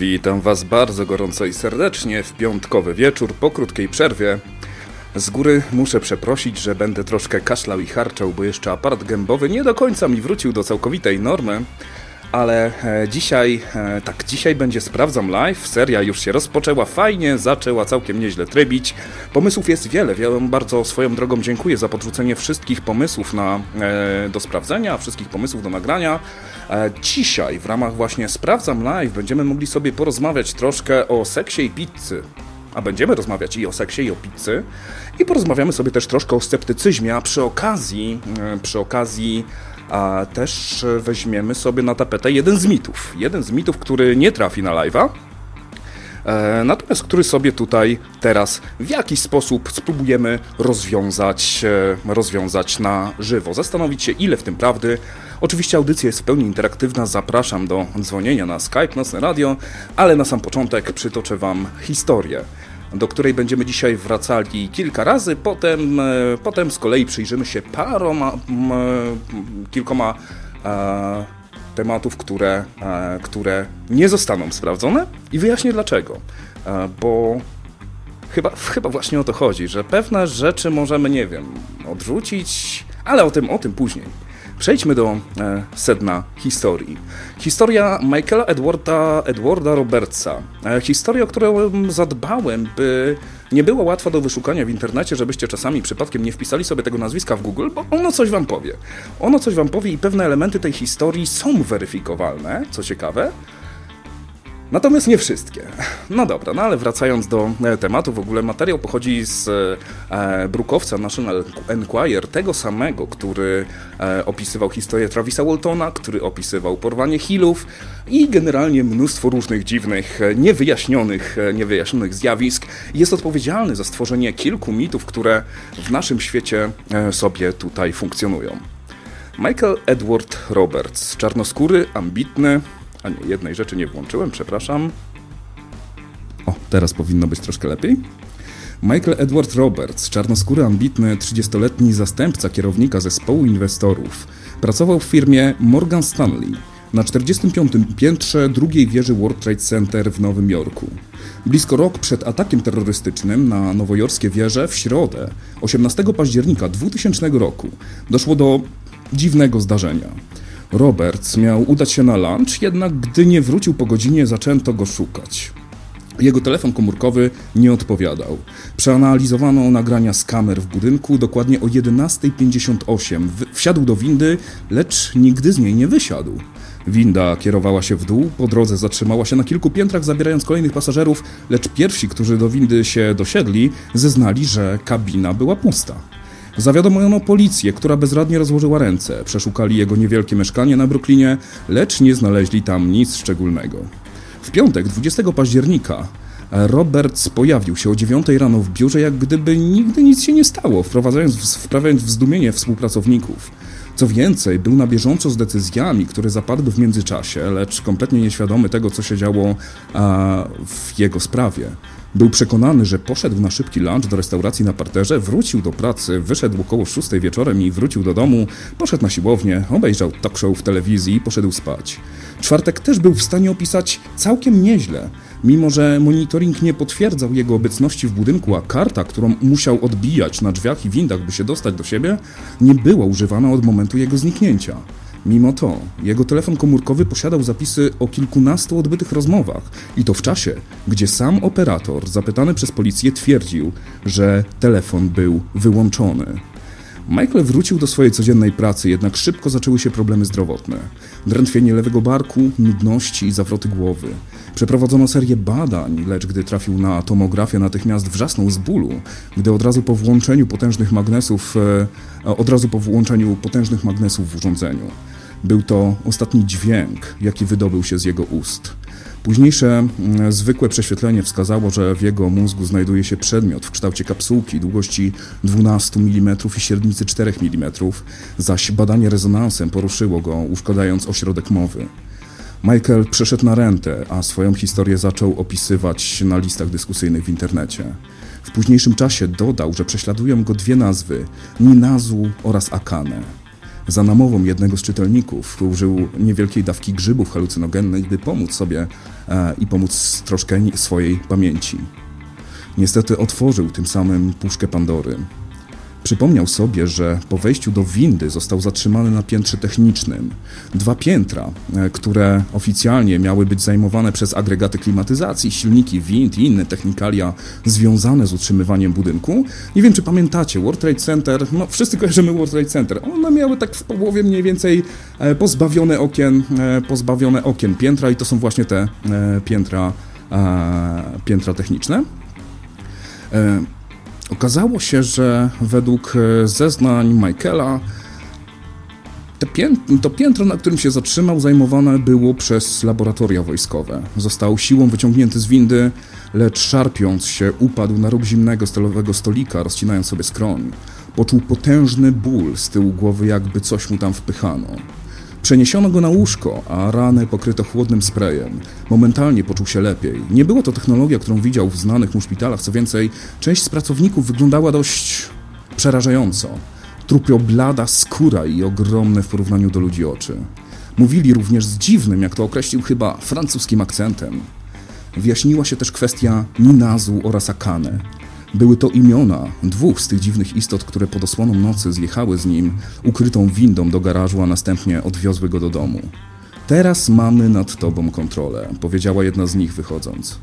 Witam Was bardzo gorąco i serdecznie w piątkowy wieczór po krótkiej przerwie. Z góry muszę przeprosić, że będę troszkę kaszlał i harczał, bo jeszcze aparat gębowy nie do końca mi wrócił do całkowitej normy. Ale e, dzisiaj, e, tak, dzisiaj będzie Sprawdzam Live. Seria już się rozpoczęła fajnie, zaczęła całkiem nieźle trybić. Pomysłów jest wiele. Ja bardzo swoją drogą dziękuję za podrzucenie wszystkich pomysłów na, e, do sprawdzenia, wszystkich pomysłów do nagrania. Dzisiaj w ramach właśnie Sprawdzam Live będziemy mogli sobie porozmawiać troszkę o seksie i pizzy. A będziemy rozmawiać i o seksie, i o pizzy. I porozmawiamy sobie też troszkę o sceptycyzmie, a przy okazji, przy okazji a też weźmiemy sobie na tapetę jeden z mitów. Jeden z mitów, który nie trafi na live'a, e, natomiast który sobie tutaj teraz w jakiś sposób spróbujemy rozwiązać, e, rozwiązać na żywo. Zastanowić się, ile w tym prawdy. Oczywiście audycja jest w pełni interaktywna, zapraszam do dzwonienia na Skype, Nocne Radio, ale na sam początek przytoczę Wam historię do której będziemy dzisiaj wracali kilka razy. Potem, e, potem z kolei przyjrzymy się paroma, m, kilkoma e, tematów, które, e, które nie zostaną sprawdzone i wyjaśnię dlaczego. E, bo chyba, chyba właśnie o to chodzi, że pewne rzeczy możemy, nie wiem, odrzucić, ale o tym, o tym później. Przejdźmy do e, sedna historii. Historia Michaela Edwarda, Edwarda Robertsa. E, historia, o którą zadbałem, by nie było łatwa do wyszukania w internecie, żebyście czasami przypadkiem nie wpisali sobie tego nazwiska w Google, bo ono coś wam powie. Ono coś wam powie i pewne elementy tej historii są weryfikowalne, co ciekawe. Natomiast nie wszystkie. No dobra, no ale wracając do e, tematu, w ogóle materiał pochodzi z e, brukowca National Enquirer, tego samego, który e, opisywał historię Travisa Waltona, który opisywał porwanie Hillów i generalnie mnóstwo różnych dziwnych, e, niewyjaśnionych, e, niewyjaśnionych zjawisk. Jest odpowiedzialny za stworzenie kilku mitów, które w naszym świecie sobie tutaj funkcjonują. Michael Edward Roberts, czarnoskóry, ambitny, a nie, jednej rzeczy nie włączyłem, przepraszam. O, teraz powinno być troszkę lepiej. Michael Edward Roberts, czarnoskóry, ambitny, 30-letni zastępca kierownika zespołu inwestorów. Pracował w firmie Morgan Stanley na 45. piętrze drugiej wieży World Trade Center w Nowym Jorku. Blisko rok przed atakiem terrorystycznym na nowojorskie wieże w środę, 18 października 2000 roku, doszło do dziwnego zdarzenia. Roberts miał udać się na lunch, jednak gdy nie wrócił po godzinie, zaczęto go szukać. Jego telefon komórkowy nie odpowiadał. Przeanalizowano nagrania z kamer w budynku. Dokładnie o 11.58 wsiadł do windy, lecz nigdy z niej nie wysiadł. Winda kierowała się w dół, po drodze zatrzymała się na kilku piętrach, zabierając kolejnych pasażerów, lecz pierwsi, którzy do windy się dosiedli, zeznali, że kabina była pusta. Zawiadomiono policję, która bezradnie rozłożyła ręce. Przeszukali jego niewielkie mieszkanie na Brooklynie, lecz nie znaleźli tam nic szczególnego. W piątek, 20 października, Roberts pojawił się o 9 rano w biurze, jak gdyby nigdy nic się nie stało, wprowadzając, wprawiając w zdumienie współpracowników. Co więcej, był na bieżąco z decyzjami, które zapadły w międzyczasie, lecz kompletnie nieświadomy tego, co się działo a, w jego sprawie. Był przekonany, że poszedł na szybki lunch do restauracji na parterze, wrócił do pracy, wyszedł około 6 wieczorem i wrócił do domu, poszedł na siłownię, obejrzał talk show w telewizji i poszedł spać. Czwartek też był w stanie opisać całkiem nieźle, mimo że monitoring nie potwierdzał jego obecności w budynku, a karta, którą musiał odbijać na drzwiach i windach, by się dostać do siebie, nie była używana od momentu jego zniknięcia. Mimo to, jego telefon komórkowy posiadał zapisy o kilkunastu odbytych rozmowach i to w czasie, gdzie sam operator, zapytany przez policję, twierdził, że telefon był wyłączony. Michael wrócił do swojej codziennej pracy, jednak szybko zaczęły się problemy zdrowotne. Drętwienie lewego barku, nudności i zawroty głowy. Przeprowadzono serię badań, lecz gdy trafił na tomografię, natychmiast wrzasnął z bólu, gdy od razu po włączeniu potężnych magnesów, e, od razu po włączeniu potężnych magnesów w urządzeniu. Był to ostatni dźwięk, jaki wydobył się z jego ust. Późniejsze zwykłe prześwietlenie wskazało, że w jego mózgu znajduje się przedmiot w kształcie kapsułki długości 12 mm i średnicy 4 mm, zaś badanie rezonansem poruszyło go, uszkadzając ośrodek mowy. Michael przeszedł na rentę, a swoją historię zaczął opisywać na listach dyskusyjnych w internecie. W późniejszym czasie dodał, że prześladują go dwie nazwy: Ninazu oraz Akane. Za namową jednego z czytelników użył niewielkiej dawki grzybów halucynogennych, by pomóc sobie e, i pomóc troszkę swojej pamięci. Niestety otworzył tym samym puszkę Pandory. Przypomniał sobie, że po wejściu do windy został zatrzymany na piętrze technicznym. Dwa piętra, e, które oficjalnie miały być zajmowane przez agregaty klimatyzacji, silniki wind i inne technikalia związane z utrzymywaniem budynku. Nie wiem, czy pamiętacie, World Trade Center, no wszyscy kojarzymy World Trade Center. One miały tak w połowie mniej więcej e, pozbawione okien, e, pozbawione okien piętra i to są właśnie te piętra, piętra techniczne. Okazało się, że według e, zeznań Michaela to piętro, na którym się zatrzymał, zajmowane było przez laboratoria wojskowe. Został siłą wyciągnięty z windy, lecz szarpiąc się upadł na róg zimnego stalowego stolika, rozcinając sobie skroń. Poczuł potężny ból z tyłu głowy, jakby coś mu tam wpychano. Przeniesiono go na łóżko, a ranę pokryto chłodnym sprayem. Momentalnie poczuł się lepiej. Nie było to technologia, którą widział w znanych mu szpitalach, co więcej, część z pracowników wyglądała dość przerażająco. Trupio blada skóra i ogromne w porównaniu do ludzi oczy. Mówili również z dziwnym, jak to określił chyba, francuskim akcentem. Wyjaśniła się też kwestia Ninazu oraz Akane. Były to imiona dwóch z tych dziwnych istot, które pod osłoną nocy zjechały z nim ukrytą windą do garażu, a następnie odwiozły go do domu. Teraz mamy nad tobą kontrolę, powiedziała jedna z nich wychodząc.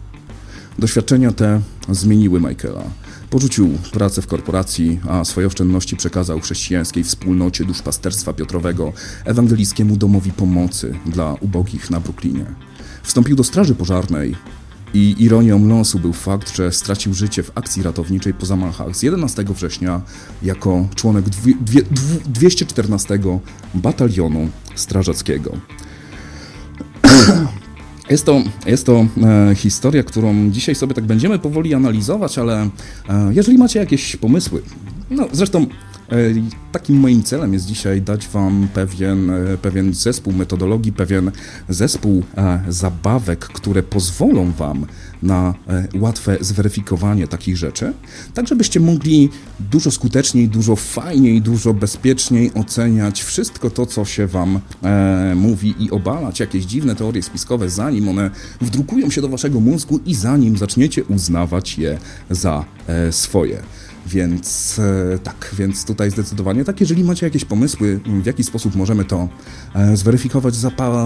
Doświadczenia te zmieniły Michaela. Porzucił pracę w korporacji, a swoje oszczędności przekazał chrześcijańskiej wspólnocie duszpasterstwa Piotrowego, ewangelickiemu domowi pomocy dla ubogich na Brooklynie. Wstąpił do straży pożarnej, i ironią losu był fakt, że stracił życie w akcji ratowniczej po zamachach z 11 września jako członek dwie, dwie, 214 Batalionu Strażackiego. Jest to, jest to e, historia, którą dzisiaj sobie tak będziemy powoli analizować, ale e, jeżeli macie jakieś pomysły, no zresztą takim moim celem jest dzisiaj dać Wam pewien, e, pewien zespół metodologii, pewien zespół e, zabawek, które pozwolą Wam na łatwe zweryfikowanie takich rzeczy, tak żebyście mogli dużo skuteczniej, dużo fajniej, dużo bezpieczniej oceniać wszystko to, co się Wam mówi i obalać jakieś dziwne teorie spiskowe, zanim one wdrukują się do Waszego mózgu i zanim zaczniecie uznawać je za swoje. Więc e, tak, więc tutaj zdecydowanie tak. Jeżeli macie jakieś pomysły, w jaki sposób możemy to e, zweryfikować,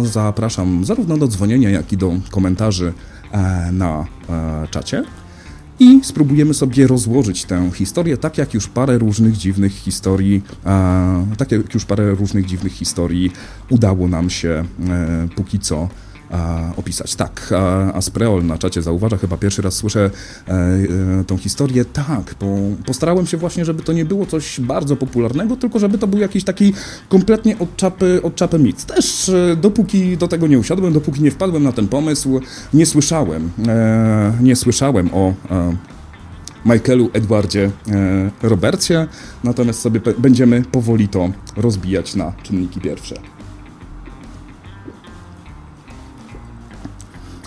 zapraszam zarówno do dzwonienia, jak i do komentarzy e, na czacie. I spróbujemy sobie rozłożyć tę historię, tak jak już parę różnych dziwnych historii, tak jak już parę różnych dziwnych historii udało nam się póki co a, opisać. Tak, a, Aspreol na czacie zauważa, chyba pierwszy raz słyszę e, e, tą historię. Tak, bo postarałem się właśnie, żeby to nie było coś bardzo popularnego, tylko żeby to był jakiś taki kompletnie od czapy, od czapy mit. Też e, dopóki do tego nie usiadłem, dopóki nie wpadłem na ten pomysł, nie słyszałem, e, nie słyszałem o e, Michaelu Edwardzie e, Robercie, natomiast sobie będziemy powoli to rozbijać na czynniki pierwsze.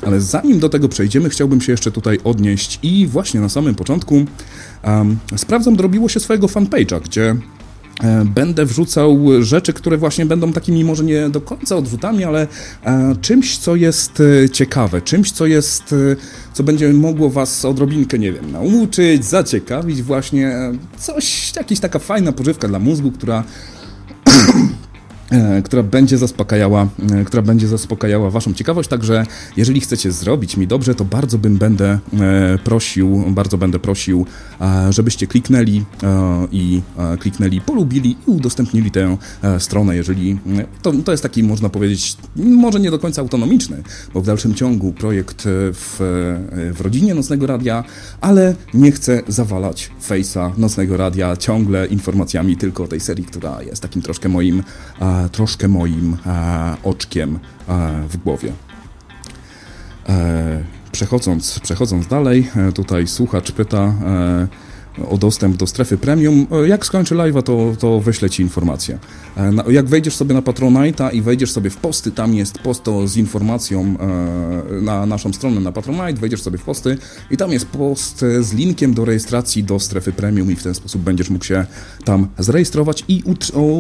Ale zanim do tego przejdziemy, chciałbym się jeszcze tutaj odnieść i właśnie na samym początku um, sprawdzam, dorobiło się swojego fanpage'a, gdzie e, Będę wrzucał rzeczy, które właśnie będą takimi może nie do końca odrzutami, ale e, czymś, co jest e, ciekawe, czymś, co jest, co będzie mogło Was odrobinkę, nie wiem, nauczyć, zaciekawić, właśnie coś, jakaś taka fajna pożywka dla mózgu, która która będzie zaspokajała, e, która będzie zaspokajała waszą ciekawość, także jeżeli chcecie zrobić mi dobrze, to bardzo bym będę e, prosił, bardzo będę prosił, żebyście kliknęli i kliknęli, polubili i udostępnili tę stronę, jeżeli to, to jest taki, można powiedzieć, może nie do końca autonomiczny, bo w dalszym ciągu projekt w, w rodzinie Nocnego Radia, ale nie chcę zawalać Face'a Nocnego Radia ciągle informacjami tylko o tej serii, która jest takim troszkę moim troszkę moim oczkiem w głowie. E, przechodząc, przechodząc dalej, e, tutaj słuchacz pyta, e, o dostęp do strefy premium. Jak skończy live'a, to, to wyślę Ci informację. Jak wejdziesz sobie na Patronite'a i wejdziesz sobie w posty, tam jest post z informacją na naszą stronę na Patronite, wejdziesz sobie w posty i tam jest post z linkiem do rejestracji do strefy premium i w ten sposób będziesz mógł się tam zarejestrować i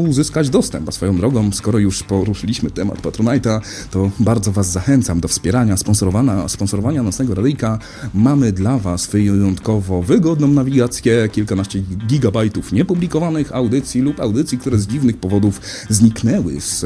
uzyskać dostęp. A swoją drogą, skoro już poruszyliśmy temat Patronite'a, to bardzo Was zachęcam do wspierania, sponsorowania, sponsorowania nocnego radyjka. Mamy dla Was wyjątkowo wygodną nawigację, kilkanaście gigabajtów niepublikowanych audycji lub audycji, które z dziwnych powodów zniknęły z,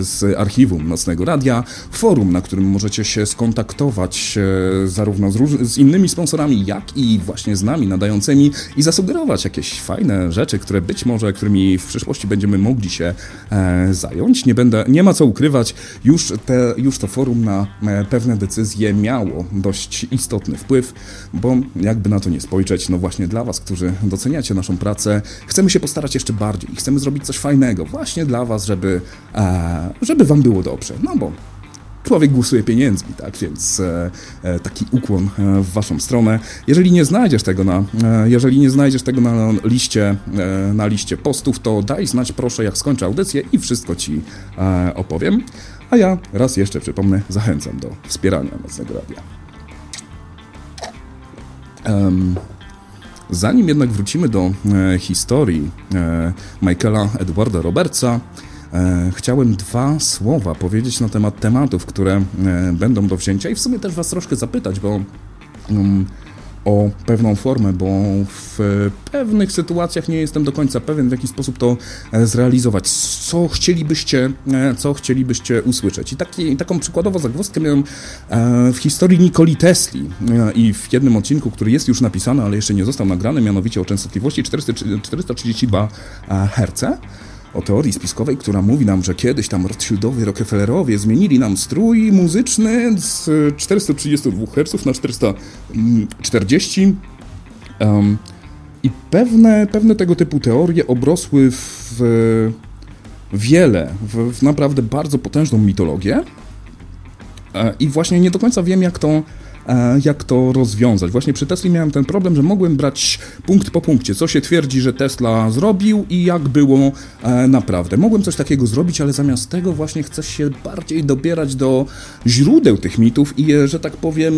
z archiwum Nocnego Radia, forum, na którym możecie się skontaktować e, zarówno z, z innymi sponsorami, jak i właśnie z nami nadającymi i zasugerować jakieś fajne rzeczy, które być może, którymi w przyszłości będziemy mogli się e, zająć. Nie, będę, nie ma co ukrywać, już, te, już to forum na e, pewne decyzje miało dość istotny wpływ, bo jakby na to nie spojrzeć, no właśnie dla Was, którzy doceniacie naszą pracę, chcemy się postarać jeszcze bardziej, chcemy zrobić coś fajnego właśnie dla Was, żeby, e, żeby Wam było dobrze, no bo człowiek głosuje pieniędzmi, tak, więc e, e, taki ukłon e, w waszą stronę. Jeżeli nie znajdziesz tego na, jeżeli nie znajdziesz tego na liście, na liście postów, to daj znać proszę, jak skończę audycję i wszystko ci opowiem. A ja raz jeszcze przypomnę, zachęcam do wspierania Nocnego Radia. Um, zanim jednak wrócimy do historii Michaela Edwarda Robertsa, E, chciałem dwa słowa powiedzieć na temat tematów, które e, będą do wzięcia i w sumie też Was troszkę zapytać, bo um, o pewną formę, bo w pewnych sytuacjach nie jestem do końca pewien, w jaki sposób to e, zrealizować. Co chcielibyście, co chcielibyście usłyszeć? I taki, taką przykładową zagwozdkę miałem w historii Nikoli Tesli i w jednym odcinku, który jest już napisany, ale jeszcze nie został nagrany, mianowicie o częstotliwości 432 Hz o teorii spiskowej, która mówi nam, że kiedyś tam Rothschildowie, Rockefellerowie zmienili nam strój muzyczny z 432 Hz na 440 um, i pewne, pewne tego typu teorie obrosły w wiele, w, w naprawdę bardzo potężną mitologię. E, i właśnie nie do końca wiem, jak to jak to rozwiązać. Właśnie przy Tesli miałem ten problem, że mogłem brać punkt po punkcie, co się twierdzi, że Tesla zrobił i jak było e, naprawdę. Mogłem coś takiego zrobić, ale zamiast tego właśnie chcę się bardziej dobierać do źródeł tych mitów i je, że tak powiem,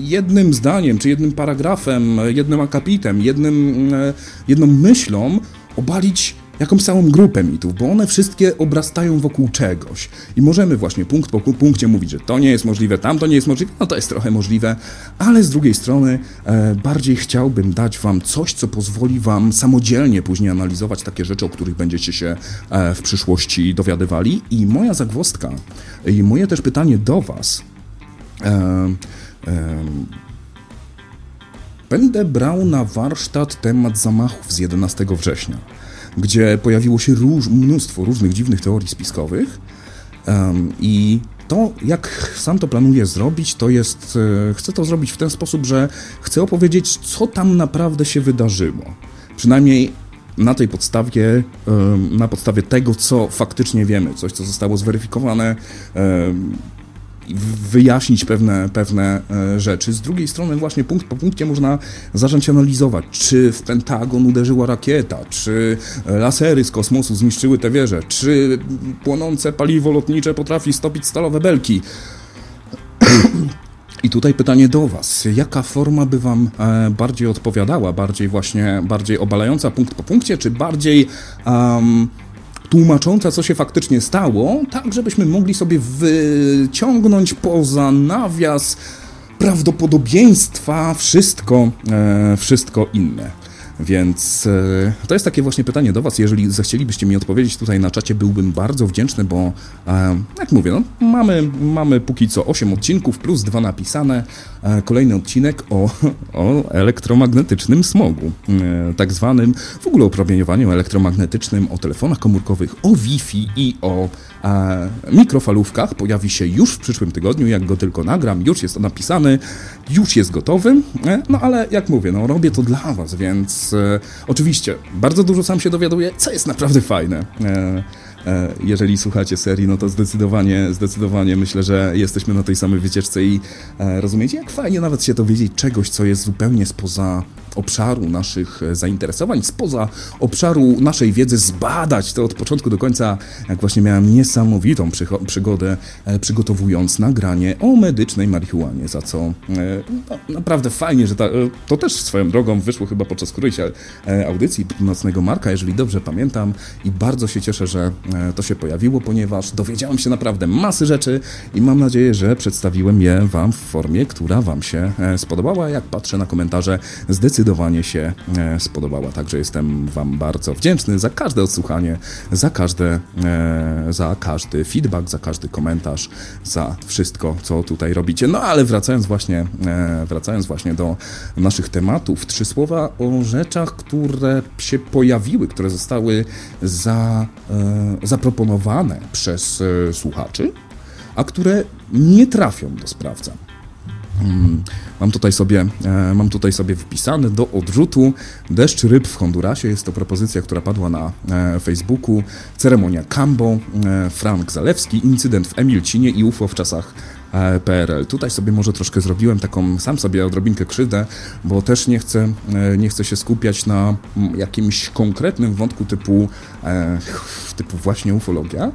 jednym zdaniem, czy jednym paragrafem, jednym akapitem, jednym, e, jedną myślą obalić jakąś całą grupę mitów, bo one wszystkie obrastają wokół czegoś. I możemy właśnie punkt po punkcie mówić, że to nie jest możliwe, tam to nie jest możliwe, no to jest trochę możliwe, ale z drugiej strony e, bardziej chciałbym dać Wam coś, co pozwoli Wam samodzielnie później analizować takie rzeczy, o których będziecie się e, w przyszłości dowiadywali. I moja zagwozdka, i moje też pytanie do Was. E, Będę brał na warsztat temat zamachów z 11 września gdzie pojawiło się róż, mnóstwo różnych dziwnych teorii spiskowych um, i to, jak sam to planuję zrobić, to jest, e, chcę to zrobić w ten sposób, że chcę opowiedzieć, co tam naprawdę się wydarzyło. Przynajmniej na tej podstawie, na podstawie tego, co faktycznie wiemy, coś, co zostało zweryfikowane, wyjaśnić pewne, pewne e, rzeczy. Z drugiej strony właśnie punkt po punkcie można zacząć analizować, czy w Pentagon uderzyła rakieta, czy lasery z kosmosu zniszczyły te wieże, czy płonące paliwo lotnicze potrafi stopić stalowe belki. I tutaj pytanie do Was. Jaka forma by Wam e, bardziej odpowiadała? Bardziej właśnie, bardziej obalająca punkt po punkcie, czy bardziej... Um, tłumacząca, co się faktycznie stało, tak żebyśmy mogli sobie wyciągnąć poza nawias prawdopodobieństwa wszystko, e, wszystko inne. Więc e, to jest takie właśnie pytanie do Was. Jeżeli zechcielibyście mi odpowiedzieć tutaj na czacie, byłbym bardzo wdzięczny, bo e, jak mówię, no, mamy, mamy póki co 8 odcinków plus dwa napisane. E, kolejny odcinek o, o elektromagnetycznym smogu, tak zwanym w ogóle o promieniowaniu elektromagnetycznym, o telefonach komórkowych, o Wi-Fi i o mikrofalówkach. Pojawi się już w przyszłym tygodniu, jak go tylko nagram, już jest to napisany, już jest gotowy. No ale jak mówię, no robię to dla Was, więc e, oczywiście bardzo dużo sam się dowiaduję, co jest naprawdę fajne. E, e, jeżeli słuchacie serii, no to zdecydowanie, zdecydowanie myślę, że jesteśmy na tej samej wycieczce i e, rozumiecie, jak fajnie nawet się dowiedzieć czegoś, co jest zupełnie spoza obszaru naszych zainteresowań, spoza obszaru naszej wiedzy zbadać to od początku do końca, jak właśnie miałem niesamowitą przygodę przygotowując nagranie o medycznej marihuanie, za co no, naprawdę fajnie, że ta, to też swoją drogą wyszło chyba podczas którejś audycji Nocnego Marka, jeżeli dobrze pamiętam i bardzo się cieszę, że to się pojawiło, ponieważ dowiedziałem się naprawdę masy rzeczy i mam nadzieję, że przedstawiłem je Wam w formie, która Wam się e, spodobała. Jak patrzę na komentarze, zdecydowanie się e, spodobała. Także jestem Wam bardzo wdzięczny za każde odsłuchanie, za każde, e, za każdy feedback, za każdy komentarz, za wszystko, co tutaj robicie. No ale wracając właśnie, wracając właśnie do naszych tematów, trzy słowa o rzeczach, które się pojawiły, które zostały za, zaproponowane przez słuchaczy a które nie trafią do sprawdza. Hmm, mam tutaj, sobie, e, mam tutaj sobie wpisane do odrzutu deszcz ryb w Hondurasie. Jest to propozycja, która padła na e, Facebooku. Ceremonia Cambo, e, Frank Zalewski, incydent w Emilcinie i UFO w czasach PRL. Tutaj sobie może troszkę zrobiłem taką, sam sobie odrobinkę krzywdę, bo też nie chcę, nie chcę się skupiać na jakimś konkretnym wątku typu, typu właśnie ufologia,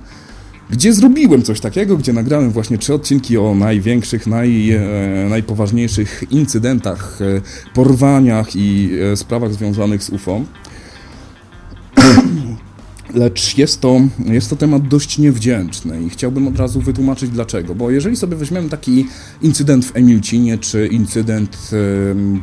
gdzie zrobiłem coś takiego, gdzie nagrałem właśnie trzy odcinki o największych, naj, e, najpoważniejszych incydentach, e, porwaniach i e, sprawach związanych z UFO. Lecz jest to, jest to temat dość niewdzięczny i chciałbym od razu wytłumaczyć dlaczego. Bo jeżeli sobie weźmiemy taki incydent w Emilcinie, czy incydent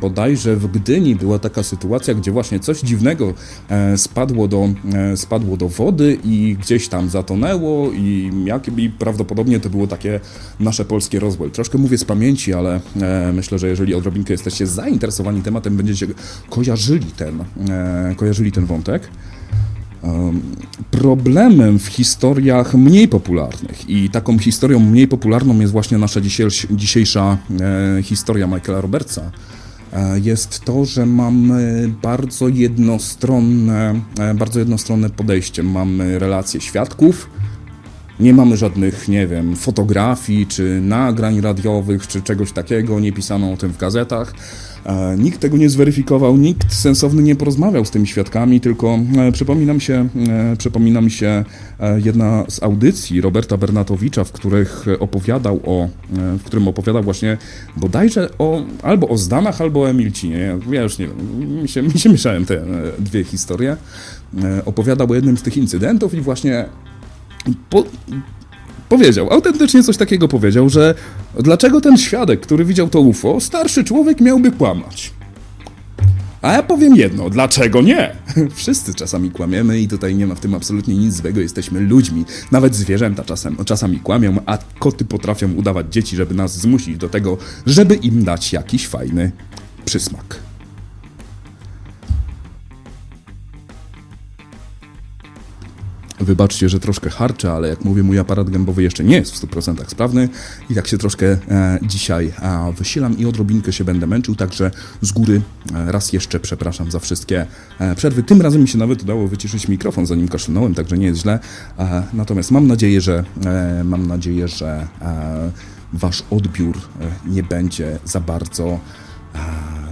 bodajże w Gdyni, była taka sytuacja, gdzie właśnie coś dziwnego e, spadło do, e, spadło do wody i gdzieś tam zatonęło i, jak, prawdopodobnie to było takie nasze polskie rozwój. Troszkę mówię z pamięci, ale e, myślę, że jeżeli odrobinkę jesteście zainteresowani tematem, będziecie kojarzyli ten, kojarzyli ten wątek. Problemem w historiach mniej popularnych i taką historią mniej popularną jest właśnie nasza dzisiejsza e, historia Michaela Robertsa, e, jest to, że mamy bardzo jednostronne, e, bardzo jednostronne podejście. Mamy relacje świadków, nie mamy żadnych, nie wiem, fotografii, czy nagrań radiowych, czy czegoś takiego, nie pisano o tym w gazetach. E, nikt tego nie zweryfikował, nikt sensowny nie porozmawiał z tymi świadkami, tylko e, przypomina mi się, e, się jedna z audycji Roberta Bernatowicza, w których opowiadał o, w którym opowiadał właśnie bodajże o, albo o Zdanach, albo o Emilcinie. Ja już nie wiem, mi się, mi się mieszałem te dwie historie. Opowiadał o jednym z tych incydentów i właśnie po, powiedział, autentycznie coś takiego powiedział, że dlaczego ten świadek, który widział to UFO, starszy człowiek miałby kłamać? A ja powiem jedno, dlaczego nie? Wszyscy czasami kłamiemy i tutaj nie ma w tym absolutnie nic złego, jesteśmy ludźmi. Nawet zwierzęta czasem, czasami kłamią, a koty potrafią udawać dzieci, żeby nas zmusić do tego, żeby im dać jakiś fajny przysmak. Wybaczcie, że troszkę harczę, ale jak mówię, mój aparat gębowy jeszcze nie jest w 100% sprawny i tak się troszkę e, dzisiaj e, wysilam i odrobinkę się będę męczył, także z góry e, raz jeszcze przepraszam za wszystkie e, przerwy. Tym razem mi się nawet udało wyciszyć mikrofon, zanim kaszlnąłem, także nie jest źle. E, natomiast mam nadzieję, że e, mam nadzieję, że wasz odbiór nie będzie za bardzo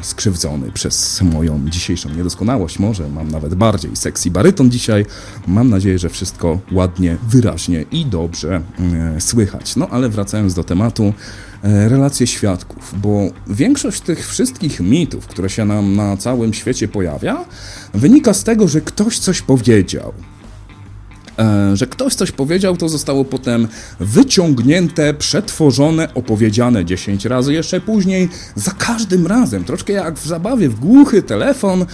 skrzywdzony przez moją dzisiejszą niedoskonałość. Może mam nawet bardziej sexy baryton dzisiaj. Mam nadzieję, że wszystko ładnie, wyraźnie i dobrze e, słychać. No ale wracając do tematu, e, relacje świadków, bo większość tych wszystkich mitów, które się nam na całym świecie pojawia, wynika z tego, że ktoś coś powiedział. E, że ktoś coś powiedział, to zostało potem wyciągnięte, przetworzone, opowiedziane 10 razy jeszcze później, za każdym razem, troszkę jak w zabawie w głuchy telefon,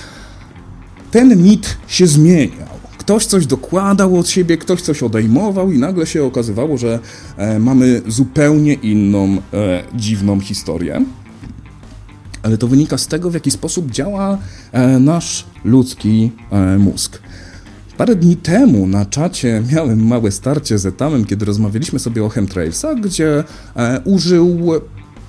ten mit się zmieniał. Ktoś coś dokładał od siebie, ktoś coś odejmował i nagle się okazywało, że e, mamy zupełnie inną, e, dziwną historię. Ale to wynika z tego, w jaki sposób działa e, nasz ludzki e, mózg. Parę dni temu na czacie miałem małe starcie z Etamem, kiedy rozmawialiśmy sobie o chemtrailsach, gdzie e, użył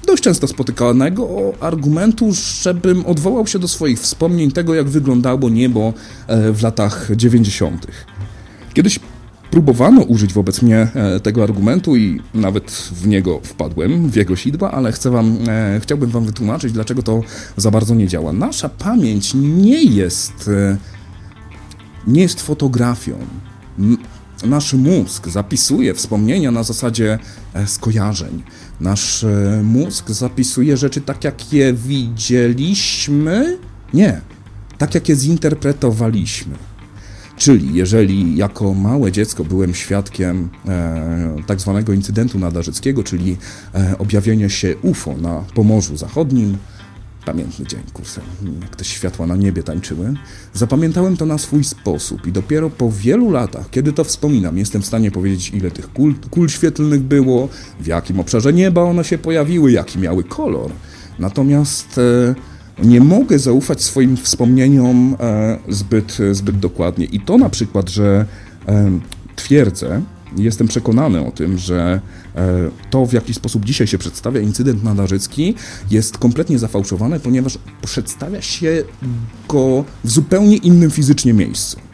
dość często spotykanego argumentu, żebym odwołał się do swoich wspomnień tego, jak wyglądało niebo e, w latach 90. Kiedyś próbowano użyć wobec mnie e, tego argumentu i nawet w niego wpadłem, w jego sidła, ale chcę wam, e, chciałbym wam wytłumaczyć, dlaczego to za bardzo nie działa. Nasza pamięć nie jest, nie jest fotografią. Nasz mózg zapisuje wspomnienia na zasadzie skojarzeń. Nasz mózg zapisuje rzeczy tak, jak je widzieliśmy. Nie, tak jak je zinterpretowaliśmy. Czyli jeżeli jako małe dziecko byłem świadkiem e, tak zwanego incydentu nadarzyckiego, czyli e, objawienia się UFO na Pomorzu Zachodnim, pamiętny dzień, kursem, jak te światła na niebie tańczyły, zapamiętałem to na swój sposób i dopiero po wielu latach, kiedy to wspominam, jestem w stanie powiedzieć, ile tych kul, kul świetlnych było, w jakim obszarze nieba one się pojawiły, jaki miały kolor. Natomiast... E, nie mogę zaufać swoim wspomnieniom e, zbyt, zbyt dokładnie. I to na przykład, że e, twierdzę, jestem przekonany o tym, że e, to, w jaki sposób dzisiaj się przedstawia incydent nadarzycki, jest kompletnie zafałszowane, ponieważ przedstawia się go w zupełnie innym fizycznie miejscu.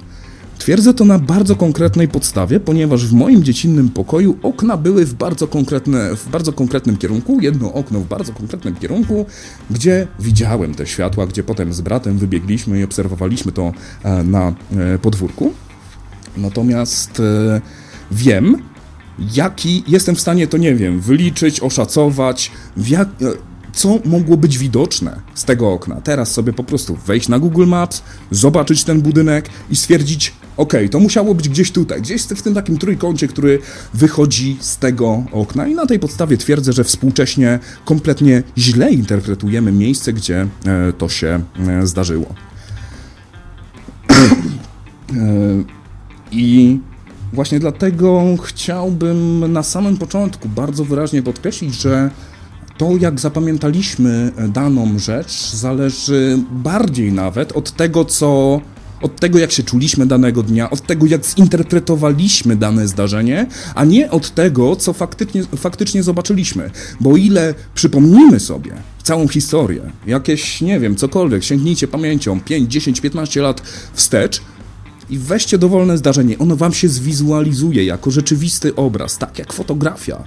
Twierdzę to na bardzo konkretnej podstawie, ponieważ w moim dziecinnym pokoju okna były w bardzo, konkretne, w bardzo konkretnym kierunku, jedno okno w bardzo konkretnym kierunku, gdzie widziałem te światła, gdzie potem z bratem wybiegliśmy i obserwowaliśmy to e, na e, podwórku. Natomiast wiem, jaki jestem w stanie to, nie wiem, wyliczyć, oszacować, jak, co mogło być widoczne z tego okna. Teraz sobie po prostu wejść na Google Maps, zobaczyć ten budynek i stwierdzić, ok, to musiało być gdzieś tutaj, gdzieś w tym takim trójkącie, który wychodzi z tego okna. I na tej podstawie twierdzę, że współcześnie kompletnie źle interpretujemy miejsce, gdzie e, to się e, zdarzyło. E, I właśnie dlatego chciałbym na samym początku bardzo wyraźnie podkreślić, że to, jak zapamiętaliśmy daną rzecz, zależy bardziej nawet od tego, co. Od tego, jak się czuliśmy danego dnia, od tego, jak zinterpretowaliśmy dane zdarzenie, a nie od tego, co faktycznie, faktycznie zobaczyliśmy. Bo ile przypomnimy sobie całą historię, jakieś, nie wiem, cokolwiek, sięgnijcie pamięcią 5, 10, 15 lat wstecz, i weźcie dowolne zdarzenie, ono wam się zwizualizuje jako rzeczywisty obraz, tak jak fotografia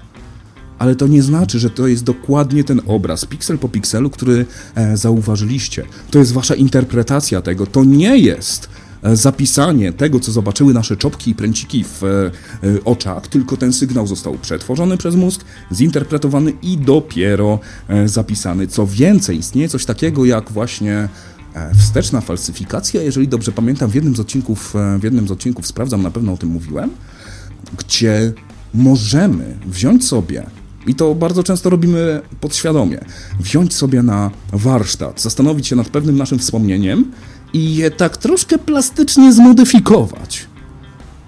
ale to nie znaczy, że to jest dokładnie ten obraz, piksel po pikselu, który e, zauważyliście. To jest wasza interpretacja tego. To nie jest e, zapisanie tego, co zobaczyły nasze czopki i pręciki w e, oczach, tylko ten sygnał został przetworzony przez mózg, zinterpretowany i dopiero zapisany. Co więcej, istnieje coś takiego jak właśnie wsteczna falsyfikacja, jeżeli dobrze pamiętam, w jednym z odcinków, w jednym z odcinków sprawdzam, na pewno o tym mówiłem, gdzie możemy wziąć sobie i to bardzo często robimy podświadomie. Wziąć sobie na warsztat, zastanowić się nad pewnym naszym wspomnieniem i je tak troszkę plastycznie zmodyfikować.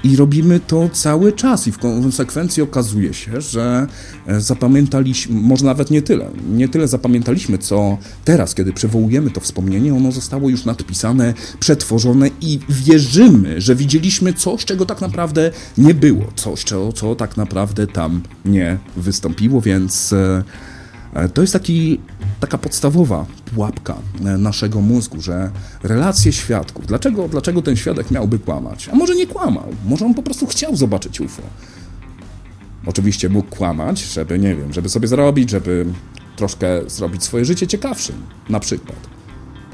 I robimy to cały czas, i w konsekwencji okazuje się, że e, zapamiętaliśmy, może nawet nie tyle, nie tyle zapamiętaliśmy, co teraz, kiedy przywołujemy to wspomnienie, ono zostało już nadpisane, przetworzone i wierzymy, że widzieliśmy coś, czego tak naprawdę nie było, coś, co, co tak naprawdę tam nie wystąpiło, więc. E, E, to jest taki, taka podstawowa pułapka e, naszego mózgu, że relacje świadków, dlaczego, dlaczego ten świadek miałby kłamać? A może nie kłamał, może on po prostu chciał zobaczyć UFO. Oczywiście mógł kłamać, żeby, nie wiem, żeby sobie zarobić, żeby troszkę zrobić swoje życie ciekawszym, na przykład.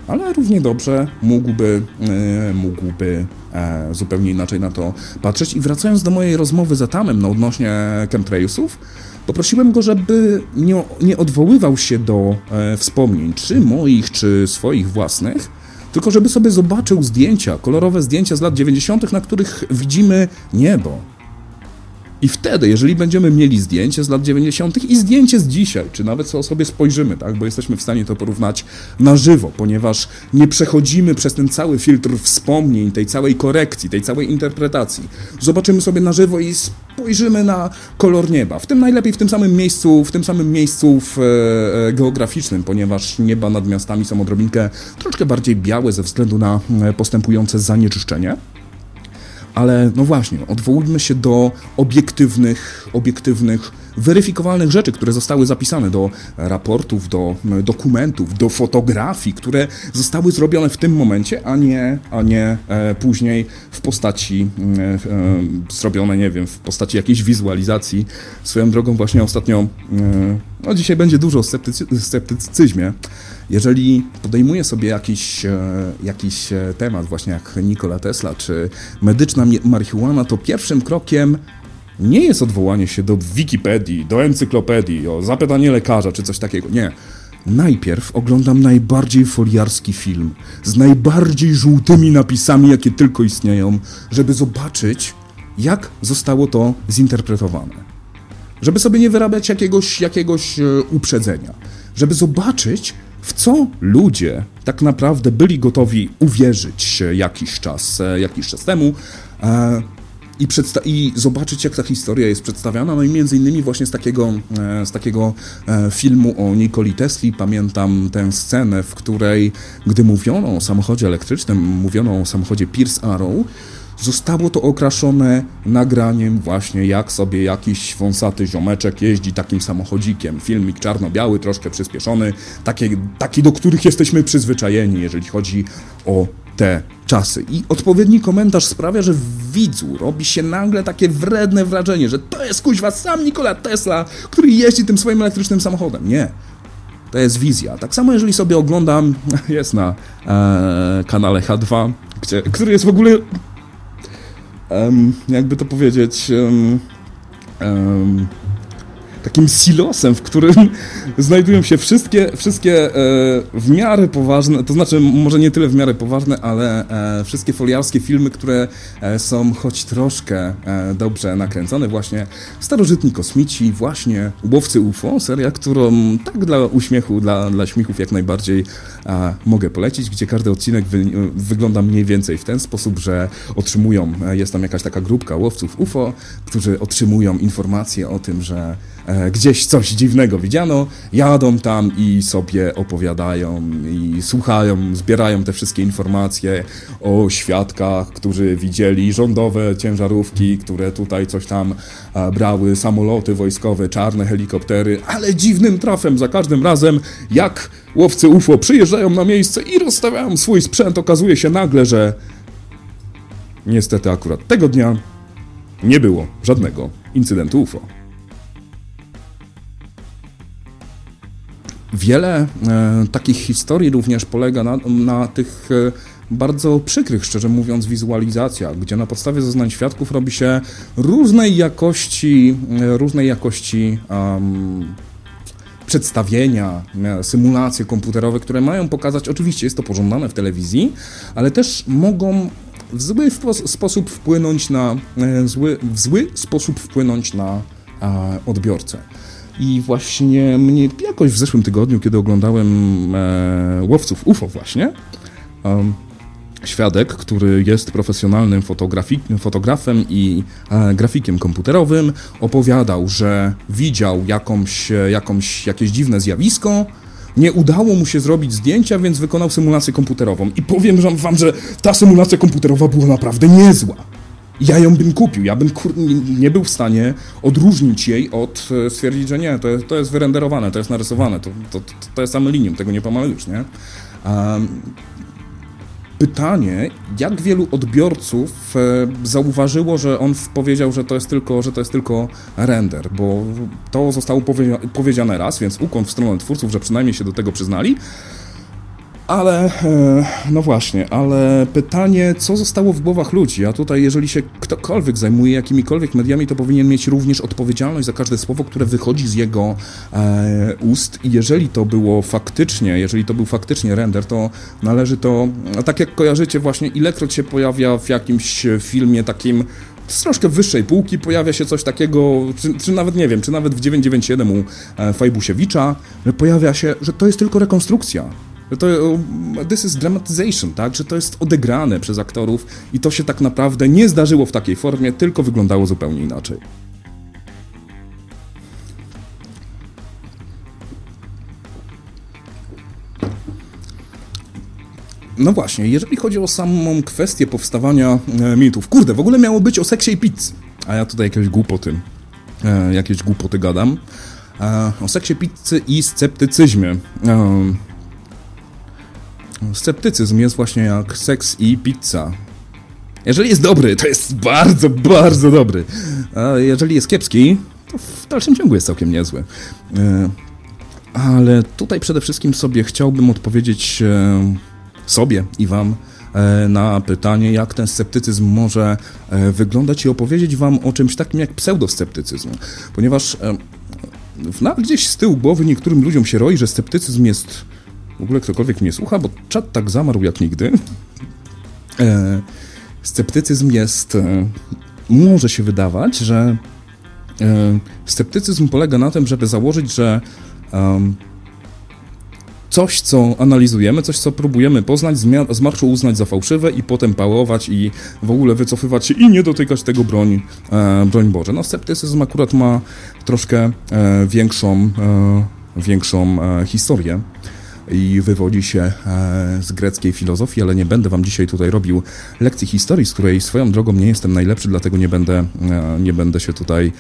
Ale równie dobrze mógłby, yy, mógłby e, zupełnie inaczej na to patrzeć. I wracając do mojej rozmowy z Atamem no, odnośnie chemtrailsów, Poprosiłem go, żeby nie, nie odwoływał się do e, wspomnień, czy moich, czy swoich własnych, tylko żeby sobie zobaczył zdjęcia, kolorowe zdjęcia z lat 90., na których widzimy niebo, i wtedy, jeżeli będziemy mieli zdjęcie z lat 90. i zdjęcie z dzisiaj, czy nawet co sobie spojrzymy, tak, bo jesteśmy w stanie to porównać na żywo, ponieważ nie przechodzimy przez ten cały filtr wspomnień, tej całej korekcji, tej całej interpretacji. Zobaczymy sobie na żywo i spojrzymy na kolor nieba. W tym najlepiej w tym samym miejscu, w tym samym miejscu w, e, e geograficznym, ponieważ nieba nad miastami są odrobinkę troszkę bardziej białe ze względu na e, postępujące zanieczyszczenie ale no właśnie, odwołujmy się do obiektywnych, obiektywnych weryfikowalnych rzeczy, które zostały zapisane do raportów, do dokumentów, do fotografii, które zostały zrobione w tym momencie, a nie, a nie e, później w postaci e, e, zrobione, nie wiem, w postaci jakiejś wizualizacji. Swoją drogą właśnie ostatnio, e, no dzisiaj będzie dużo o sceptycy sceptycyzmie. Jeżeli podejmuje sobie jakiś, e, jakiś e, temat, właśnie jak Nikola Tesla, czy medyczna marihuana, to pierwszym krokiem nie jest odwołanie się do Wikipedii, do encyklopedii, o zapytanie lekarza czy coś takiego. Nie. Najpierw oglądam najbardziej foliarski film z najbardziej żółtymi napisami, jakie tylko istnieją, żeby zobaczyć, jak zostało to zinterpretowane. Żeby sobie nie wyrabiać jakiegoś, jakiegoś e, uprzedzenia. Żeby zobaczyć, w co ludzie tak naprawdę byli gotowi uwierzyć jakiś czas, e, jakiś czas temu e, i, i, zobaczyć, jak ta historia jest przedstawiana. No i między innymi właśnie z takiego, e, z takiego filmu o Nikoli Tesli pamiętam tę scenę, w której, gdy mówiono o samochodzie elektrycznym, mówiono o samochodzie Pierce Arrow, zostało to okraszone nagraniem właśnie jak sobie jakiś wąsaty ziomeczek jeździ takim samochodzikiem. Filmik czarno-biały, troszkę przyspieszony, takie, taki do których jesteśmy przyzwyczajeni, jeżeli chodzi o te czasy. I odpowiedni komentarz sprawia, że w widzu robi się nagle takie wredne wrażenie, że to jest kuźwa sam Nikola Tesla, który jeździ tym swoim elektrycznym samochodem. Nie. To jest wizja. Tak samo jeżeli sobie oglądam, jest na e, kanale H2, gdzie, który jest w ogóle jakby to powiedzieć, um, takim silosem, w którym znajdują się wszystkie, wszystkie e, w miarę poważne, to znaczy może nie tyle w miarę poważne, ale e, wszystkie foliarskie filmy, które e, są choć troszkę dobrze nakręcone, właśnie Starożytni Kosmici, właśnie Łowcy UFO, seria, którą tak dla uśmiechu, dla, dla śmiechów jak najbardziej mogę polecić, gdzie każdy odcinek wy, wygląda mniej więcej w ten sposób, że otrzymują, e, jest tam jakaś taka grupka łowców UFO, którzy otrzymują informacje o tym, że E, gdzieś coś dziwnego widziano, jadą tam i sobie opowiadają i słuchają, zbierają te wszystkie informacje o świadkach, którzy widzieli rządowe ciężarówki, które tutaj coś tam e, brały, samoloty wojskowe, czarne helikoptery, ale dziwnym trafem za każdym razem, jak łowcy UFO przyjeżdżają na miejsce i rozstawiają swój sprzęt, okazuje się nagle, że niestety akurat tego dnia nie było żadnego incydentu UFO. Wiele e, takich historii również polega na, na tych e, bardzo przykrych, szczerze mówiąc, wizualizacjach, gdzie na podstawie zeznań świadków robi się różnej jakości, e, różnej jakości um, przedstawienia, symulacje komputerowe, które mają pokazać, oczywiście jest to pożądane w telewizji, ale też mogą w zły sposób wpłynąć na, e, zły, w zły sposób wpłynąć na odbiorcę. I właśnie mnie jakoś w zeszłym tygodniu, kiedy oglądałem e, Łowców UFO właśnie, świadek, który jest profesjonalnym fotografem i e, grafikiem komputerowym, opowiadał, że widział jakąś, jakąś, jakieś dziwne zjawisko, nie udało mu się zrobić zdjęcia, więc wykonał symulację komputerową. I powiem wam, że ta symulacja komputerowa była naprawdę niezła ja ją bym kupił. Ja bym kur... nie był w stanie odróżnić jej od e, stwierdzić, że nie, to jest, to jest wyrenderowane, to jest narysowane, to, to, to, jest linium, tego nie pomalujesz, nie? Um, pytanie, jak wielu odbiorców e, zauważyło, że on powiedział, że to jest tylko, że to jest tylko render, bo to zostało powiedziane raz, więc ukłon w stronę twórców, że przynajmniej się do tego przyznali, ale, e, no właśnie, ale pytanie, co zostało w głowach ludzi? A tutaj, jeżeli się ktokolwiek zajmuje jakimikolwiek mediami, to powinien mieć również odpowiedzialność za każde słowo, które wychodzi z jego e, ust. I jeżeli to było faktycznie, jeżeli to był faktycznie render, to należy to, tak jak kojarzycie właśnie, ilekroć się pojawia w jakimś filmie takim z troszkę wyższej półki pojawia się coś takiego, czy, czy, nawet nie wiem, czy nawet w 997 u e, Fajbusiewicza pojawia się, że to jest tylko rekonstrukcja to this is dramatization, tak, że to jest odegrane przez aktorów i to się tak naprawdę nie zdarzyło w takiej formie, tylko wyglądało zupełnie inaczej. No właśnie, jeżeli chodzi o samą kwestię powstawania e, mitów, kurde, w ogóle miało być o seksie i pizzy, a ja tutaj jakieś głupoty e, jakieś głupoty gadam. E, o seksie pizzy i sceptycyzmie. Sceptycyzm jest właśnie jak seks i pizza. Jeżeli jest dobry, to jest bardzo, bardzo dobry. A jeżeli jest kiepski, to w dalszym ciągu jest całkiem niezły. E, ale tutaj przede wszystkim sobie chciałbym odpowiedzieć e, sobie i wam e, na pytanie, jak ten sceptycyzm może wyglądać i opowiedzieć wam o czymś takim jak pseudosceptycyzm. Ponieważ nawet gdzieś z tyłu głowy niektórym ludziom się roi, że sceptycyzm jest... W ogóle ktokolwiek mnie słucha, bo czat tak zamarł jak nigdy. Sceptycyzm jest... Może się wydawać, że sceptycyzm polega na tym, żeby założyć, że coś, co analizujemy, coś, co próbujemy poznać, z marszu uznać za fałszywe i potem pałować i w ogóle wycofywać się i nie dotykać tego broń, e, broń Boże. No sceptycyzm akurat ma troszkę e, większą, e, większą e, historię i wywodzi się e, z greckiej filozofii, ale nie będę wam dzisiaj tutaj robił lekcji historii, z której swoją drogą nie jestem najlepszy, dlatego nie będę, e, nie będę się tutaj,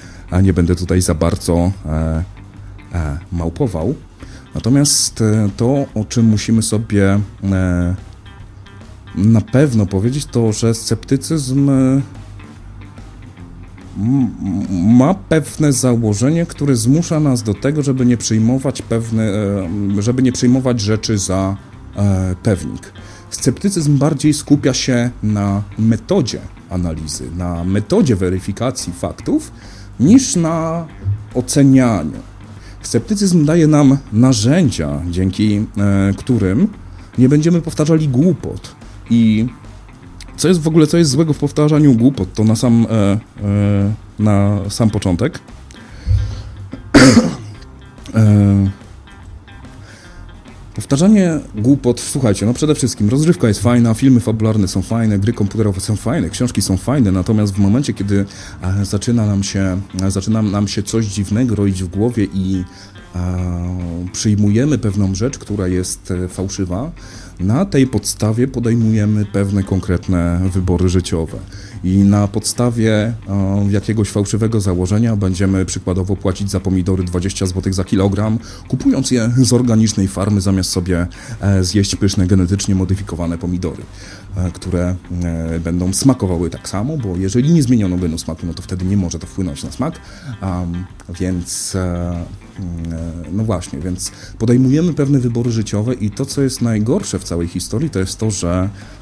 nie będę tutaj za bardzo E, małpował. Natomiast to, o czym musimy sobie na pewno powiedzieć, to że sceptycyzm ma pewne założenie, które zmusza nas do tego, żeby nie przyjmować pewne, żeby nie przyjmować rzeczy za pewnik. Sceptycyzm bardziej skupia się na metodzie analizy, na metodzie weryfikacji faktów, niż na ocenianiu. Sceptycyzm daje nam narzędzia, dzięki e, którym nie będziemy powtarzali głupot. I co jest w ogóle, co jest złego w powtarzaniu głupot, to na sam, e, e, na sam początek. e, Powtarzanie głupot, słuchajcie, no przede wszystkim rozrywka jest fajna, filmy fabularne są fajne, gry komputerowe są fajne, książki są fajne, natomiast w momencie, kiedy e, zaczyna nam się, e, zaczyna nam się coś dziwnego roić w głowie i e, przyjmujemy pewną rzecz, która jest fałszywa, na tej podstawie podejmujemy pewne konkretne wybory życiowe. I na podstawie e, jakiegoś fałszywego założenia będziemy przykładowo płacić za pomidory 20 zł za kilogram, kupując je z organicznej farmy zamiast sobie e, zjeść pyszne genetycznie modyfikowane pomidory, które będą smakowały tak samo, bo jeżeli nie zmieniono genu smaku, no to wtedy nie może to wpłynąć na smak, więc no właśnie, więc podejmujemy pewne wybory życiowe i to, co jest najgorsze w całej historii, to jest to, że E,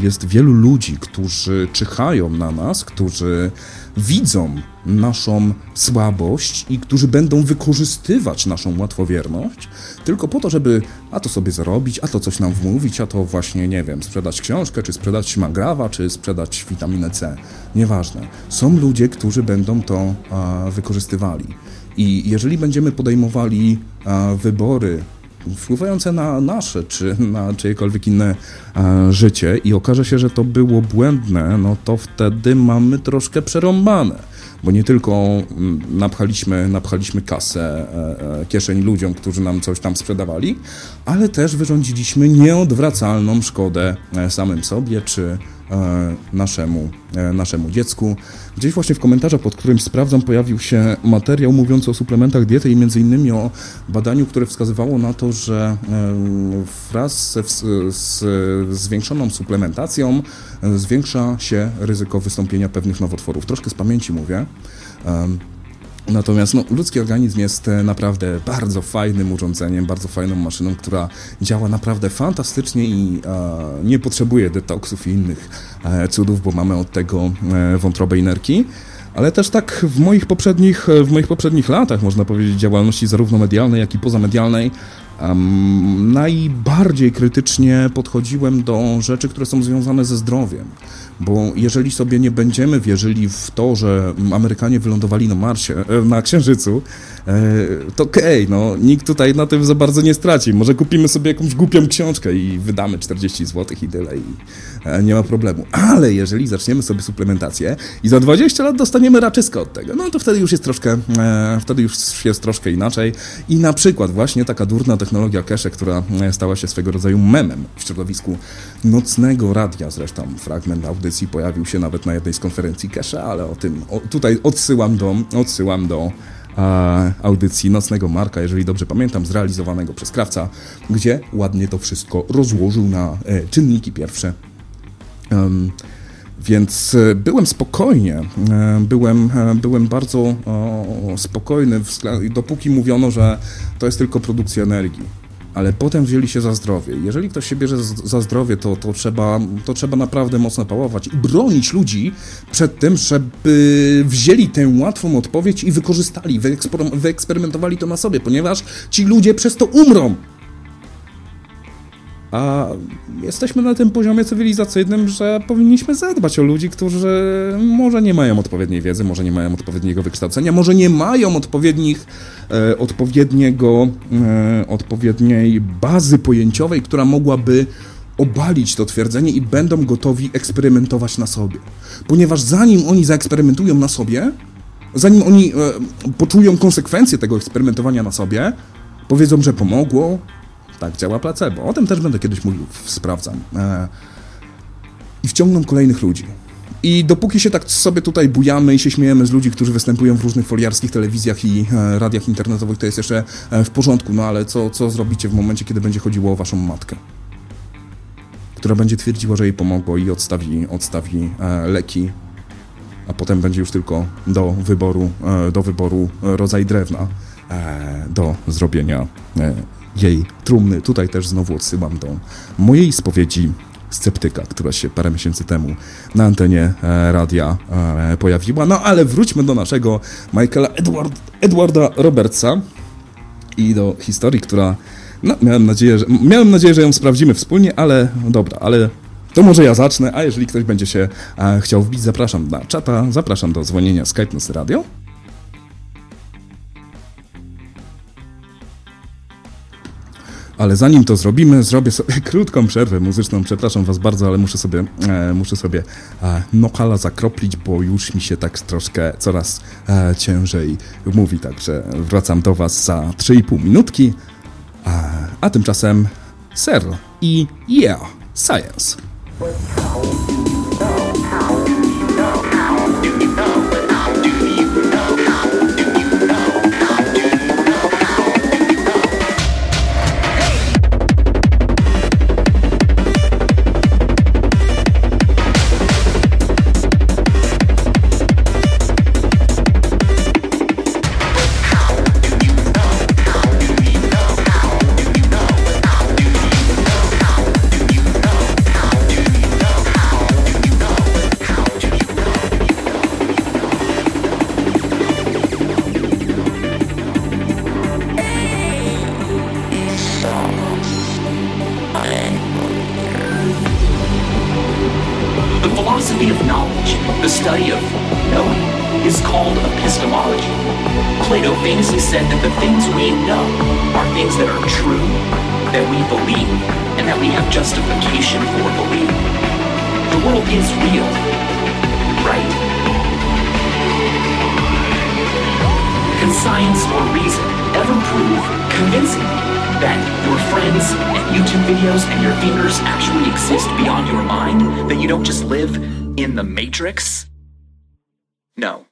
jest wielu ludzi, którzy czyhają na nas, którzy widzą naszą słabość i którzy będą wykorzystywać naszą łatwowierność tylko po to, żeby a to sobie zarobić, a to coś nam wmówić, a to właśnie, nie wiem, sprzedać książkę, czy sprzedać magrawa, czy sprzedać witaminę C. Nieważne. Są ludzie, którzy będą to a, wykorzystywali. I jeżeli będziemy podejmowali a, wybory wpływające na nasze czy na czyjekolwiek inne e, życie i okaże się, że to było błędne, no to wtedy mamy troszkę przerąbane. Bo nie tylko mm, napchaliśmy, napchaliśmy kasę, e, e, kieszeń ludziom, którzy nam coś tam sprzedawali, ale też wyrządziliśmy nieodwracalną szkodę e, samym sobie czy E, naszemu, e, naszemu dziecku. Gdzieś właśnie w komentarzach, pod którym sprawdzam, pojawił się materiał mówiący o suplementach diety i między innymi o badaniu, które wskazywało na to, że wraz z, z zwiększoną suplementacją zwiększa się ryzyko wystąpienia pewnych nowotworów. Troszkę z pamięci mówię. Natomiast no, ludzki organizm jest e, naprawdę bardzo fajnym urządzeniem, bardzo fajną maszyną, która działa naprawdę fantastycznie i e, nie potrzebuje detoksów i innych e, cudów, bo mamy od tego e, wątrobę i nerki. Ale też tak w moich poprzednich, w moich poprzednich latach, można powiedzieć, działalności zarówno medialnej, jak i pozamedialnej, um, najbardziej krytycznie podchodziłem do rzeczy, które są związane ze zdrowiem. Bo jeżeli sobie nie będziemy wierzyli w to, że Amerykanie wylądowali na Marsie, e, na Księżycu, e, to okej, okay, no nikt tutaj na tym za bardzo nie straci. Może kupimy sobie jakąś głupią książkę i wydamy 40 zł i tyle i e, nie ma problemu. Ale jeżeli zaczniemy sobie suplementację i za 20 lat dostaniemy raczyskę od tego, no to wtedy już jest troszkę, wtedy już jest troszkę inaczej i na przykład właśnie taka durna technologia cache, która stała się swego rodzaju memem w środowisku nocnego radia. Zresztą fragment audycji pojawił się nawet na jednej z konferencji cache, ale o tym o, tutaj odsyłam do, odsyłam do audycji Nocnego Marka, jeżeli dobrze pamiętam, zrealizowanego przez Krawca, gdzie ładnie to wszystko rozłożył na e, czynniki pierwsze. Um, więc e, byłem spokojnie, e, byłem, byłem bardzo spokojny, dopóki mówiono, że to jest tylko produkcja energii ale potem wzięli się za zdrowie. Jeżeli ktoś się bierze za zdrowie, to, to, trzeba, to trzeba naprawdę mocno pałować i bronić ludzi przed tym, żeby wzięli tę łatwą odpowiedź i wykorzystali, wyeksperymentowali to na sobie, ponieważ ci ludzie przez to umrą. A jesteśmy na tym poziomie cywilizacyjnym, że powinniśmy zadbać o ludzi, którzy może nie mają odpowiedniej wiedzy, może nie mają odpowiedniego wykształcenia, może nie mają odpowiednich, e, odpowiedniego, e, odpowiedniej bazy pojęciowej, która mogłaby obalić to twierdzenie i będą gotowi eksperymentować na sobie. Ponieważ zanim oni zaeksperymentują na sobie, zanim oni e, poczują konsekwencje tego eksperymentowania na sobie, powiedzą, że pomogło, tak działa placebo. O tym też będę kiedyś mówił, sprawdzam. E, I wciągną kolejnych ludzi. I dopóki się tak sobie tutaj bujamy i się śmiejemy z ludzi, którzy występują w różnych foliarskich telewizjach i e, radiach internetowych, to jest jeszcze e, w porządku, no ale co, co zrobicie w momencie, kiedy będzie chodziło o waszą matkę? Która będzie twierdziła, że jej pomogło i odstawi, odstawi leki, a potem będzie już tylko do wyboru, do wyboru rodzaj drewna do zrobienia jej trumny. Tutaj też znowu odsyłam do mojej spowiedzi sceptyka, która się parę miesięcy temu na antenie e, radia e, pojawiła. No ale wróćmy do naszego Michaela Edward, Edwarda Robertsa i do historii, która no, miałem nadzieję, że, miałem nadzieję, że ją sprawdzimy wspólnie, ale dobra, ale to może ja zacznę, a jeżeli ktoś będzie się e, chciał wbić, zapraszam na czata, zapraszam do dzwonienia Skype Nosy Radio. Ale zanim to zrobimy, zrobię sobie krótką przerwę muzyczną. Przepraszam Was bardzo, ale muszę sobie, e, muszę sobie e, nokala zakroplić, bo już mi się tak troszkę coraz e, ciężej mówi. Także wracam do Was za 3,5 minutki. A, a tymczasem Ser i Yeah, Science. convincing me that your friends and YouTube videos and your fingers actually exist beyond your mind, that you don't just live in the matrix? No.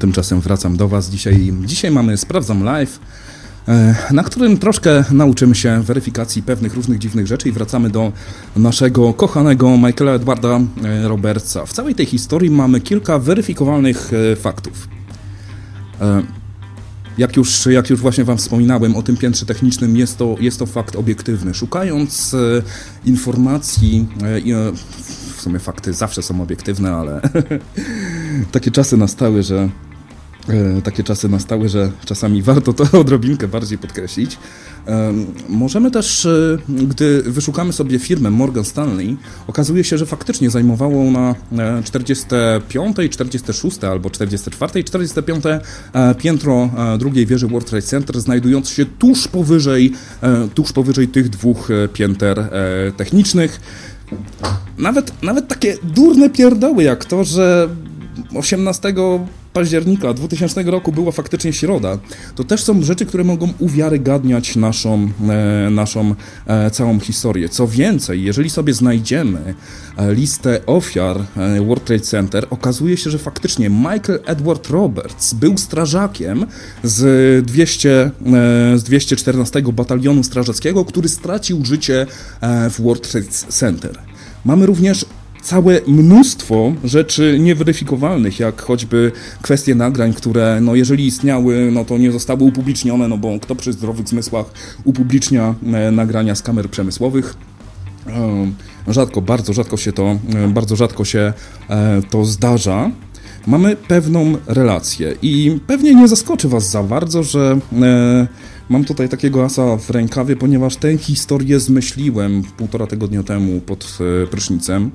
Tymczasem wracam do Was. Dzisiaj, dzisiaj mamy Sprawdzam Live, e, na którym troszkę nauczymy się weryfikacji pewnych różnych dziwnych rzeczy i wracamy do naszego kochanego Michaela Edwarda e, Robertsa. W całej tej historii mamy kilka weryfikowalnych e, faktów. Jak już, jak już właśnie Wam wspominałem o tym piętrze technicznym, jest to, jest to fakt obiektywny. Szukając informacji, w sumie fakty zawsze są obiektywne, ale takie czasy nastały, że takie czasy nastały, że czasami warto to odrobinkę bardziej podkreślić. Możemy też, e, gdy wyszukamy sobie firmę Morgan Stanley, okazuje się, że faktycznie zajmowało na 45, 46 albo 44 i 45 piętro drugiej wieży World Trade Center, znajdując się tuż powyżej, e, tuż powyżej tych dwóch pięter technicznych. Nawet, nawet takie durne pierdoły jak to, że 18 października 2000 roku była faktycznie środa, to też są rzeczy, które mogą uwiarygadniać naszą, e, naszą e, całą historię. Co więcej, jeżeli sobie znajdziemy e, listę ofiar e, World Trade Center, okazuje się, że faktycznie Michael Edward Roberts był strażakiem z, 200, e, z 214 Batalionu Strażackiego, który stracił życie w World Trade Center. Mamy również całe mnóstwo rzeczy nieweryfikowalnych, jak choćby kwestie nagrań, które, no jeżeli istniały, no to nie zostały upublicznione, no bo kto przy zdrowych zmysłach upublicznia e, nagrania z kamer przemysłowych. E, rzadko, bardzo rzadko się to, e, bardzo rzadko się to zdarza. Mamy pewną relację i pewnie nie zaskoczy Was za bardzo, że Mam tutaj takiego asa w rękawie, ponieważ tę historię zmyśliłem półtora tygodnia temu pod prysznicem.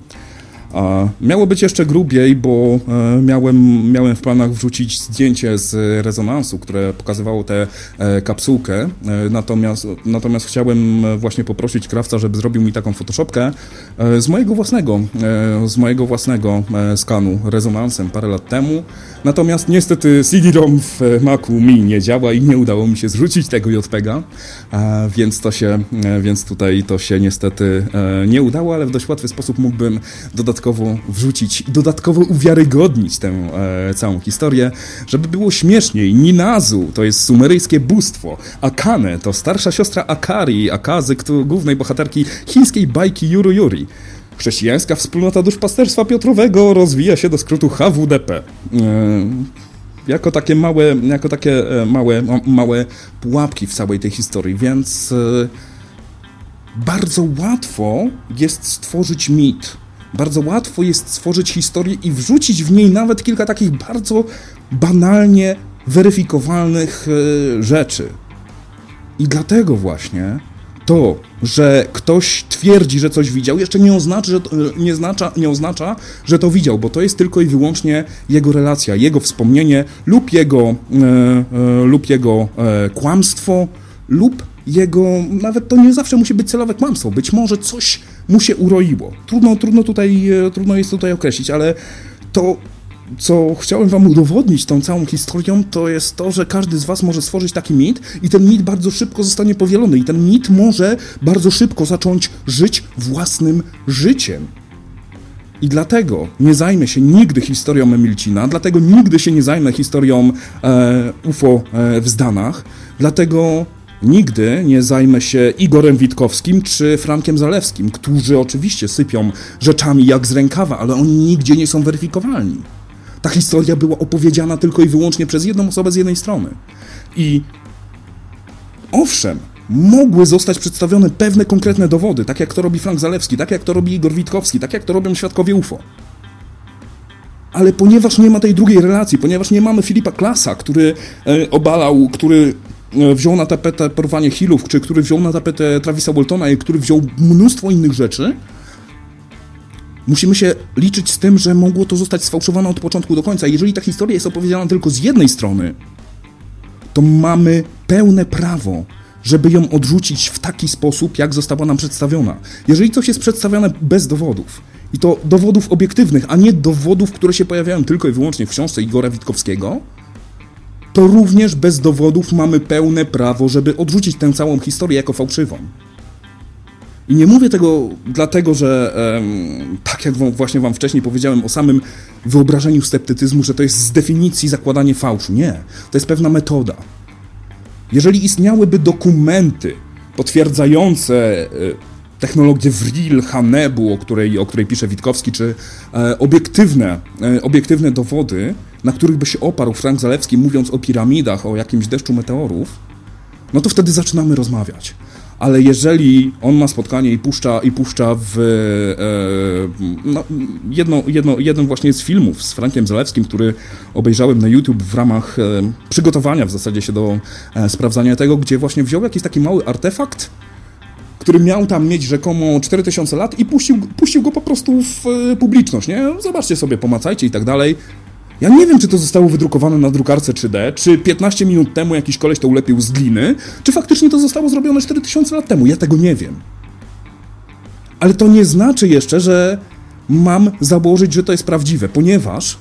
Miało być jeszcze grubiej, bo e, miałem, miałem w planach wrzucić zdjęcie z rezonansu, które pokazywało tę e, kapsułkę, e, natomiast, natomiast chciałem właśnie poprosić krawca, żeby zrobił mi taką photoshopkę z mojego własnego, z mojego własnego skanu rezonansem parę lat temu. Natomiast niestety CD-ROM w Macu mi nie działa i nie udało mi się zrzucić tego JPEGa, więc to się, więc tutaj to się niestety nie udało, ale w dość łatwy sposób mógłbym dodatkowo dodatkowo wrzucić, dodatkowo uwiarygodnić tę e, całą historię, żeby było śmieszniej. Ninazu to jest sumeryjskie bóstwo, Akane to starsza siostra Akari, Akazy, głównej bohaterki chińskiej bajki Yuru Yuri. Chrześcijańska wspólnota duszpasterstwa Piotrowego rozwija się do skrótu HWDP. E, jako takie małe, jako takie e, małe, małe pułapki w całej tej historii, więc e, bardzo łatwo jest stworzyć mit bardzo łatwo jest stworzyć historię i wrzucić w niej nawet kilka takich bardzo banalnie weryfikowalnych e, rzeczy. I dlatego właśnie to, że ktoś twierdzi, że coś widział, jeszcze nie oznacza, że to, nie, oznacza, nie oznacza, że to widział, bo to jest tylko i wyłącznie jego relacja, jego wspomnienie lub jego, e, e, lub jego e, kłamstwo, lub jego, nawet to nie zawsze musi być celowe kłamstwo, być może coś mu się uroiło. Trudno, trudno, tutaj, e, trudno jest tutaj określić, ale to, co chciałem wam udowodnić tą całą historią, to jest to, że każdy z was może stworzyć taki mit i ten mit bardzo szybko zostanie powielony i ten mit może bardzo szybko zacząć żyć własnym życiem. I dlatego nie zajmę się nigdy historią Emilcina, dlatego nigdy się nie zajmę historią e, UFO e, w Zdanach, dlatego Nigdy nie zajmę się Igorem Witkowskim czy Frankiem Zalewskim, którzy oczywiście sypią rzeczami jak z rękawa, ale oni nigdzie nie są weryfikowalni. Ta historia była opowiedziana tylko i wyłącznie przez jedną osobę z jednej strony. I owszem, mogły zostać przedstawione pewne konkretne dowody, tak jak to robi Frank Zalewski, tak jak to robi Igor Witkowski, tak jak to robią świadkowie UFO. Ale ponieważ nie ma tej drugiej relacji, ponieważ nie mamy Filipa Klasa, który e, obalał, który wziął na tapetę porwanie Hillów, czy który wziął na tapetę Travisa Waltona i który wziął mnóstwo innych rzeczy, musimy się liczyć z tym, że mogło to zostać sfałszowane od początku do końca. Jeżeli ta historia jest opowiedziana tylko z jednej strony, to mamy pełne prawo, żeby ją odrzucić w taki sposób, jak została nam przedstawiona. Jeżeli coś jest przedstawione bez dowodów, i to dowodów obiektywnych, a nie dowodów, które się pojawiają tylko i wyłącznie w książce Igora Witkowskiego, to również bez dowodów mamy pełne prawo, żeby odrzucić tę całą historię jako fałszywą. I nie mówię tego dlatego, że em, tak jak właśnie wam wcześniej powiedziałem o samym wyobrażeniu sceptycyzmu, że to jest z definicji zakładanie fałszu. Nie. To jest pewna metoda. Jeżeli istniałyby dokumenty potwierdzające e, technologię Vril, Hanebu, o której, o której pisze Witkowski, czy e, obiektywne, e, obiektywne dowody, na których by się oparł Frank Zalewski, mówiąc o piramidach, o jakimś deszczu meteorów, no to wtedy zaczynamy rozmawiać. Ale jeżeli on ma spotkanie i puszcza, i puszcza w e, no, jedno, jedno, jeden właśnie z filmów z Frankiem Zalewskim, który obejrzałem na YouTube w ramach e, przygotowania w zasadzie się do e, sprawdzania tego, gdzie właśnie wziął jakiś taki mały artefakt, który miał tam mieć rzekomo 4000 lat i puścił, puścił go po prostu w e, publiczność, nie? Zobaczcie sobie, pomacajcie i tak dalej. Ja nie wiem, czy to zostało wydrukowane na drukarce 3D, czy 15 minut temu jakiś koleś to ulepił z gliny, czy faktycznie to zostało zrobione 4000 lat temu. Ja tego nie wiem. Ale to nie znaczy jeszcze, że mam założyć, że to jest prawdziwe, ponieważ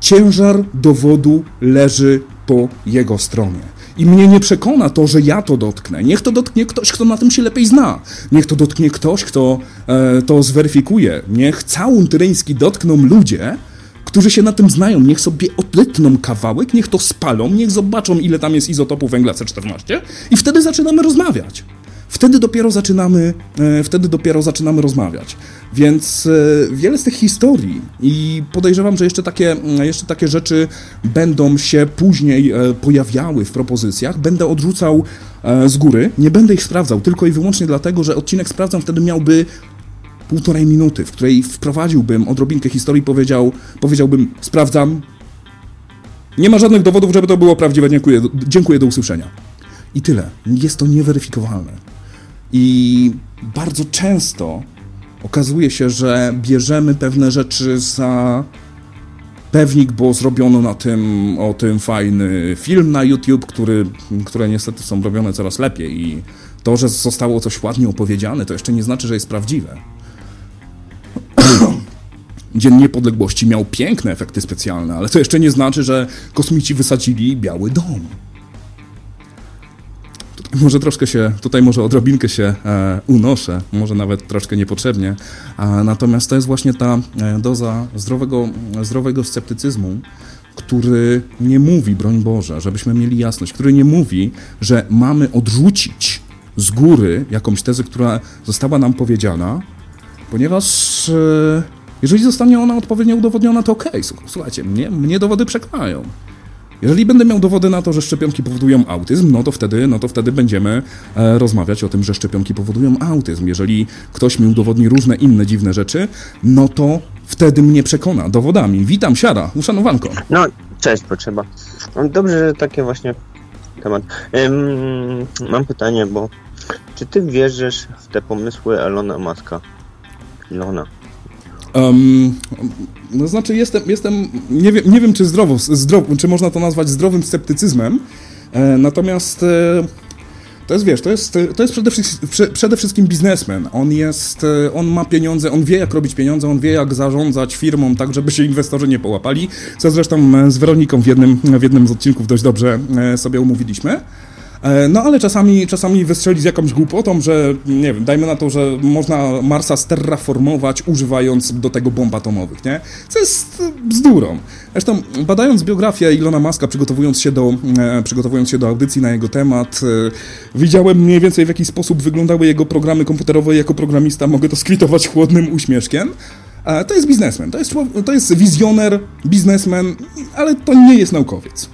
ciężar dowodu leży po jego stronie. I mnie nie przekona to, że ja to dotknę. Niech to dotknie ktoś, kto na tym się lepiej zna. Niech to dotknie ktoś, kto e, to zweryfikuje. Niech całun tyryński dotkną ludzie, którzy się na tym znają. Niech sobie odetną kawałek, niech to spalą, niech zobaczą, ile tam jest izotopu węgla C14 i wtedy zaczynamy rozmawiać. Wtedy dopiero zaczynamy, e, wtedy dopiero zaczynamy rozmawiać. Więc e, wiele z tych historii i podejrzewam, że jeszcze takie, jeszcze takie rzeczy będą się później e, pojawiały w propozycjach. Będę odrzucał z góry, nie będę ich sprawdzał, tylko i wyłącznie dlatego, że odcinek sprawdzam wtedy miałby półtorej minuty, w której wprowadziłbym odrobinkę historii, powiedział, powiedziałbym, sprawdzam. Nie ma żadnych dowodów, żeby to było prawdziwe. Dziękuję, dziękuję do usłyszenia. I tyle. Jest to nieweryfikowalne. I bardzo często okazuje się, że bierzemy pewne rzeczy za pewnik, bo zrobiono na tym, o tym fajny film na YouTube, który, które niestety są robione coraz lepiej i to, że zostało coś ładnie opowiedziane, to jeszcze nie znaczy, że jest prawdziwe. Dzień Niepodległości miał piękne efekty specjalne, ale to jeszcze nie znaczy, że kosmici wysadzili Biały Dom. Może troszkę się, tutaj może odrobinkę się e, unoszę, może nawet troszkę niepotrzebnie, natomiast to jest właśnie ta e, doza zdrowego, zdrowego sceptycyzmu, który nie mówi, broń Boże, żebyśmy mieli jasność, który nie mówi, że mamy odrzucić z góry jakąś tezę, która została nam powiedziana, ponieważ e, jeżeli zostanie ona odpowiednio udowodniona, to okej, okay. słuchajcie, mnie, mnie dowody przekonają. Jeżeli będę miał dowody na to, że szczepionki powodują autyzm, no to wtedy, no to wtedy będziemy e, rozmawiać o tym, że szczepionki powodują autyzm. Jeżeli ktoś mi udowodni różne inne dziwne rzeczy, no to wtedy mnie przekona dowodami. Witam, siara, uszanowanko. No, cześć, potrzeba. Dobrze, że takie właśnie temat. Ym, mam pytanie, bo czy ty wierzysz w te pomysły Elona Maska? Ilona. Um, no znaczy jestem, jestem nie, wiem, nie wiem czy zdrowo, zdrowo, czy można to nazwać zdrowym sceptycyzmem, e, natomiast e, to jest, wiesz, to jest, to jest przede, wszystkim, przede wszystkim biznesmen. On jest, e, on ma pieniądze, on wie jak robić pieniądze, on wie jak zarządzać firmą tak, żeby się inwestorzy nie połapali, co zresztą e, z Weroniką w jednym, w jednym z odcinków dość dobrze e, sobie umówiliśmy. E, no ale czasami, czasami wystrzeli z jakąś głupotą, że nie wiem, dajmy na to, że można Marsa sterraformować używając do tego bomb atomowych, nie? Co jest bzdurą. Zresztą badając biografię Ilona Maska, przygotowując się do, e, przygotowując się do audycji na jego temat, e, widziałem mniej więcej w jaki sposób wyglądały jego programy komputerowe. Jako programista mogę to skwitować chłodnym uśmieszkiem. To jest biznesmen, to jest, to jest wizjoner, biznesmen, ale to nie jest naukowiec.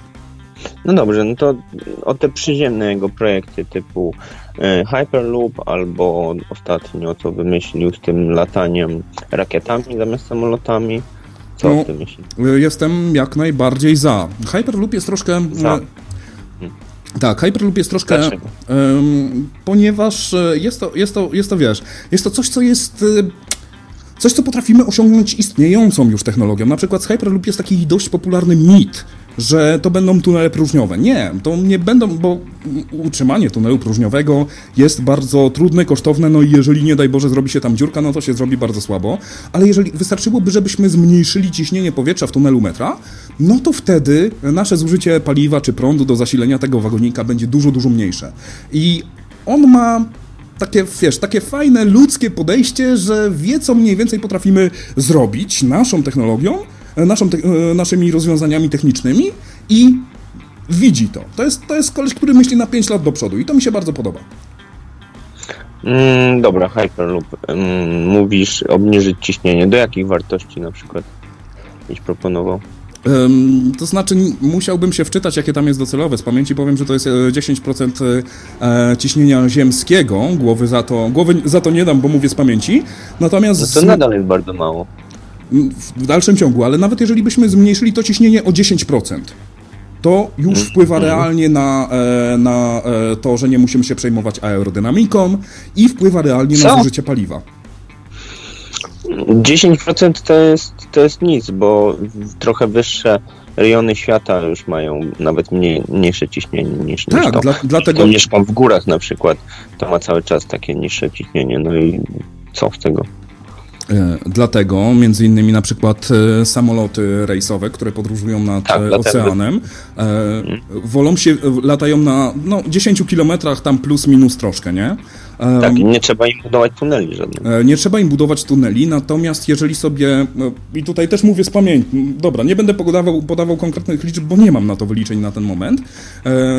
No dobrze, no to o te przyziemne jego projekty typu e, Hyperloop albo ostatnio co wymyślił z tym lataniem rakietami zamiast samolotami. Co no, ty myślisz? Jestem jak najbardziej za. Hyperloop jest troszkę... Za. Tak, Hyperloop jest troszkę. Um, ponieważ e, jest to, jest, to, jest to, wiesz, jest to coś, co jest. E, coś, co potrafimy osiągnąć istniejącą już technologią. Na przykład z Hyperloop jest taki dość popularny mit, że to będą tunele próżniowe. Nie, to nie będą, bo utrzymanie tunelu próżniowego jest bardzo trudne, kosztowne, no i jeżeli nie daj Boże zrobi się tam dziurka, no to się zrobi bardzo słabo, ale jeżeli wystarczyłoby, żebyśmy zmniejszyli ciśnienie powietrza w tunelu metra, no to wtedy nasze zużycie paliwa czy prądu do zasilenia tego wagonika będzie dużo, dużo mniejsze. I on ma takie, wiesz, takie fajne, ludzkie podejście, że wie, co mniej więcej potrafimy zrobić naszą technologią, naszą te, e, naszymi rozwiązaniami technicznymi i widzi to. To jest, to jest koleś, który myśli na 5 lat do przodu i to mi się bardzo podoba. Mm, dobra, Hyperloop. Mm, mówisz obniżyć ciśnienie. Do jakich wartości na przykład byś proponował? Um, to znaczy, musiałbym się wczytać, jakie tam jest docelowe. Z pamięci powiem, że to jest 10% e, ciśnienia ziemskiego. Głowy za to, głowy za to nie dam, bo mówię z pamięci. Natomiast. No to nadal jest bardzo mało. W dalszym ciągu, ale nawet jeżeli byśmy zmniejszyli to ciśnienie o 10%, to już mm. wpływa mm. realnie na, e, na e, to, że nie musimy się przejmować aerodynamiką i wpływa realnie Co? na zużycie paliwa. 10% to jest, to jest nic, bo trochę wyższe rejony świata już mają nawet mniej, mniejsze ciśnienie niż, tak, niż to. Dla, dlatego... mieszkam w górach na przykład, to ma cały czas takie niższe ciśnienie, no i co z tego? E, dlatego między innymi na przykład e, samoloty rejsowe, które podróżują nad tak, e, oceanem, mhm. wolą się, latają na no, 10 kilometrach tam plus minus troszkę, nie? Tak, nie trzeba im budować tuneli żadnych. Nie trzeba im budować tuneli, natomiast jeżeli sobie, i tutaj też mówię z pamięci, dobra, nie będę podawał, podawał konkretnych liczb, bo nie mam na to wyliczeń na ten moment,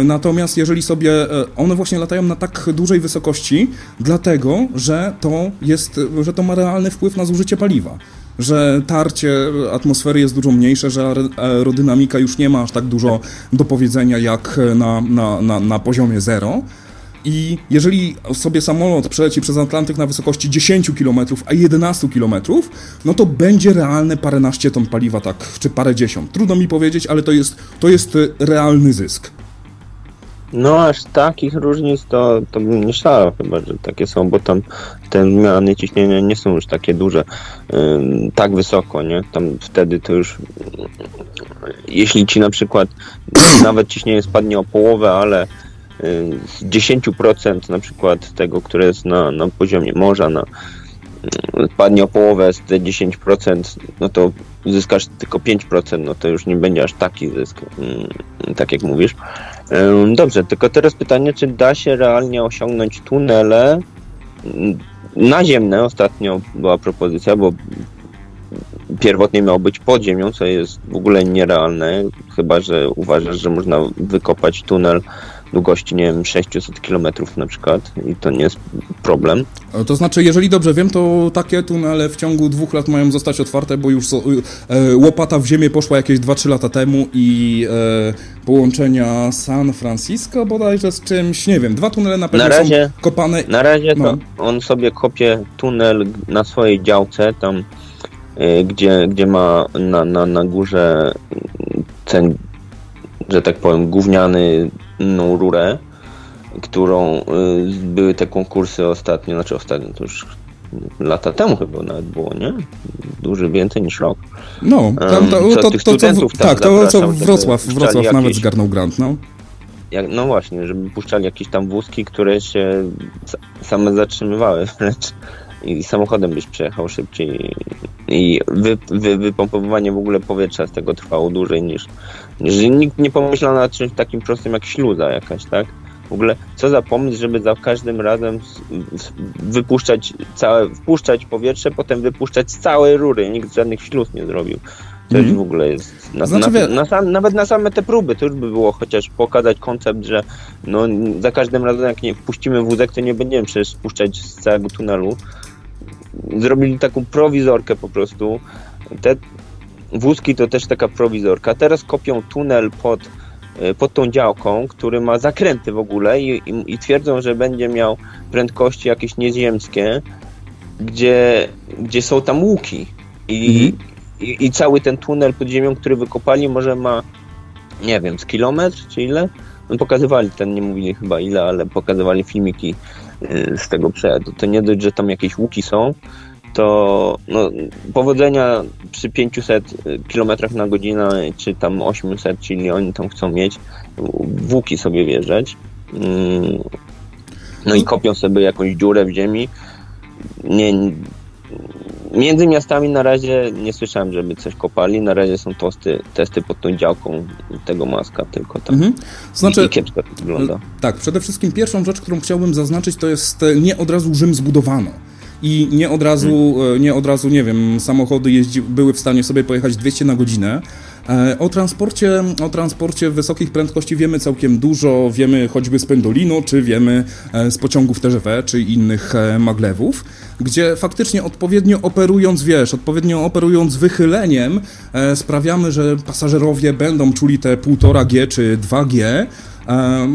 natomiast jeżeli sobie, one właśnie latają na tak dużej wysokości, dlatego, że to jest, że to ma realny wpływ na zużycie paliwa że tarcie atmosfery jest dużo mniejsze, że aerodynamika już nie ma aż tak dużo do powiedzenia jak na, na, na, na poziomie zero. I jeżeli sobie samolot przeleci przez Atlantyk na wysokości 10 km, a 11 km, no to będzie realne paręnaście ton paliwa, tak, czy parę dziesiąt. Trudno mi powiedzieć, ale to jest, to jest realny zysk. No aż takich różnic to, to bym nie szalał chyba, że takie są, bo tam te zmiany ciśnienia nie są już takie duże, tak wysoko, nie? Tam wtedy to już jeśli ci na przykład nawet ciśnienie spadnie o połowę, ale 10% na przykład tego, które jest na, na poziomie morza, na, spadnie o połowę z te 10%, no to uzyskasz tylko 5%, no to już nie będzie aż taki zysk, mm, tak jak mówisz. Dobrze, tylko teraz pytanie, czy da się realnie osiągnąć tunele mm, naziemne? Ostatnio była propozycja, bo pierwotnie miało być pod ziemią, co jest w ogóle nierealne, chyba że uważasz, że można wykopać tunel długości, nie wiem, 600 km na przykład i to nie jest problem. To znaczy, jeżeli dobrze wiem, to takie tunele w ciągu dwóch lat mają zostać otwarte, bo już so, e, łopata w ziemię poszła jakieś 2-3 lata temu i e, połączenia San Francisco bodajże z czymś, nie wiem, dwa tunele na pewno na razie, są kopane. Na razie no. on sobie kopie tunel na swojej działce, tam e, gdzie, gdzie ma na, na, na górze ten, że tak powiem, gówniany inną rurę, którą y, były te konkursy ostatnio, znaczy ostatnio, to już lata temu chyba nawet było, nie? Duży więcej niż rok. No, tam, to, to, to, to, co, tak, to co Wrocław, Wrocław jakieś, nawet zgarnął grant, no. Jak, no właśnie, żeby puszczali jakieś tam wózki, które się same zatrzymywały wręcz i samochodem byś przejechał szybciej i wy, wy, wypompowywanie w ogóle powietrza z tego trwało dłużej niż, niż nikt nie pomyślał nad czymś takim prostym jak śluza jakaś, tak? W ogóle co za pomysł, żeby za każdym razem wypuszczać całe, wpuszczać powietrze, potem wypuszczać z całej rury. Nikt żadnych śluz nie zrobił. To mm. w ogóle jest. Na, znaczy, na, na sam, nawet na same te próby to już by było chociaż pokazać koncept, że no, za każdym razem jak nie wpuścimy wózek, to nie będziemy przecież spuszczać z całego tunelu zrobili taką prowizorkę po prostu. Te wózki to też taka prowizorka. Teraz kopią tunel pod, e, pod tą działką, który ma zakręty w ogóle i, i, i twierdzą, że będzie miał prędkości jakieś nieziemskie, gdzie, gdzie są tam łuki. I, mhm. i, I cały ten tunel pod ziemią, który wykopali, może ma, nie wiem, z kilometr czy ile? No pokazywali ten, nie mówili chyba ile, ale pokazywali filmiki Y, z tego przejazdu. To nie dość, że tam jakieś łuki są, to no, powodzenia przy 500 km na godzinę, czy tam 800, czyli oni tam chcą mieć, w łuki sobie wjeżdżać. Mm, no i kopią sobie jakąś dziurę w ziemi. Nie, między miastami na razie nie słyszałem, żeby coś kopali. Na razie są tosty, testy pod tą działką tego maska, tylko tak. Mhm. Znaczy, I, kiepsko to wygląda. Tak, przede wszystkim pierwszą rzecz, którą chciałbym zaznaczyć, to jest e, nie od razu Rzym zbudowano i nie od razu, hmm. nie od razu, nie wiem, samochody jeździ, były w stanie sobie pojechać 200 na godzinę. E, o transporcie, o transporcie wysokich prędkości wiemy całkiem dużo, wiemy choćby z Pendolino, czy wiemy e, z pociągów TGV, czy innych maglewów, gdzie faktycznie odpowiednio operując, wiesz, odpowiednio operując wychyleniem, sprawiamy, że pasażerowie będą czuli te 1,5G czy 2G,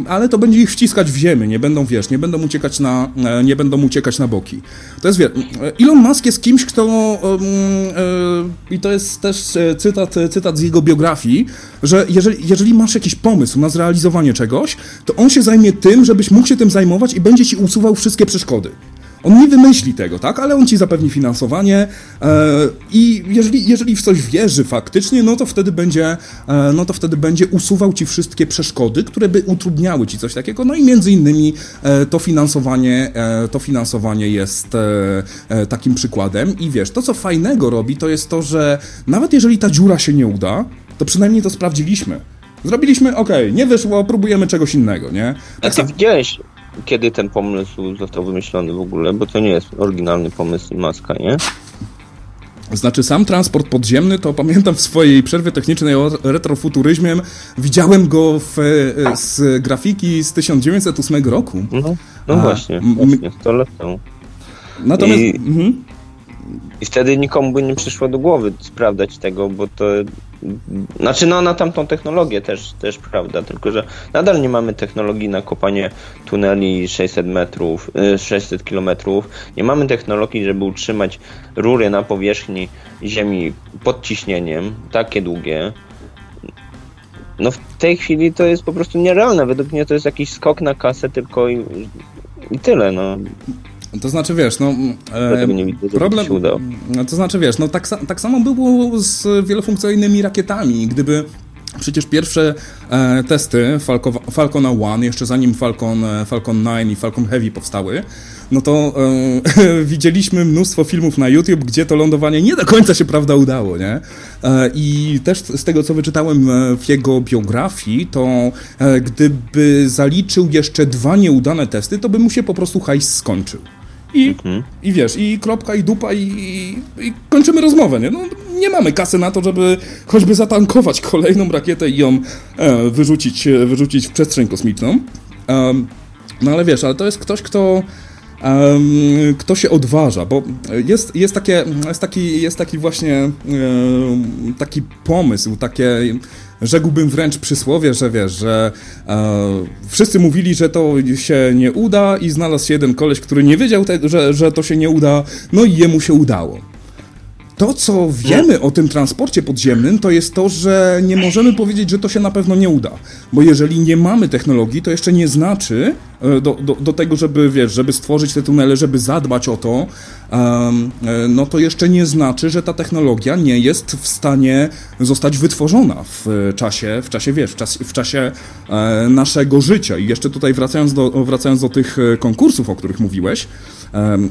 ale to będzie ich wciskać w ziemię, nie będą, wiesz, nie będą uciekać na, e, nie będą uciekać na boki. To jest, wiesz, Elon Musk jest kimś, kto, um, i to jest też e, cytat, cytat z jego biografii, że jeżeli, jeżeli masz jakiś pomysł na zrealizowanie czegoś, to on się zajmie tym, żebyś mógł się tym zajmować i będzie ci usuwał wszystkie przeszkody. On nie wymyśli tego, tak? Ale on ci zapewni finansowanie e, i jeżeli, jeżeli w coś wierzy faktycznie, no to wtedy będzie, e, no to wtedy będzie usuwał ci wszystkie przeszkody, które by utrudniały ci coś takiego. No i między innymi e, to finansowanie, e, to finansowanie jest e, e, takim przykładem. I wiesz, to co fajnego robi, to jest to, że nawet jeżeli ta dziura się nie uda, to przynajmniej to sprawdziliśmy. Zrobiliśmy, ok, nie wyszło, próbujemy czegoś innego, nie? Tak A ty widziałeś, kiedy ten pomysł został wymyślony w ogóle, bo to nie jest oryginalny pomysł Maska, nie? Znaczy sam transport podziemny, to pamiętam w swojej przerwie technicznej o retrofuturyzmie, widziałem go w, e, z grafiki z 1908 roku. No, no właśnie, właśnie, 100 lat temu. Natomiast... I... Mhm. I wtedy nikomu by nie przyszło do głowy sprawdzać tego, bo to. Znaczy, no na tamtą technologię też, też prawda, tylko że nadal nie mamy technologii na kopanie tuneli 600 metrów, 600 y, kilometrów. Nie mamy technologii, żeby utrzymać rury na powierzchni ziemi pod ciśnieniem, takie długie. No w tej chwili to jest po prostu nierealne. Według mnie to jest jakiś skok na kasę tylko i, i tyle, no. To znaczy, wiesz, no... E, nie widzę, problem, się udało. No, to znaczy, wiesz, no tak, tak samo było z wielofunkcyjnymi rakietami. Gdyby Przecież pierwsze e, testy Falco, Falcona 1, jeszcze zanim Falcon, e, Falcon 9 i Falcon Heavy powstały, no to e, widzieliśmy mnóstwo filmów na YouTube, gdzie to lądowanie nie do końca się prawda udało, nie? E, I też z tego, co wyczytałem e, w jego biografii, to e, gdyby zaliczył jeszcze dwa nieudane testy, to by mu się po prostu hajs skończył. I, mhm. I wiesz, i kropka, i dupa, i, i, i, kończymy rozmowę, nie? No, nie mamy kasy na to, żeby choćby zatankować kolejną rakietę i ją e, wyrzucić, e, wyrzucić w przestrzeń kosmiczną. No ale wiesz, ale to jest ktoś, kto kto się odważa, bo jest, jest, takie, jest, taki, jest taki właśnie taki pomysł, takie rzekłbym wręcz przysłowie, że wiesz, że e, wszyscy mówili, że to się nie uda i znalazł się jeden koleś, który nie wiedział, te, że, że to się nie uda, no i jemu się udało. To, co wiemy o tym transporcie podziemnym, to jest to, że nie możemy powiedzieć, że to się na pewno nie uda. Bo jeżeli nie mamy technologii, to jeszcze nie znaczy do, do, do tego, żeby, wiesz, żeby stworzyć te tunele, żeby zadbać o to, um, no to jeszcze nie znaczy, że ta technologia nie jest w stanie zostać wytworzona w czasie, w czasie wiesz, w czasie, w czasie e, naszego życia. I jeszcze tutaj wracając do, wracając do tych konkursów, o których mówiłeś,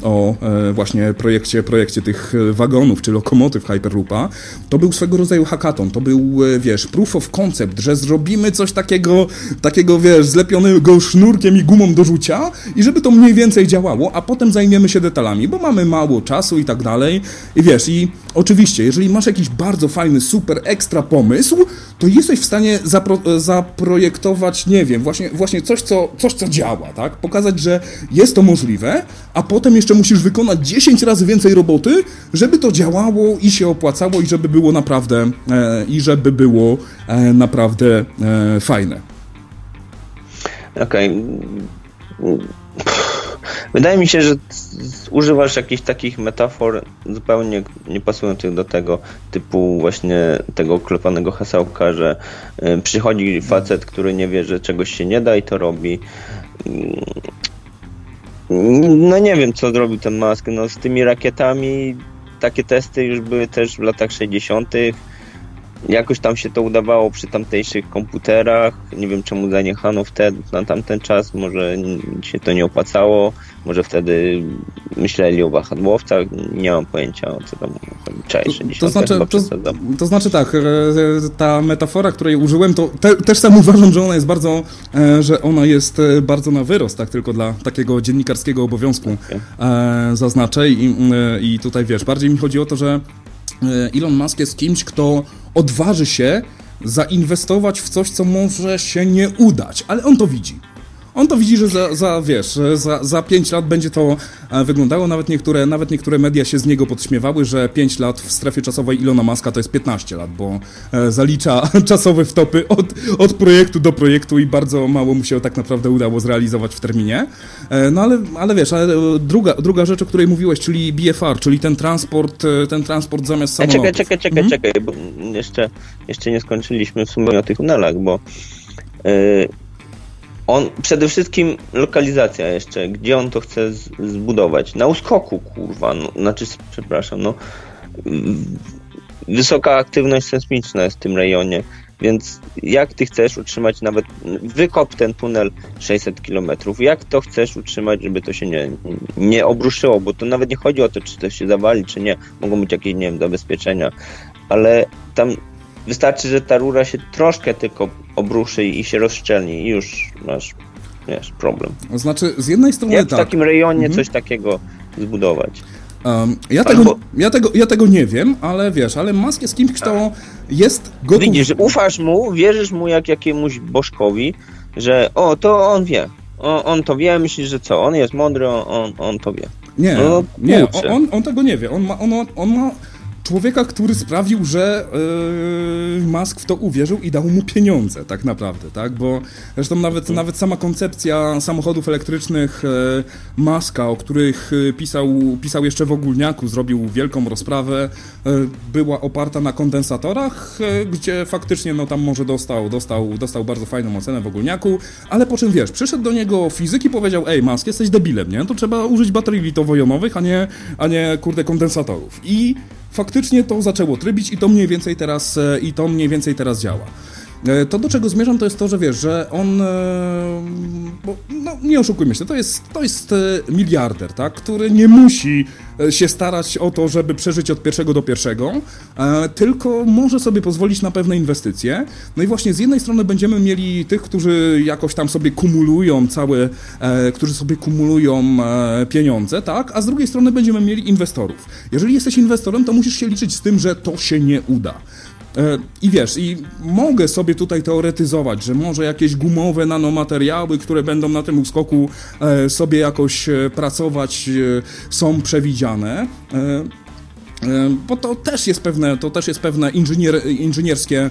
o e, właśnie projekcie, projekcie tych wagonów czy lokomotyw Hyperloopa, to był swego rodzaju hackathon, to był, e, wiesz, proof of concept, że zrobimy coś takiego, takiego, wiesz, zlepionego sznurkiem i gumą do rzucia i żeby to mniej więcej działało, a potem zajmiemy się detalami, bo mamy mało czasu i tak dalej. I wiesz, i oczywiście, jeżeli masz jakiś bardzo fajny, super, ekstra pomysł, to jesteś w stanie zapro zaprojektować, nie wiem, właśnie, właśnie coś, co, coś, co działa, tak? Pokazać, że jest to możliwe, a potem jeszcze musisz wykonać 10 razy więcej roboty, żeby to działało i się opłacało i żeby było naprawdę, e, i żeby było e, naprawdę e, fajne. Okej. Okay. Wydaje mi się, że używasz jakichś takich metafor zupełnie niepasujących do tego typu właśnie tego klepanego hasełka, że y, przychodzi facet, który nie wie, że czegoś się nie da i to robi. No nie wiem, co zrobił ten Musk. No z tymi rakietami takie testy już były też w latach 60. jakoś tam się to udawało przy tamtejszych komputerach. Nie wiem czemu zaniechano wtedy, na tamten czas. Może się to nie opłacało. Może wtedy myśleli o wahadłowcach. Nie mam pojęcia o co tam Cześć, to, znaczy, to, to, znaczy tak, e, ta metafora, której użyłem, to te, też sam uważam, że ona jest bardzo, e, że ona jest e, bardzo na wyrost, tak tylko dla takiego dziennikarskiego obowiązku okay. zaznaczę i, i tutaj wiesz, bardziej mi chodzi o to, że Elon Musk jest kimś, kto odważy się zainwestować w coś, co może się nie udać, ale on to widzi. On to widzi, że za, za wiesz, za, za 5 lat będzie to e, wyglądało. Nawet niektóre, nawet niektóre media się z niego podśmiewały, że 5 lat w strefie czasowej Ilona Maska to jest 15 lat, bo e, zalicza czasowe wtopy od, od projektu do projektu i bardzo mało mu się tak naprawdę udało zrealizować w terminie. E, no ale, ale wiesz, ale druga, druga rzecz, o której mówiłeś, czyli BFR, czyli ten transport, ten transport zamiast samolotów. Czekaj, czekaj, czekaj, mhm. czekaj, bo jeszcze, jeszcze nie skończyliśmy w sumie o tych tunelach, bo yy, on, przede wszystkim lokalizacja jeszcze, gdzie on to chce z, zbudować. Na uskoku, kurwa, no, znaczy, przepraszam, no. Wysoka aktywność sejsmiczna jest w tym rejonie, więc jak ty chcesz utrzymać nawet, wykop ten tunel 600 km, jak to chcesz utrzymać, żeby to się nie, nie obruszyło, bo to nawet nie chodzi o to, czy to się zawali, czy nie, mogą być jakieś, nie wiem, zabezpieczenia, ale tam Wystarczy, że ta rura się troszkę tylko obruszy i się rozszczelni i już masz, wiesz, problem. Znaczy, z jednej strony Jak tak. w takim rejonie mhm. coś takiego zbudować? Um, ja, Albo... tego, ja, tego, ja tego nie wiem, ale wiesz, ale Musk jest kimś, kto jest gotów... Widzisz, ufasz mu, wierzysz mu jak jakiemuś bożkowi, że o, to on wie. O, on to wie, myślisz, że co, on jest mądry, on, on to wie. Nie, no, nie, on, on, tego nie wie. On ma, on, on ma człowieka, który sprawił, że yy, Musk w to uwierzył i dał mu pieniądze, tak naprawdę, tak? Bo zresztą nawet, nawet sama koncepcja samochodów elektrycznych yy, Muska, o których yy, pisał, pisał jeszcze w ogólniaku, zrobił wielką rozprawę, yy, była oparta na kondensatorach, yy, gdzie faktycznie no tam może dostał, dostał, dostał bardzo fajną ocenę w ogólniaku, ale po czym wiesz, przyszedł do niego fizyk i powiedział, ej Musk, jesteś debilem, nie? To trzeba użyć baterii litowo-jonowych, a nie, a nie kurde kondensatorów. I faktycznie to zaczęło trybić i to mniej więcej teraz, e, i to mniej więcej teraz działa. E, to, do czego zmierzam, to jest to, że wiesz, że on, e, bo, no, nie oszukujmy się, to jest, to jest miliarder, tak, który nie musi się starać o to, żeby przeżyć od pierwszego do pierwszego, tylko może sobie pozwolić na pewne inwestycje. No i właśnie z jednej strony będziemy mieli tych, którzy jakoś tam sobie kumulują całe, którzy sobie kumulują pieniądze, tak, a z drugiej strony będziemy mieli inwestorów. Jeżeli jesteś inwestorem, to musisz się liczyć z tym, że to się nie uda. E, I wiesz, i mogę sobie tutaj teoretyzować, że może jakieś gumowe nanomateriały, które będą na tym uskoku e, sobie jakoś e, pracować, są przewidziane. Bo to też jest pewne, to też jest pewne inżynier, inżynierskie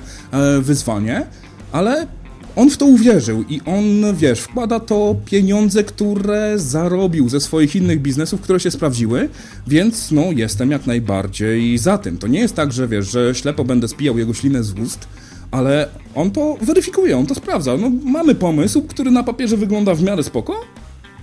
wyzwanie, ale on w to uwierzył i on, wiesz, wkłada to pieniądze, które zarobił ze swoich innych biznesów, które się sprawdziły, więc no jestem jak najbardziej za tym. To nie jest tak, że wiesz, że ślepo będę spijał jego ślinę z ust, ale on to weryfikuje, on to sprawdza. No mamy pomysł, który na papierze wygląda w miarę spoko,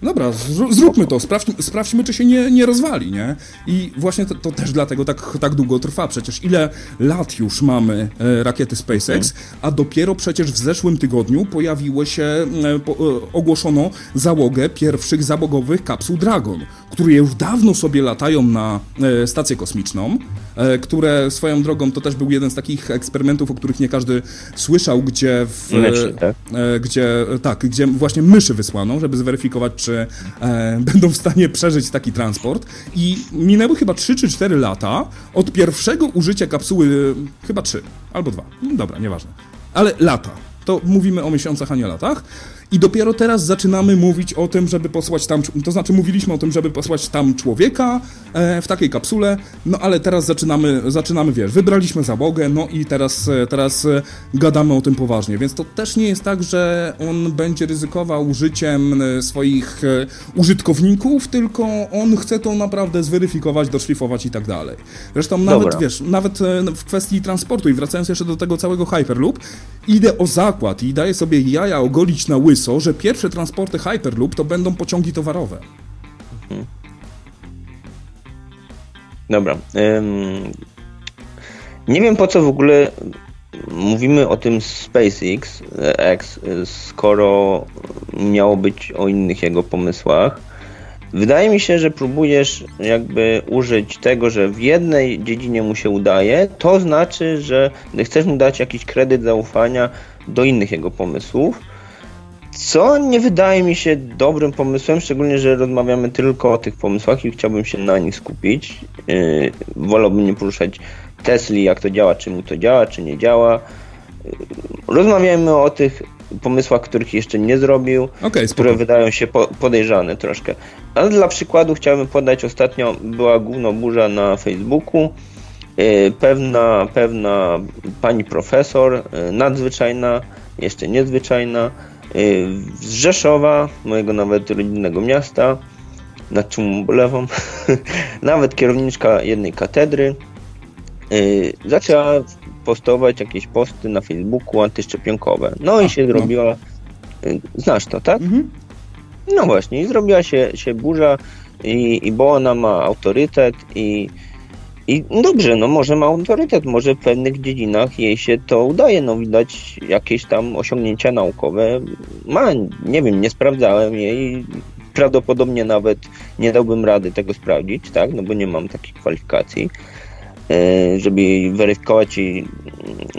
Dobra, zróbmy to, sprawdźmy, sprawdźmy, czy się nie, nie rozwali, nie? I właśnie to, to, też dlatego tak, tak długo trwa. Przecież ile lat już mamy e, rakiety SpaceX, a dopiero przecież w zeszłym tygodniu pojawiło się, e, po, e, ogłoszono załogę pierwszych załogowych kapsuł Dragon, które już dawno sobie latają na e, stację kosmiczną, e, które swoją drogą to też był jeden z takich eksperymentów, o których nie każdy słyszał, gdzie w, myszy, tak? E, gdzie tak, gdzie właśnie myszy wysłano, żeby zweryfikować, czy e, będą w stanie przeżyć taki transport. I minęły chyba 3 czy 4 lata od pierwszego użycia kapsuły, chyba 3 albo 2. No dobra, nieważne. Ale lata. To mówimy o miesiącach, a nie latach. I dopiero teraz zaczynamy mówić o tym, żeby posłać tam, to znaczy mówiliśmy o tym, żeby posłać tam człowieka e, w takiej kapsule, no ale teraz zaczynamy, zaczynamy, wiesz, wybraliśmy załogę, no i teraz, e, teraz e, gadamy o tym poważnie, więc to też nie jest tak, że on będzie ryzykował życiem e, swoich użytkowników, tylko on chce to naprawdę zweryfikować, doszlifować i tak dalej. Zresztą nawet, Dobra. wiesz, nawet w kwestii transportu i wracając jeszcze do tego całego Hyperloop, idę o zakład i daję sobie jaja ogolić na łys łyso, że pierwsze transporty Hyperloop to będą pociągi towarowe. Mhm. Dobra. Ym... Nie wiem po co w ogóle mówimy o tym SpaceX, X, skoro miało być o innych jego pomysłach. Wydaje mi się, że próbujesz jakby użyć tego, że w jednej dziedzinie mu się udaje, to znaczy, że chcesz mu dać jakiś kredyt zaufania do innych jego pomysłów. Co nie wydaje mi się dobrym pomysłem, szczególnie, że rozmawiamy tylko o tych pomysłach i chciałbym się na nich skupić. Yy, wolałbym nie poruszać Tesli, jak to działa, czy mu to działa, czy nie działa. Yy, rozmawiamy o tych pomysłach, których jeszcze nie zrobił, okay, które wydają się podejrzane troszkę. Ale dla przykładu chciałbym podać, ostatnio była główna burza na Facebooku. Yy, pewna, pewna pani profesor, nadzwyczajna, jeszcze niezwyczajna, z Rzeszowa, mojego nawet rodzinnego miasta, nad czym ubolewam, nawet kierowniczka jednej katedry, zaczęła postować jakieś posty na Facebooku antyszczepionkowe. No i się no. zrobiła, y, znasz to, tak? Mhm. No właśnie, i zrobiła się, się burza, i, i bo ona ma autorytet i i dobrze, no może ma autorytet, może w pewnych dziedzinach jej się to udaje, no widać jakieś tam osiągnięcia naukowe ma, nie wiem, nie sprawdzałem jej, prawdopodobnie nawet nie dałbym rady tego sprawdzić, tak, no bo nie mam takich kwalifikacji, żeby weryfikować jej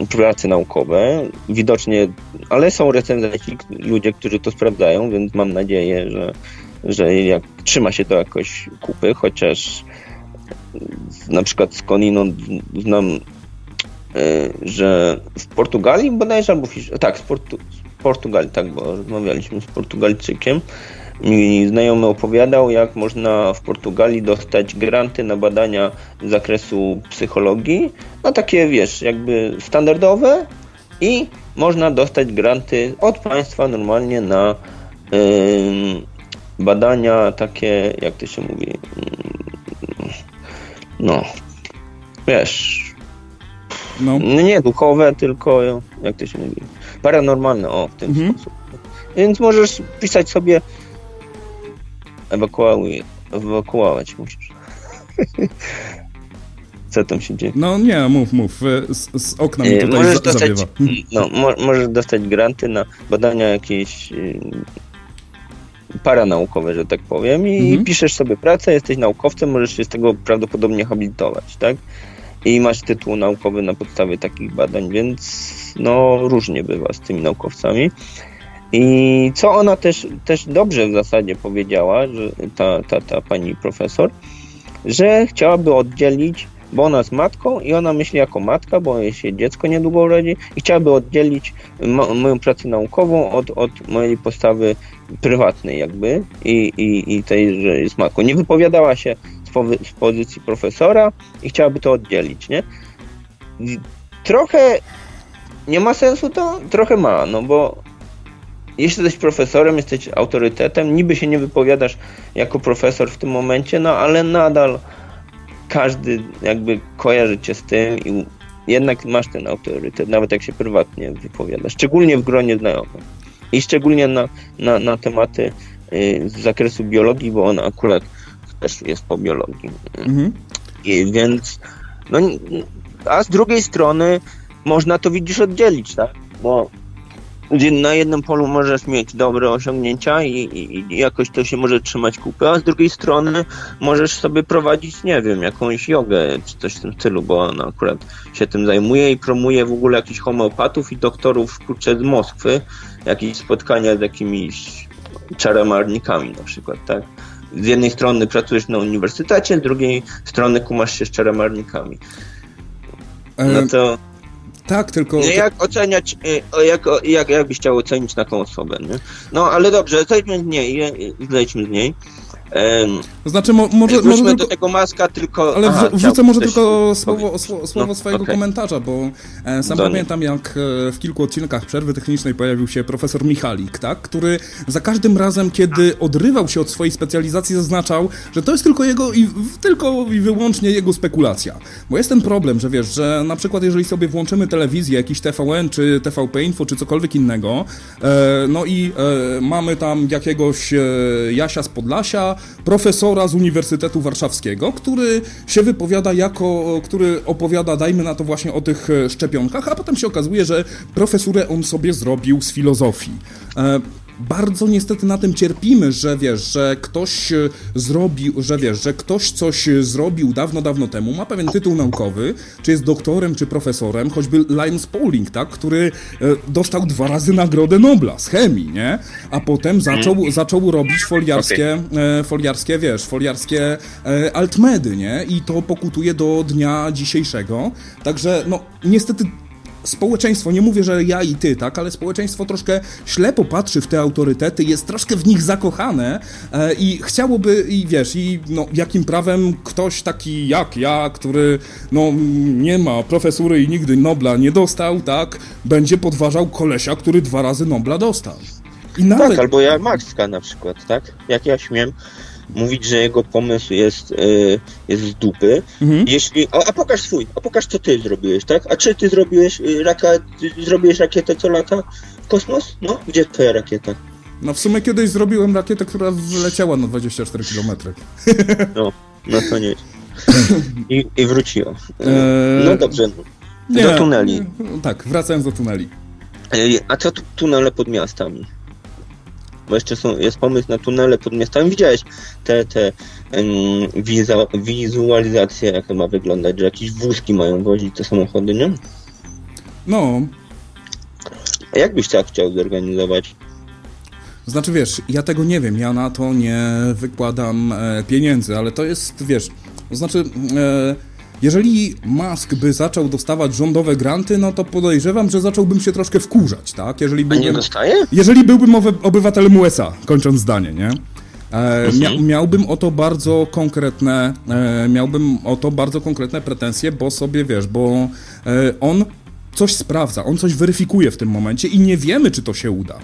prace naukowe. Widocznie, ale są recenzenci, ludzie, którzy to sprawdzają, więc mam nadzieję, że, że jak trzyma się to jakoś kupy, chociaż na przykład skądinąd znam, e, że w Portugalii bodajże, albo w, tak, z, Portu, z Portugalii, tak, bo rozmawialiśmy z Portugalczykiem, mi znajomy opowiadał, jak można w Portugalii dostać granty na badania z zakresu psychologii, no takie, wiesz, jakby standardowe i można dostać granty od państwa normalnie na yy, badania takie, jak to się mówi, no, wiesz, no. no. nie duchowe, tylko, jak to się mówi, paranormalne, o, w ten mhm. sposób. Więc możesz pisać sobie ewakuuj, ewakuować musisz. Co tam się dzieje? No nie, mów, mów. Z, z okna mi tutaj możesz dostać, No, mo możesz dostać granty na badania jakiejś y, paranaukowe, że tak powiem, i mhm. piszesz sobie pracę, jesteś naukowcem, możesz się z tego prawdopodobnie habilitować, tak? I masz tytuł naukowy na podstawie takich badań, więc no różnie bywa z tymi naukowcami. I co ona też, też dobrze w zasadzie powiedziała, że ta, ta, ta pani profesor, że chciałaby oddzielić, bo ona jest matką i ona myśli jako matka, bo jej się dziecko niedługo urodzi i chciałaby oddzielić mo moją pracę naukową od, od mojej postawy prywatnej jakby i, i, i tej, że jest matką. Nie wypowiadała się z, z pozycji profesora i chciałaby to oddzielić, nie? Trochę nie ma sensu to? Trochę ma, no bo jeśli jesteś profesorem, jesteś autorytetem, niby się nie wypowiadasz jako profesor w tym momencie, no ale nadal każdy jakby kojarzy cię z tym i jednak masz ten autorytet, nawet jak się prywatnie wypowiadasz, szczególnie w gronie znajomych i szczególnie na, na, na tematy y, z zakresu biologii, bo ona akurat też jest po biologii. Mhm. I więc, no, a z drugiej strony można to widzisz oddzielić, tak? Bo na jednym polu możesz mieć dobre osiągnięcia i, i, i, jakoś to się może trzymać kupy, a z drugiej strony możesz sobie prowadzić, nie wiem, jakąś jogę czy coś w tym stylu, bo ona akurat się tym zajmuje i promuje w ogóle jakichś homeopatów i doktorów kurczę z Moskwy, jakieś spotkania z jakimiś czaromarnikami na przykład, tak? Z jednej strony pracujesz na uniwersytecie, z drugiej strony kumasz się z czaromarnikami. No to... Tak, tylko... Jak oceniać, y, jak, jak, jak byś chciał ocenić taką osobę, nie? No ale dobrze, zejdźmy z niej, zejdźmy z niej. To znaczy, mo, może, może tylko, do tego maska, tylko... Ale Aha, wrzucę może tylko słowo, słowo, słowo no, swojego okay. komentarza, bo e, sam pamiętam, jak e, w kilku odcinkach przerwy technicznej pojawił się profesor Michalik, tak? który za każdym razem, kiedy odrywał się od swojej specjalizacji, zaznaczał, że to jest tylko jego i tylko i wyłącznie jego spekulacja. Bo jest ten problem, że wiesz, że na przykład jeżeli sobie włączymy telewizję, jakiś TVN, czy TVP Info, czy cokolwiek innego, e, no i mamy tam jakiegoś Jasia z Podlasia, profesora z Uniwersytetu Warszawskiego, który się wypowiada jako, który opowiada, dajmy na to właśnie o tych e, szczepionkach, a potem się okazuje, że profesurę on sobie zrobił z filozofii. E, bardzo niestety na tym cierpimy, że wiesz, że ktoś e, zrobił, że wiesz, że ktoś coś zrobił dawno, dawno temu, ma pewien tytuł naukowy, czy jest doktorem, czy profesorem, choćby Linus Pauling, tak, który e, dostał dwa razy Nagrodę Nobla z chemii, nie? A potem zaczął, mm. zaczął robić foliarskie, okay. E, foliarskie, wiesz, foliarskie altmedy, nie? I to pokutuje do dnia dzisiejszego. Także, no, niestety społeczeństwo, nie mówię, że ja i ty, tak, ale społeczeństwo troszkę ślepo patrzy w te autorytety, jest troszkę w nich zakochane e, i chciałoby, i wiesz, i no, jakim prawem ktoś taki jak ja, który no, nie ma profesury i nigdy Nobla nie dostał, tak, będzie podważał kolesia, który dwa razy Nobla dostał. I nawet... Tak, albo ja Maxka na przykład, tak? Jak ja śmiem mówić, że jego pomysł jest, y, jest z dupy. Mhm. Jeśli, a, a, pokaż swój, a pokaż co ty zrobiłeś, tak? A czy ty zrobiłeś y, raka, ty zrobiłeś rakietę, co lata w kosmos? No, gdzie twoja rakieta? No w sumie kiedyś zrobiłem rakietę, która wleciała na 24 km. No, no to nie. I, i wróciła. Eee... No dobrze. Nie, do tuneli. Tak, wracając do tuneli. A co tunele pod miastami? Bo jeszcze są, jest pomysł na tunele pod miastami. Widziałeś te, te um, wizualizacje, jak to ma wyglądać, że jakieś wózki mają wozić te samochody, nie? No. A jak byś tak chciał zorganizować? Znaczy, wiesz, ja tego nie wiem, ja na to nie wykładam e, pieniędzy, ale to jest, wiesz, to znaczy... E, jeżeli Musk by zaczął dostawać rządowe granty, no to podejrzewam, że zacząłbym się troszkę wkurzać, tak? Jeżeli byłbym, A nie dostaje? Jeżeli byłbym obywatelem USA, kończąc zdanie, nie? E, mia, mhm. miałbym o to bardzo konkretne, e, miałbym o to bardzo konkretne pretensje, bo sobie wiesz, bo e, on coś sprawdza, on coś weryfikuje w tym momencie i nie wiemy, czy to się uda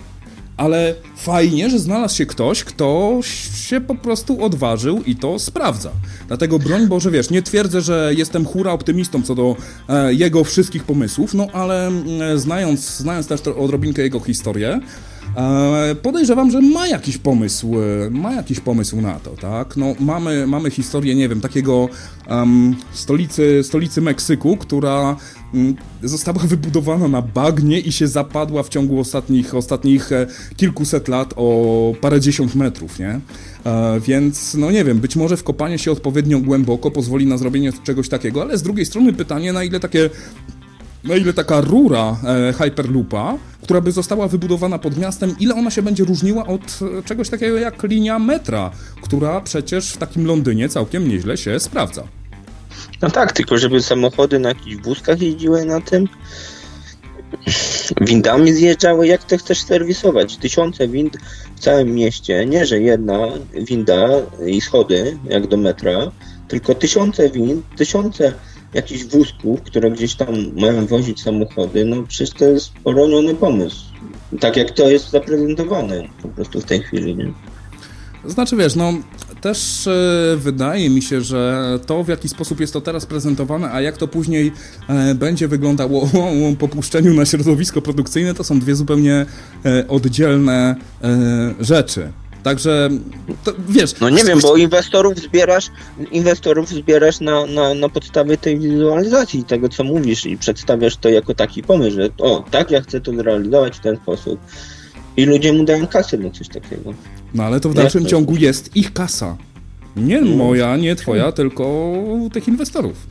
ale fajnie, że znalazł się ktoś, kto się po prostu odważył i to sprawdza. Dlatego broń Boże, wiesz, nie twierdzę, że jestem hura optymistą co do e, jego wszystkich pomysłów, no ale e, znając, znając też odrobinkę jego historię, podejrzewam, że ma jakiś pomysł, e, ma jakiś pomysł na to, tak? No, mamy, mamy historię, nie wiem, takiego um, stolicy, stolicy Meksyku, która Mm, została wybudowana na bagnie i się zapadła w ciągu ostatnich, ostatnich e, kilkuset lat o parędziesiąt metrów, nie? E, więc, no nie wiem, być może wkopanie się odpowiednio głęboko pozwoli na zrobienie czegoś takiego, ale z drugiej strony pytanie, na ile takie na ile taka rura e, Hyperloopa, która by została wybudowana pod miastem, ile ona się będzie różniła od e, czegoś takiego jak linia metra, która przecież w takim Londynie całkiem nieźle się sprawdza. No tak, tylko żeby samochody na jakichś wózkach jeździły na tym, windami zjeżdżały, jak to chcesz serwisować? Tysiące wind w całym mieście, nie że jedna winda i schody, jak do metra, tylko tysiące wind, tysiące jakichś wózków, które gdzieś tam mają wozić samochody, no przecież to jest poroniony pomysł. Tak jak to jest zaprezentowane po prostu w tej chwili, nie? Znaczy wiesz, no też e, wydaje mi się, że to w jaki sposób jest to teraz prezentowane, a jak to później e, będzie wyglądało po puszczeniu na środowisko produkcyjne, to są dwie zupełnie e, oddzielne rzeczy. Także, to, wiesz... No nie wiem, bo inwestorów zbierasz, inwestorów zbierasz na, na, na podstawie tej wizualizacji, tego co mówisz i przedstawiasz to jako taki pomysł, że o, tak, ja chcę to zrealizować w ten sposób. I ludzie mu dają kasę na coś takiego. No ale to w dalszym Jak ciągu jest ich kasa. Nie no. moja, nie twoja, tylko tych inwestorów.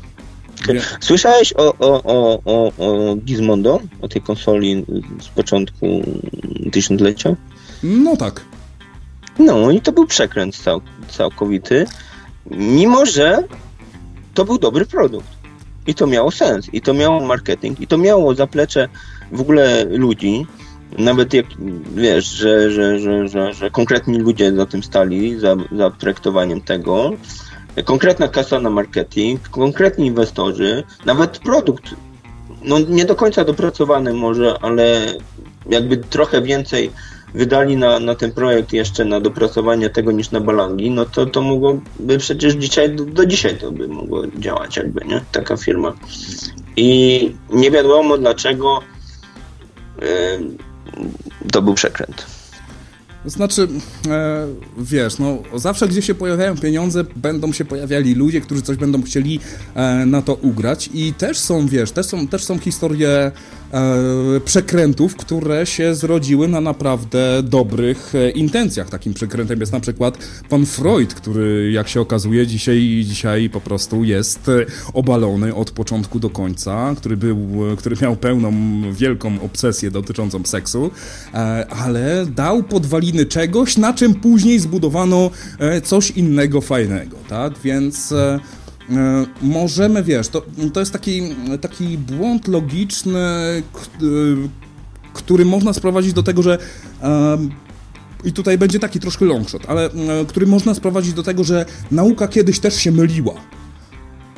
Słyszałeś o, o, o, o, o Gizmondo, o tej konsoli z początku tysiąclecia? No tak. No i to był przekręt cał, całkowity, mimo że to był dobry produkt. I to miało sens, i to miało marketing, i to miało zaplecze w ogóle ludzi, nawet jak wiesz, że, że, że, że, że konkretni ludzie za tym stali, za, za traktowaniem tego, konkretna kasa na marketing, konkretni inwestorzy, nawet produkt, no nie do końca dopracowany może, ale jakby trochę więcej wydali na, na ten projekt jeszcze na dopracowanie tego niż na balangi, no to to mogłoby przecież dzisiaj, do, do dzisiaj to by mogło działać jakby, nie? Taka firma. I nie wiadomo dlaczego yy, to był przekręt. Znaczy, e, wiesz, no zawsze gdzie się pojawiają pieniądze, będą się pojawiali ludzie, którzy coś będą chcieli e, na to ugrać i też są, wiesz, też są, też są historie przekrętów, które się zrodziły na naprawdę dobrych e, intencjach. Takim przekrętem jest na przykład pan Freud, który jak się okazuje dzisiaj, dzisiaj po prostu jest e, obalony od początku do końca, który był, który miał pełną, wielką obsesję dotyczącą seksu, e, ale dał podwaliny czegoś, na czym później zbudowano e, coś innego fajnego, tak? Więc e, e, możemy, wiesz, to, to jest taki, taki błąd logiczny, który można sprowadzić do tego, że i tutaj będzie taki troszkę longshot, ale który można sprowadzić do tego, że nauka kiedyś też się myliła.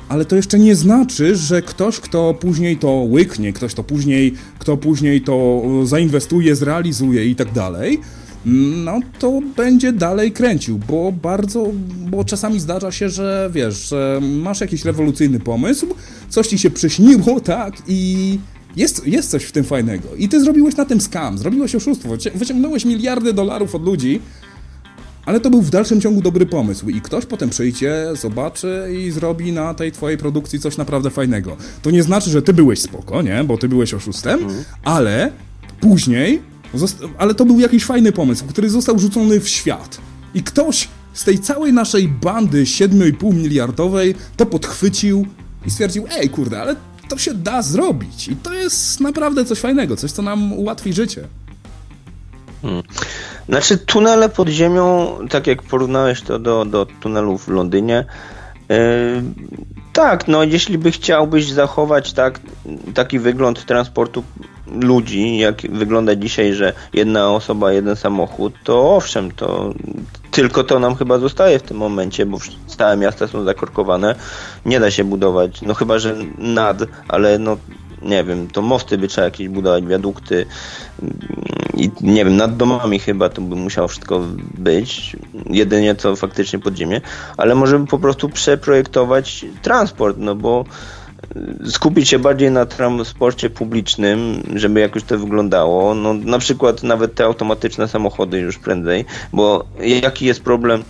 Ale to jeszcze nie znaczy, że ktoś, kto później to łyknie, ktoś, kto później, kto później to zainwestuje, zrealizuje i tak dalej, no to będzie dalej kręcił, bo bardzo, bo czasami zdarza się, że wiesz, że masz jakiś rewolucyjny pomysł, coś ci się przyśniło, tak, i jest, jest coś w tym fajnego. I ty zrobiłeś na tym skam, zrobiłeś oszustwo, wyciągnąłeś miliardy dolarów od ludzi, ale to był w dalszym ciągu dobry pomysł i ktoś potem przyjdzie, zobaczy i zrobi na tej twojej produkcji coś naprawdę fajnego. To nie znaczy, że ty byłeś spoko, nie? Bo ty byłeś oszustem, mhm. ale później ale to był jakiś fajny pomysł, który został rzucony w świat. I ktoś z tej całej naszej bandy 7,5 miliardowej to podchwycił i stwierdził, ej kurde, ale to się da zrobić. I to jest naprawdę coś fajnego, coś, co nam ułatwi życie. Hmm. Znaczy, tunele pod ziemią, tak jak porównałeś to do, do tunelów w Londynie, yy, tak, no jeśli by chciałbyś zachować tak, taki wygląd transportu ludzi, jak wygląda dzisiaj, że jedna osoba, jeden samochód, to owszem, to tylko to nam chyba zostaje w tym momencie, bo całe miasta są zakorkowane. Nie da się budować, no chyba, że nad, ale no nie wiem, to mosty by trzeba jakieś budować, wiadukty i nie wiem, nad domami chyba to by musiało wszystko być, jedynie co faktycznie pod ziemię, ale możemy po prostu przeprojektować transport, no bo skupić się bardziej na transporcie publicznym, żeby jakoś to wyglądało. No, na przykład nawet te automatyczne samochody już prędzej, bo jaki jest problem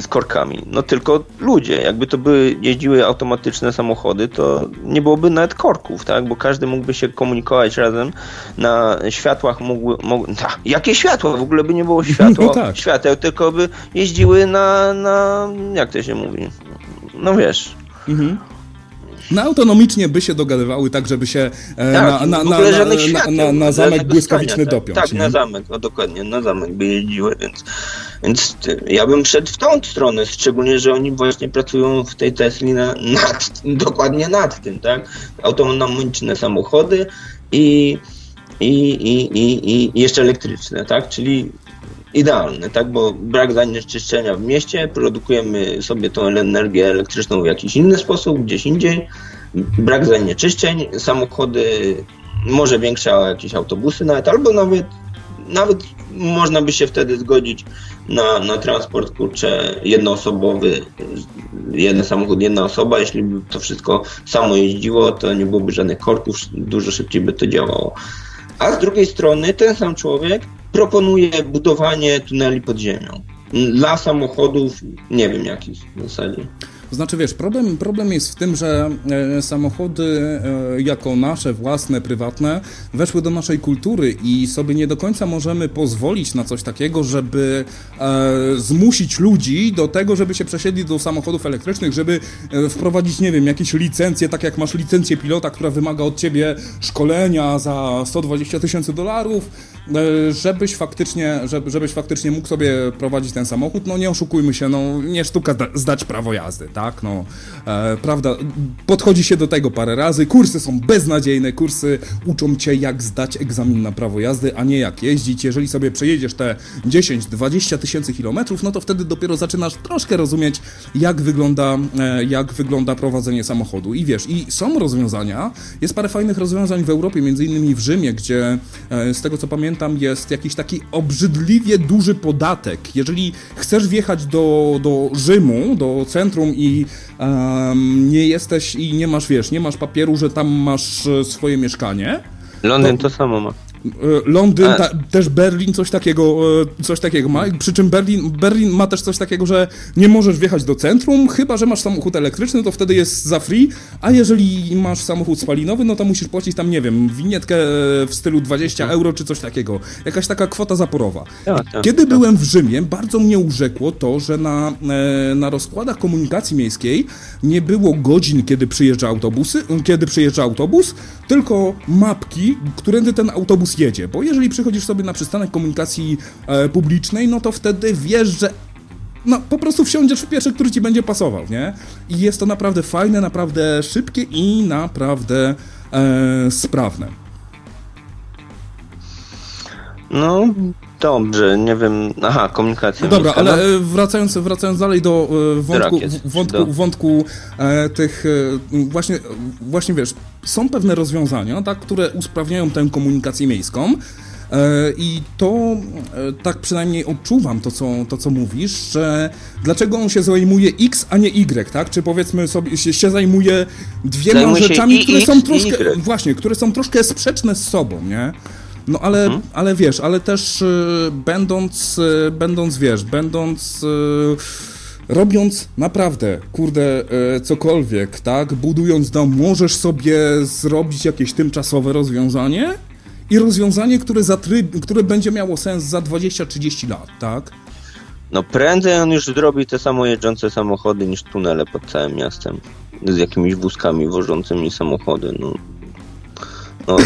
z korkami? No tylko ludzie. Jakby to były jeździły automatyczne samochody, to nie byłoby nawet korków, tak? Bo każdy mógłby się komunikować razem. Na światłach mógł... mógł ta, jakie światła? W ogóle by nie było światła, no tak. świateł, tylko by jeździły na, na... jak to się mówi? No wiesz... Mhm na autonomicznie by się dogadywały tak, żeby się e, tak, na, na, na, na, zamek błyskawiczny dopiąć. Tak, na zamek, no dokładnie, na zamek by jeździły, więc, więc ja bym szedł w tą stronę, szczególnie, że oni właśnie pracują w tej Tesli na, nad, dokładnie nad tym, tak? Autonomiczne samochody i i, i, i, i jeszcze elektryczne, tak? Czyli idealne, tak? Bo brak zanieczyszczenia w mieście, produkujemy sobie tą energię elektryczną w jakiś inny sposób, gdzieś indziej. Brak zanieczyszczeń, samochody, może większe jakieś autobusy nawet, albo nawet nawet można by się wtedy zgodzić na, na transport, kurczę, jednoosobowy, jeden samochód, jedna osoba, jeśli by to wszystko samo jeździło, to nie byłoby żadnych korków, dużo szybciej by to działało. A z drugiej strony ten sam człowiek proponuje budowanie tuneli pod ziemią. Dla samochodów, nie wiem jakich w zasadzie. Znaczy, wiesz, problem, problem jest w tym, że e, samochody e, jako nasze własne, prywatne weszły do naszej kultury i sobie nie do końca możemy pozwolić na coś takiego, żeby e, zmusić ludzi do tego, żeby się przesiedli do samochodów elektrycznych, żeby e, wprowadzić, nie wiem, jakieś licencje, tak jak masz licencję pilota, która wymaga od ciebie szkolenia za 120 tysięcy dolarów, żebyś faktycznie, żeby, żebyś faktycznie mógł sobie prowadzić ten samochód. No nie oszukujmy się, no nie sztuka zdać prawo jazdy, tak? tak, no, e, prawda, podchodzi się do tego parę razy, kursy są beznadziejne, kursy uczą cię jak zdać egzamin na prawo jazdy, a nie jak jeździć, jeżeli sobie przejedziesz te 10-20 tysięcy kilometrów, no to wtedy dopiero zaczynasz troszkę rozumieć, jak wygląda, e, jak wygląda prowadzenie samochodu i wiesz, i są rozwiązania, jest parę fajnych rozwiązań w Europie, między innymi w Rzymie, gdzie e, z tego co pamiętam jest jakiś taki obrzydliwie duży podatek, jeżeli chcesz wjechać do, do Rzymu, do centrum i um, nie jesteś i nie masz, wiesz, nie masz papieru, że tam masz e, swoje mieszkanie. Londyn to, to samo ma. Londyn, A. ta, też Berlin coś takiego, e, coś takiego ma, przy czym Berlin, Berlin ma też coś takiego, że nie możesz wjechać do centrum, chyba, że masz samochód elektryczny, to wtedy jest za free, a jeżeli masz samochód spalinowy, no to musisz płacić tam, nie wiem, winietkę e, w stylu 20 euro czy coś takiego. Jakaś taka kwota zaporowa. Tak, tak, Kiedy tak. byłem w Rzymie, bardzo mnie urzekło to, że na, e, na rozkładach komunikacji miejskiej nie było godzin, kiedy przyjeżdża autobusy, kiedy przyjeżdża autobus, tylko mapki, którędy ten autobus jedzie. Bo jeżeli przychodzisz sobie na przystanek komunikacji e, publicznej, no to wtedy wiesz, że no, po prostu wsiądziesz w pierwszy, który ci będzie pasował, nie? I jest to naprawdę fajne, naprawdę szybkie i naprawdę e, sprawne. No, dobrze, nie wiem. Aha, komunikacja. Dobra, miejska, ale no. e, wracając, wracając dalej do e, wątku, Rakiet, wątku, do- wątku e, tych e, właśnie, właśnie wiesz, są pewne rozwiązania, tak, które usprawniają tę komunikację miejską. I to tak przynajmniej odczuwam to co, to, co mówisz, że dlaczego on się zajmuje X, a nie Y, tak? Czy powiedzmy sobie się, się zajmuje dwiema Zajmuje się rzeczami, i które są i troszkę. Y. Właśnie, które są troszkę sprzeczne z sobą, nie? No ale, ale wiesz, ale też y, będąc, y, będąc, wiesz, będąc, y, robiąc naprawdę, kurde, y, cokolwiek, tak, budując dom, możesz sobie zrobić jakieś tymczasowe rozwiązanie i rozwiązanie, które, za tryb, które będzie miało sens za 20-30 lat, tak? No prędzej on już zrobi te samo jeżdżące samochody niż tunele pod całym miastem. Z jakimiś wózkami wożącymi samochody. No, no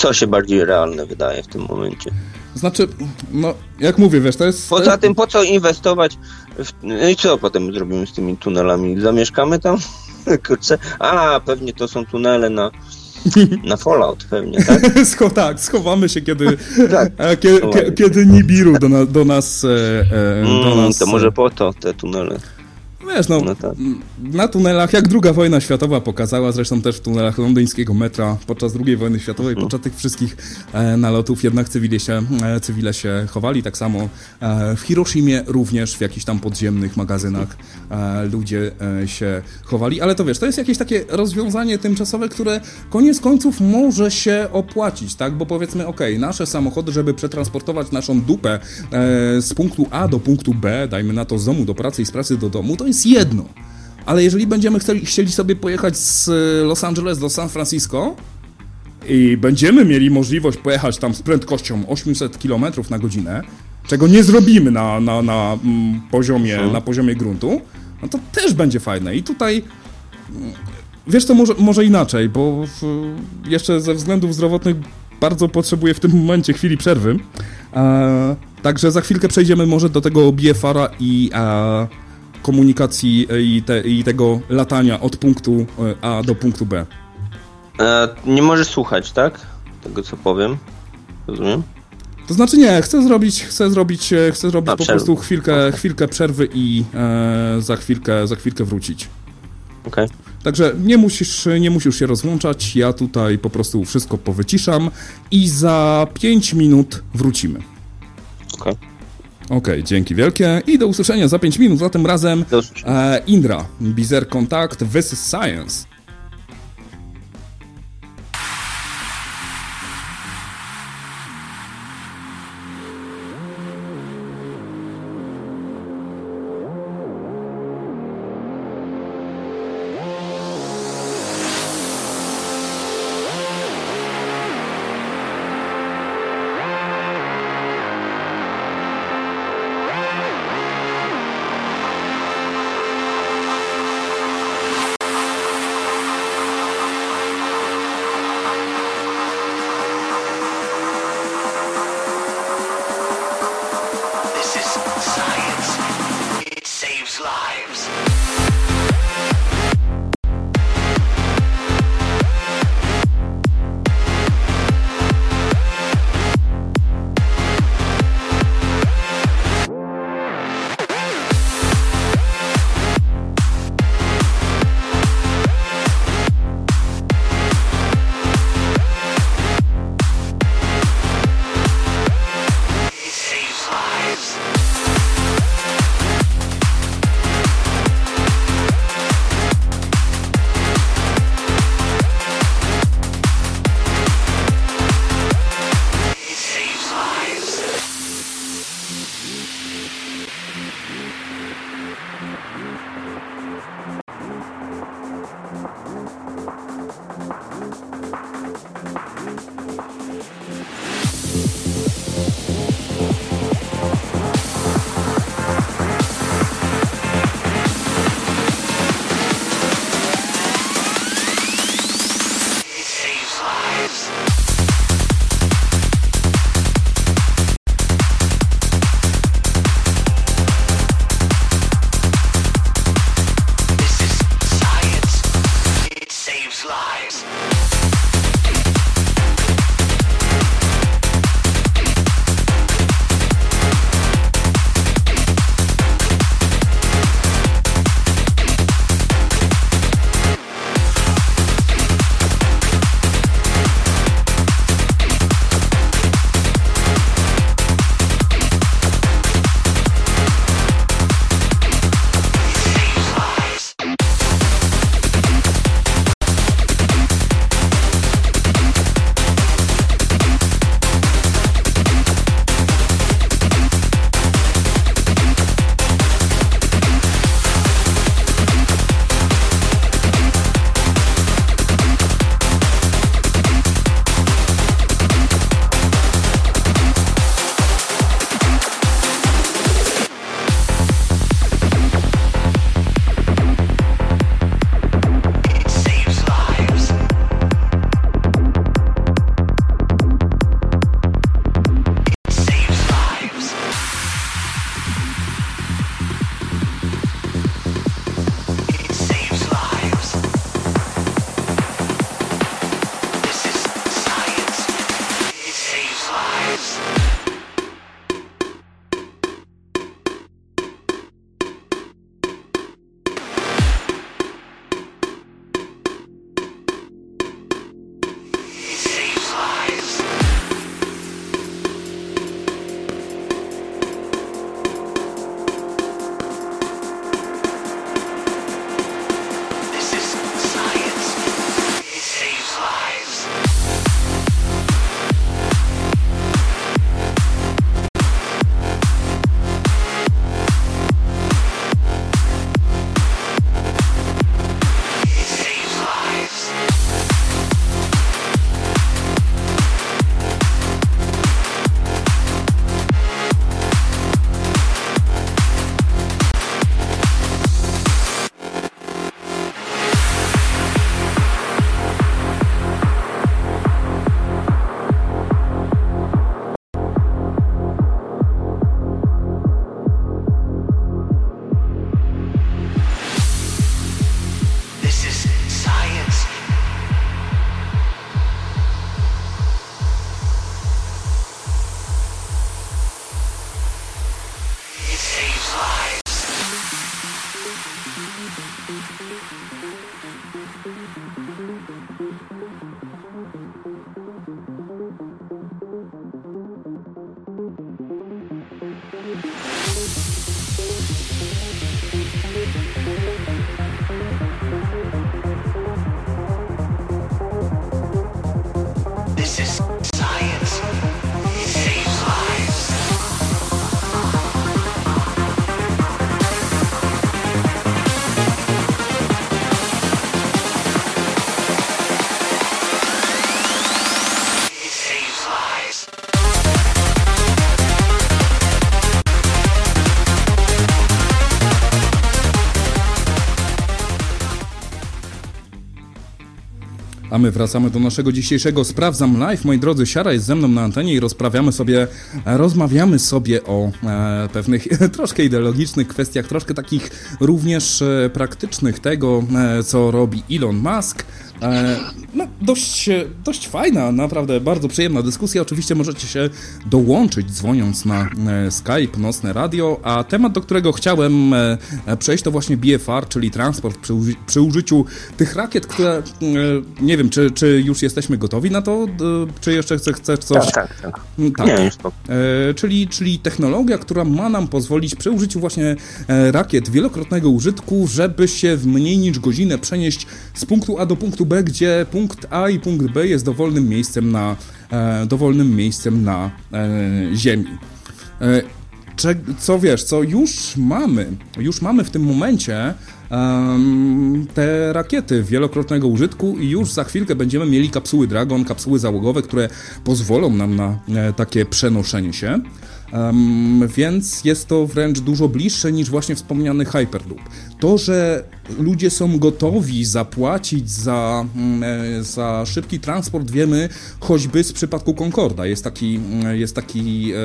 co się bardziej realne wydaje w tym momencie. Znaczy, no, jak mówię, wiesz, to jest... Poza tym, po co inwestować w... No i co potem zrobimy z tymi tunelami? Zamieszkamy tam? Kurczę. A, pewnie to są tunele na, na Fallout pewnie, tak? Scho- tak, schowamy się, kiedy, Tak. e, kie, kie, kiedy Nibiru do, na, do nas... E, e, do Mm, nas to może po to te tunele. Wiesz, no, No tak. na tunelach, jak druga wojna światowa pokazała, zresztą też w tunelach londyńskiego metra podczas II wojny światowej, Mhm. podczas tych wszystkich e, nalotów jednak cywile się, e, cywile się chowali, tak samo e, w Hiroshimie również w jakichś tam podziemnych magazynach e, ludzie e, się chowali, ale to wiesz, to jest jakieś takie rozwiązanie tymczasowe, które koniec końców może się opłacić, tak, bo powiedzmy, okej, nasze samochody, żeby przetransportować naszą dupę e, z punktu A do punktu B, dajmy na to z domu do pracy i z pracy do domu, to jest jedno. Ale jeżeli będziemy chcieli, chcieli sobie pojechać z e, Los Angeles do San Francisco i będziemy mieli możliwość pojechać tam z prędkością 800 km na godzinę, czego nie zrobimy na, na, na, mm, poziomie, na poziomie gruntu, no to też będzie fajne. I tutaj mm, wiesz to może, może inaczej, bo w, jeszcze ze względów zdrowotnych bardzo potrzebuję w tym momencie chwili przerwy. E, także za chwilkę przejdziemy może do tego BFR-a i e, komunikacji i, te, i tego latania od punktu e, A do punktu B. E, nie możesz słuchać, tak? Tego co powiem. Rozumiem? To znaczy nie, chcę zrobić, chcę zrobić, e, chcę zrobić A, po prostu chwilkę, chwilkę przerwy i e, za, chwilkę, za chwilkę wrócić. Okej. Także nie musisz, nie musisz się rozłączać, ja tutaj po prostu wszystko powyciszam i za 5 minut wrócimy. Okej. Okej, dzięki wielkie i do usłyszenia za 5 minut, a tym razem e, Indra, Bizer Contact, This is Science. My wracamy do naszego dzisiejszego Sprawdzam Live. Moi drodzy, Siara jest ze mną na antenie i rozprawiamy sobie, rozmawiamy sobie o e, pewnych troszkę ideologicznych kwestiach, troszkę takich również e, praktycznych tego, e, co robi Elon Musk. E, no, dość, dość fajna, naprawdę bardzo przyjemna dyskusja. Oczywiście możecie się dołączyć dzwoniąc na e, Skype, Nocne Radio, a temat, do którego chciałem e, przejść to właśnie BFR, czyli transport przy, przy użyciu tych rakiet, które nie wiem, czy, czy już jesteśmy gotowi na to, czy jeszcze chcesz coś... Tak, tak, tak. Mm, tak. Nie, już to. Czyli, czyli technologia, która ma nam pozwolić przy użyciu właśnie rakiet wielokrotnego użytku, żeby się w mniej niż godzinę przenieść z punktu A do punktu B, gdzie punkt A i punkt B jest dowolnym miejscem na, e, dowolnym miejscem na e, Ziemi. E, co wiesz, co już mamy, już mamy w tym momencie te rakiety wielokrotnego użytku i już za chwilkę będziemy mieli kapsuły Dragon, kapsuły załogowe, które pozwolą nam na e, takie przenoszenie się. Um, więc jest to wręcz dużo bliższe niż właśnie wspomniany Hyperloop. To, że ludzie są gotowi zapłacić za, mm, e, za szybki transport, wiemy choćby z przypadku Concorda. Jest taki, mm, jest taki e,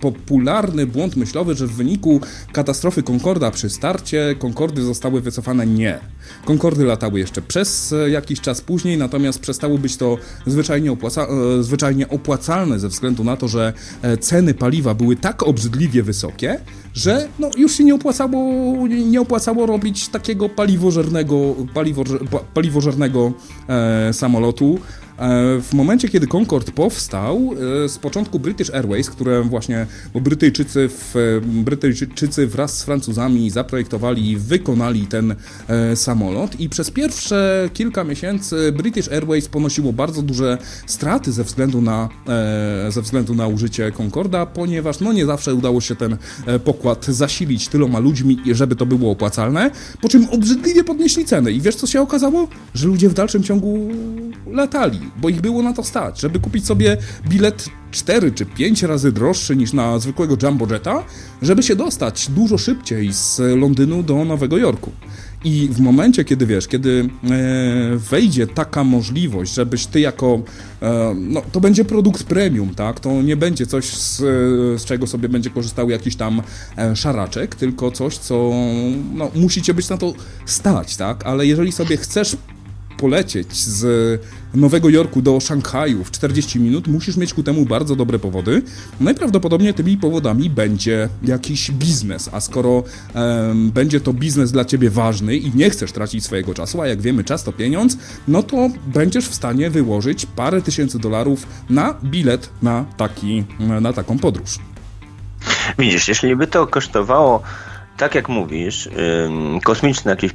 popularny błąd myślowy, że w wyniku katastrofy Concorda przy starcie Concordy zostały wycofane. Nie. Concordy latały jeszcze przez e, jakiś czas później, natomiast przestało być to zwyczajnie, opłaca, zwyczajnie opłacalne ze względu na to, że ceny paliwa były tak obrzydliwie wysokie, że no, już się nie opłacało, nie opłacało robić takiego paliwożernego, paliwożer, paliwożernego e, samolotu. E, w momencie, kiedy Concorde powstał, e, z początku British Airways, które właśnie, bo Brytyjczycy, w, Brytyjczycy wraz z Francuzami zaprojektowali i wykonali ten e, samolot i przez pierwsze kilka miesięcy British Airways ponosiło bardzo duże straty ze względu na, ze względu na użycie Concorda, ponieważ no nie zawsze udało się ten pokład zasilić tyloma ludźmi, żeby to było opłacalne, po czym obrzydliwie podnieśli ceny i wiesz co się okazało? Że ludzie w dalszym ciągu latali bo ich było na to stać, żeby kupić sobie bilet 4 czy 5 razy droższy niż na zwykłego Jumbo Jetta, żeby się dostać dużo szybciej z Londynu do Nowego Jorku. I w momencie, kiedy wiesz, kiedy e, wejdzie taka możliwość, żebyś ty jako, e, no to będzie produkt premium, tak? To nie będzie coś, z, z czego sobie będzie korzystał jakiś tam e, szaraczek, tylko coś, co no, musicie być na to stać, tak? Ale jeżeli sobie chcesz polecieć z Nowego Jorku do Szanghaju w 40 minut, musisz mieć ku temu bardzo dobre powody. Najprawdopodobniej tymi powodami będzie jakiś biznes, a skoro um, będzie to biznes dla ciebie ważny i nie chcesz tracić swojego czasu, a jak wiemy, czas to pieniądz, no to będziesz w stanie wyłożyć parę tysięcy dolarów na bilet na, taki, na taką podróż. Widzisz, jeśli by to kosztowało tak jak mówisz, kosmiczne jakieś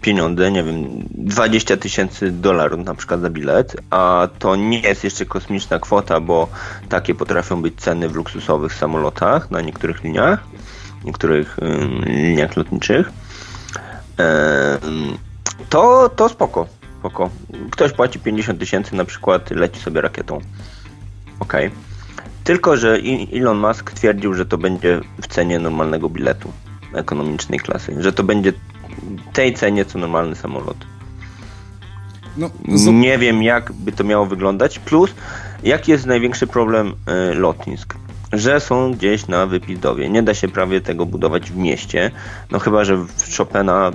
pieniądze, nie wiem, 20 tysięcy dolarów na przykład za bilet, a to nie jest jeszcze kosmiczna kwota, bo takie potrafią być ceny w luksusowych samolotach na niektórych liniach, niektórych liniach lotniczych, to, to spoko, spoko. Ktoś płaci 50 tysięcy na przykład, leci sobie rakietą. Ok. Tylko, że Elon Musk twierdził, że to będzie w cenie normalnego biletu ekonomicznej klasy, że to będzie tej cenie co normalny samolot. No, Nie wiem, jak by to miało wyglądać. Plus, jaki jest największy problem y, lotnisk? Że są gdzieś na wypizdowie. Nie da się prawie tego budować w mieście. No chyba, że w Chopina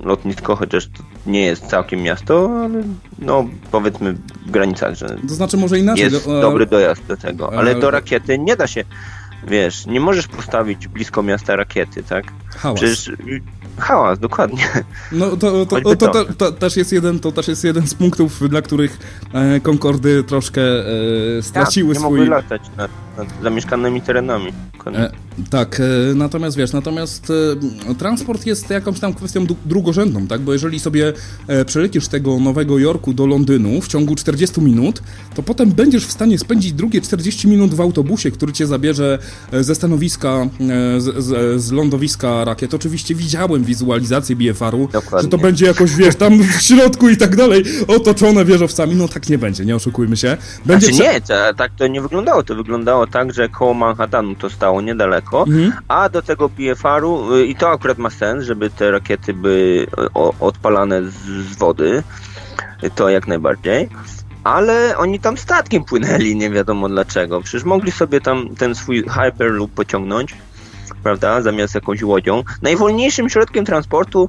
lotnisko, chociaż nie jest całkiem miasto, ale no powiedzmy w granicach, że to znaczy może inaczej, jest do, dobry dojazd do tego. Ale do rakiety nie da się wiesz, nie możesz postawić blisko miasta rakiety, tak? Hałas. Przecież hałas, dokładnie. No to, to, to, to, to, też jest jeden, to też jest jeden z punktów, dla których e, Concordy troszkę e, straciły tak, nie swój... mogły latać nad, nad zamieszkanymi terenami. E, tak, e, natomiast wiesz, natomiast e, transport jest jakąś tam kwestią drugorzędną, tak? Bo jeżeli sobie e, przelecisz tego Nowego Jorku do Londynu w ciągu 40 minut, to potem będziesz w stanie spędzić drugie 40 minut w autobusie, który cię zabierze ze stanowiska, z, z, z lądowiska rakiet. Oczywiście widziałem wizualizację BFR-u, Dokładnie. że to będzie jakoś, wiesz, tam w środku i tak dalej, otoczone wieżowcami. No tak nie będzie, nie oszukujmy się. Będzie znaczy, nie, to, tak to nie wyglądało. To wyglądało tak, że koło Manhattanu to stało niedaleko, mhm. a do tego BFR-u, y, i to akurat ma sens, żeby te rakiety były odpalane z, z wody, to jak najbardziej. Ale oni tam statkiem płynęli, nie wiadomo dlaczego. Przecież mogli sobie tam ten swój Hyperloop pociągnąć, prawda, zamiast jakąś łodzią. Najwolniejszym środkiem transportu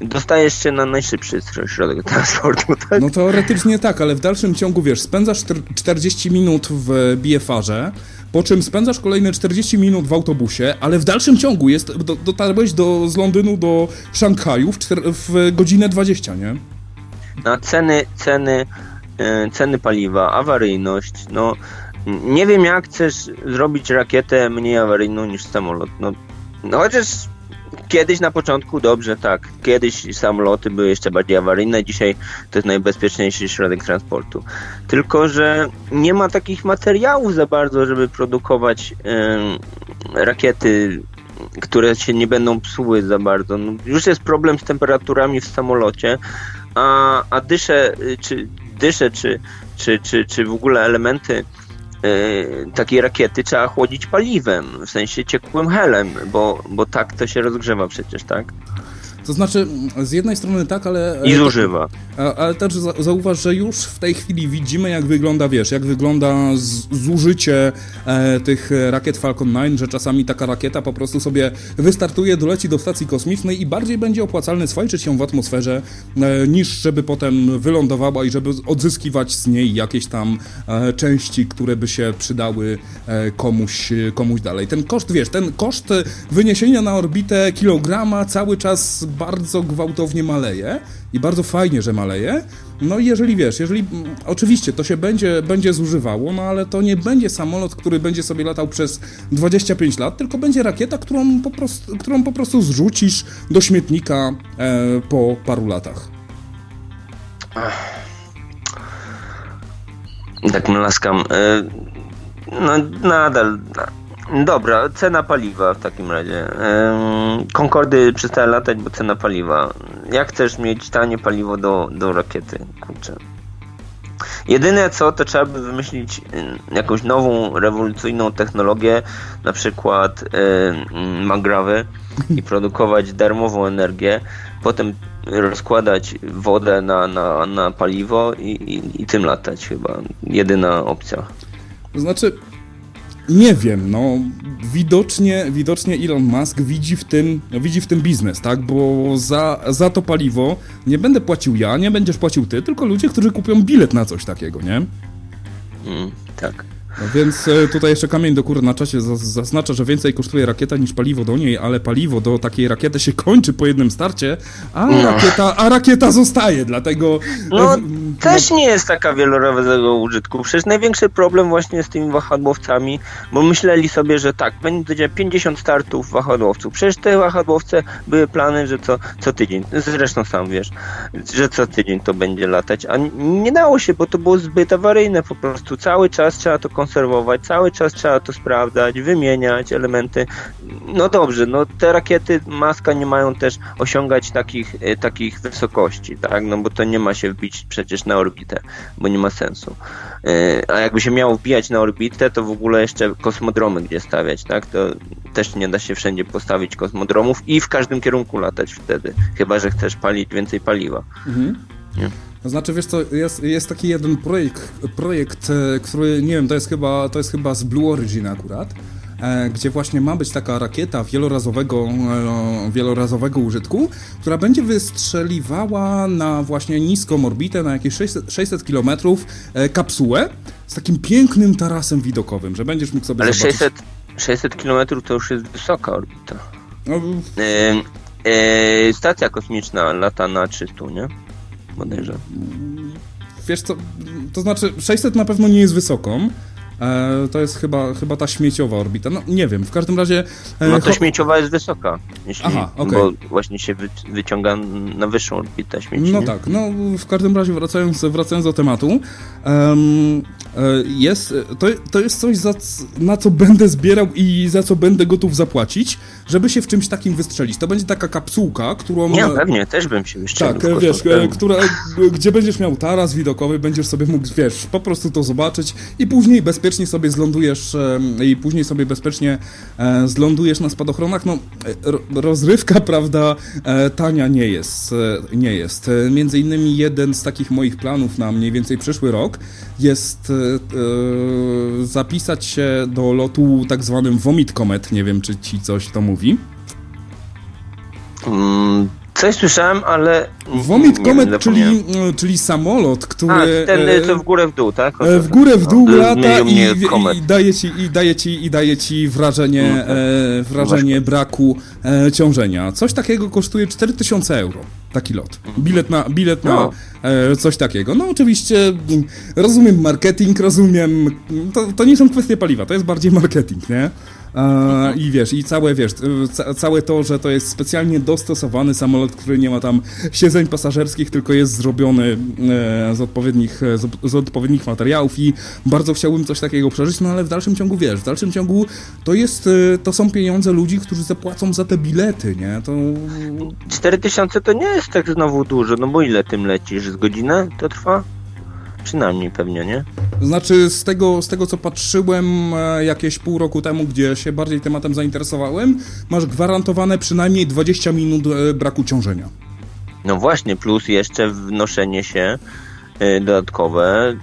dostajesz się na najszybszy środek transportu, tak? No teoretycznie tak, ale w dalszym ciągu, wiesz, spędzasz 40 minut w BFR-ze, po czym spędzasz kolejne 40 minut w autobusie, ale w dalszym ciągu jest, do, dotarłeś do, z Londynu do Szanghaju w, w godzinę 20, nie? Na ceny, ceny, yy, ceny paliwa, awaryjność, no nie wiem jak chcesz zrobić rakietę mniej awaryjną niż samolot, no, no chociaż Kiedyś na początku dobrze, tak. Kiedyś samoloty były jeszcze bardziej awaryjne, dzisiaj to jest najbezpieczniejszy środek transportu. Tylko, że nie ma takich materiałów za bardzo, żeby produkować yy, rakiety, które się nie będą psuły za bardzo. No, już jest problem z temperaturami w samolocie, a, a dysze, czy, dysze czy, czy, czy, czy w ogóle elementy Y, takiej rakiety trzeba chłodzić paliwem, w sensie ciekłym helem, bo, bo tak to się rozgrzewa przecież, tak? To znaczy, z jednej strony tak, ale... I zużywa. Ale, ale też zauważ, że już w tej chwili widzimy, jak wygląda, wiesz, jak wygląda zużycie e, tych rakiet Falcon 9, że czasami taka rakieta po prostu sobie wystartuje, doleci do stacji kosmicznej i bardziej będzie opłacalne swajczyć ją w atmosferze, e, niż żeby potem wylądowała i żeby odzyskiwać z niej jakieś tam e, części, które by się przydały komuś, komuś dalej. Ten koszt, wiesz, ten koszt wyniesienia na orbitę kilograma cały czas bardzo gwałtownie maleje i bardzo fajnie, że maleje. No i jeżeli wiesz, jeżeli mm, oczywiście to się będzie, będzie zużywało, no ale to nie będzie samolot, który będzie sobie latał przez 25 lat, tylko będzie rakieta, którą po prostu, którą po prostu zrzucisz do śmietnika e, po paru latach. Tak mlaskam. E, no nadal Dobra, cena paliwa w takim razie. Concordy przestały latać, bo cena paliwa. Jak chcesz mieć tanie paliwo do, do rakiety? Kurczę. Jedyne co, to trzeba by wymyślić jakąś nową, rewolucyjną technologię, na przykład yy, magrawy i produkować darmową energię, potem rozkładać wodę na, na, na paliwo i, i, i tym latać chyba. Jedyna opcja. To znaczy, nie wiem, no widocznie, widocznie Elon Musk widzi w tym, widzi w tym biznes, tak? Bo za, za to paliwo nie będę płacił ja, nie będziesz płacił ty, tylko ludzie, którzy kupią bilet na coś takiego, nie? Mm, tak. No więc e, tutaj jeszcze kamień do góry na czasie zaznacza, że więcej kosztuje rakieta niż paliwo do niej, ale paliwo do takiej rakiety się kończy po jednym starcie, a, no. rakieta, a rakieta zostaje, dlatego... No, też nie jest taka wielorazowego użytku. Przecież największy problem właśnie z tymi wahadłowcami, bo myśleli sobie, że tak, będzie 50 startów wahadłowców. Przecież te wahadłowce były plany, że co, co tydzień, zresztą sam wiesz, że co tydzień to będzie latać, a nie dało się, bo to było zbyt awaryjne po prostu. Cały czas trzeba to konserwować, cały czas trzeba to sprawdzać, wymieniać elementy. No dobrze, no te rakiety Maska nie mają też osiągać takich, e, takich wysokości, tak, no bo to nie ma się wbić przecież na orbitę, bo nie ma sensu. E, a jakby się miało wbijać na orbitę, to w ogóle jeszcze kosmodromy gdzie stawiać, tak, to też nie da się wszędzie postawić kosmodromów i w każdym kierunku latać wtedy, chyba, że chcesz palić więcej paliwa. Mhm. Nie? To znaczy, wiesz co, jest, jest taki jeden projekt, projekt, e, który, nie wiem, to jest chyba, to jest chyba z Blue Origin akurat, e, gdzie właśnie ma być taka rakieta wielorazowego, e, wielorazowego użytku, która będzie wystrzeliwała na właśnie niską orbitę, na jakieś 600, 600 km kapsułę z takim pięknym tarasem widokowym, że będziesz mógł sobie Ale zobaczyć... 600, 600 km to już jest wysoka orbita. No, e, stacja kosmiczna lata na 300, nie? Bodajże. Wiesz co, to znaczy 600 na pewno nie jest wysoką, e, to jest chyba, chyba ta śmieciowa orbita. No nie wiem, w każdym razie. E, no to śmieciowa jest wysoka. Jeśli, Aha, okay. Bo właśnie się wy, wyciąga na wyższą orbitę śmieci. No nie? tak, no w każdym razie wracając, wracając do tematu. Um, jest, to, to jest coś, za, na co będę zbierał i za co będę gotów zapłacić, żeby się w czymś takim wystrzelić. To będzie taka kapsułka, którą... Nie, pewnie, też bym się wystrzelił. Tak, wiesz, która, gdzie będziesz miał taras widokowy, będziesz sobie mógł, wiesz, po prostu to zobaczyć i później bezpiecznie sobie zlądujesz i później sobie bezpiecznie e, zlądujesz na spadochronach. No, rozrywka, prawda, e, tania nie jest. E, nie jest. Między innymi jeden z takich moich planów na mniej więcej przyszły rok jest zapisać się do lotu tak zwanym Vomit Comet. Nie wiem, czy ci coś to mówi. Mm, Coś słyszałem, ale. Vomit Comet, czyli, mm, czyli samolot, który. A, ten e, co w górę w dół, tak? E, w górę w dół no, lata i, i, daje ci, i, daje ci, i daje ci wrażenie, mm, e, wrażenie braku e, ciążenia. Coś takiego kosztuje 4000 euro. Taki lot. Mhm. Bilet na, bilet na no. e, coś takiego. No oczywiście mm, rozumiem marketing, rozumiem. To, to nie są kwestie paliwa, to jest bardziej marketing, nie? I wiesz, i całe, wiesz, ca całe to, że to jest specjalnie dostosowany samolot, który nie ma tam siedzeń pasażerskich, tylko jest zrobiony e, z, odpowiednich, z, odpowiednich materiałów i bardzo chciałbym coś takiego przeżyć, no ale w dalszym ciągu, wiesz, w dalszym ciągu to jest, e, to są pieniądze ludzi, którzy zapłacą za te bilety, nie? To... 4000 to nie jest tak znowu dużo, no bo ile tym lecisz? Z godzinę to trwa? Przynajmniej pewnie, nie? Znaczy, z tego, z tego co patrzyłem e, jakieś pół roku temu, gdzie się bardziej tematem zainteresowałem, masz gwarantowane przynajmniej 20 minut e, braku ciążenia. No właśnie, plus jeszcze wnoszenie się e, dodatkowe,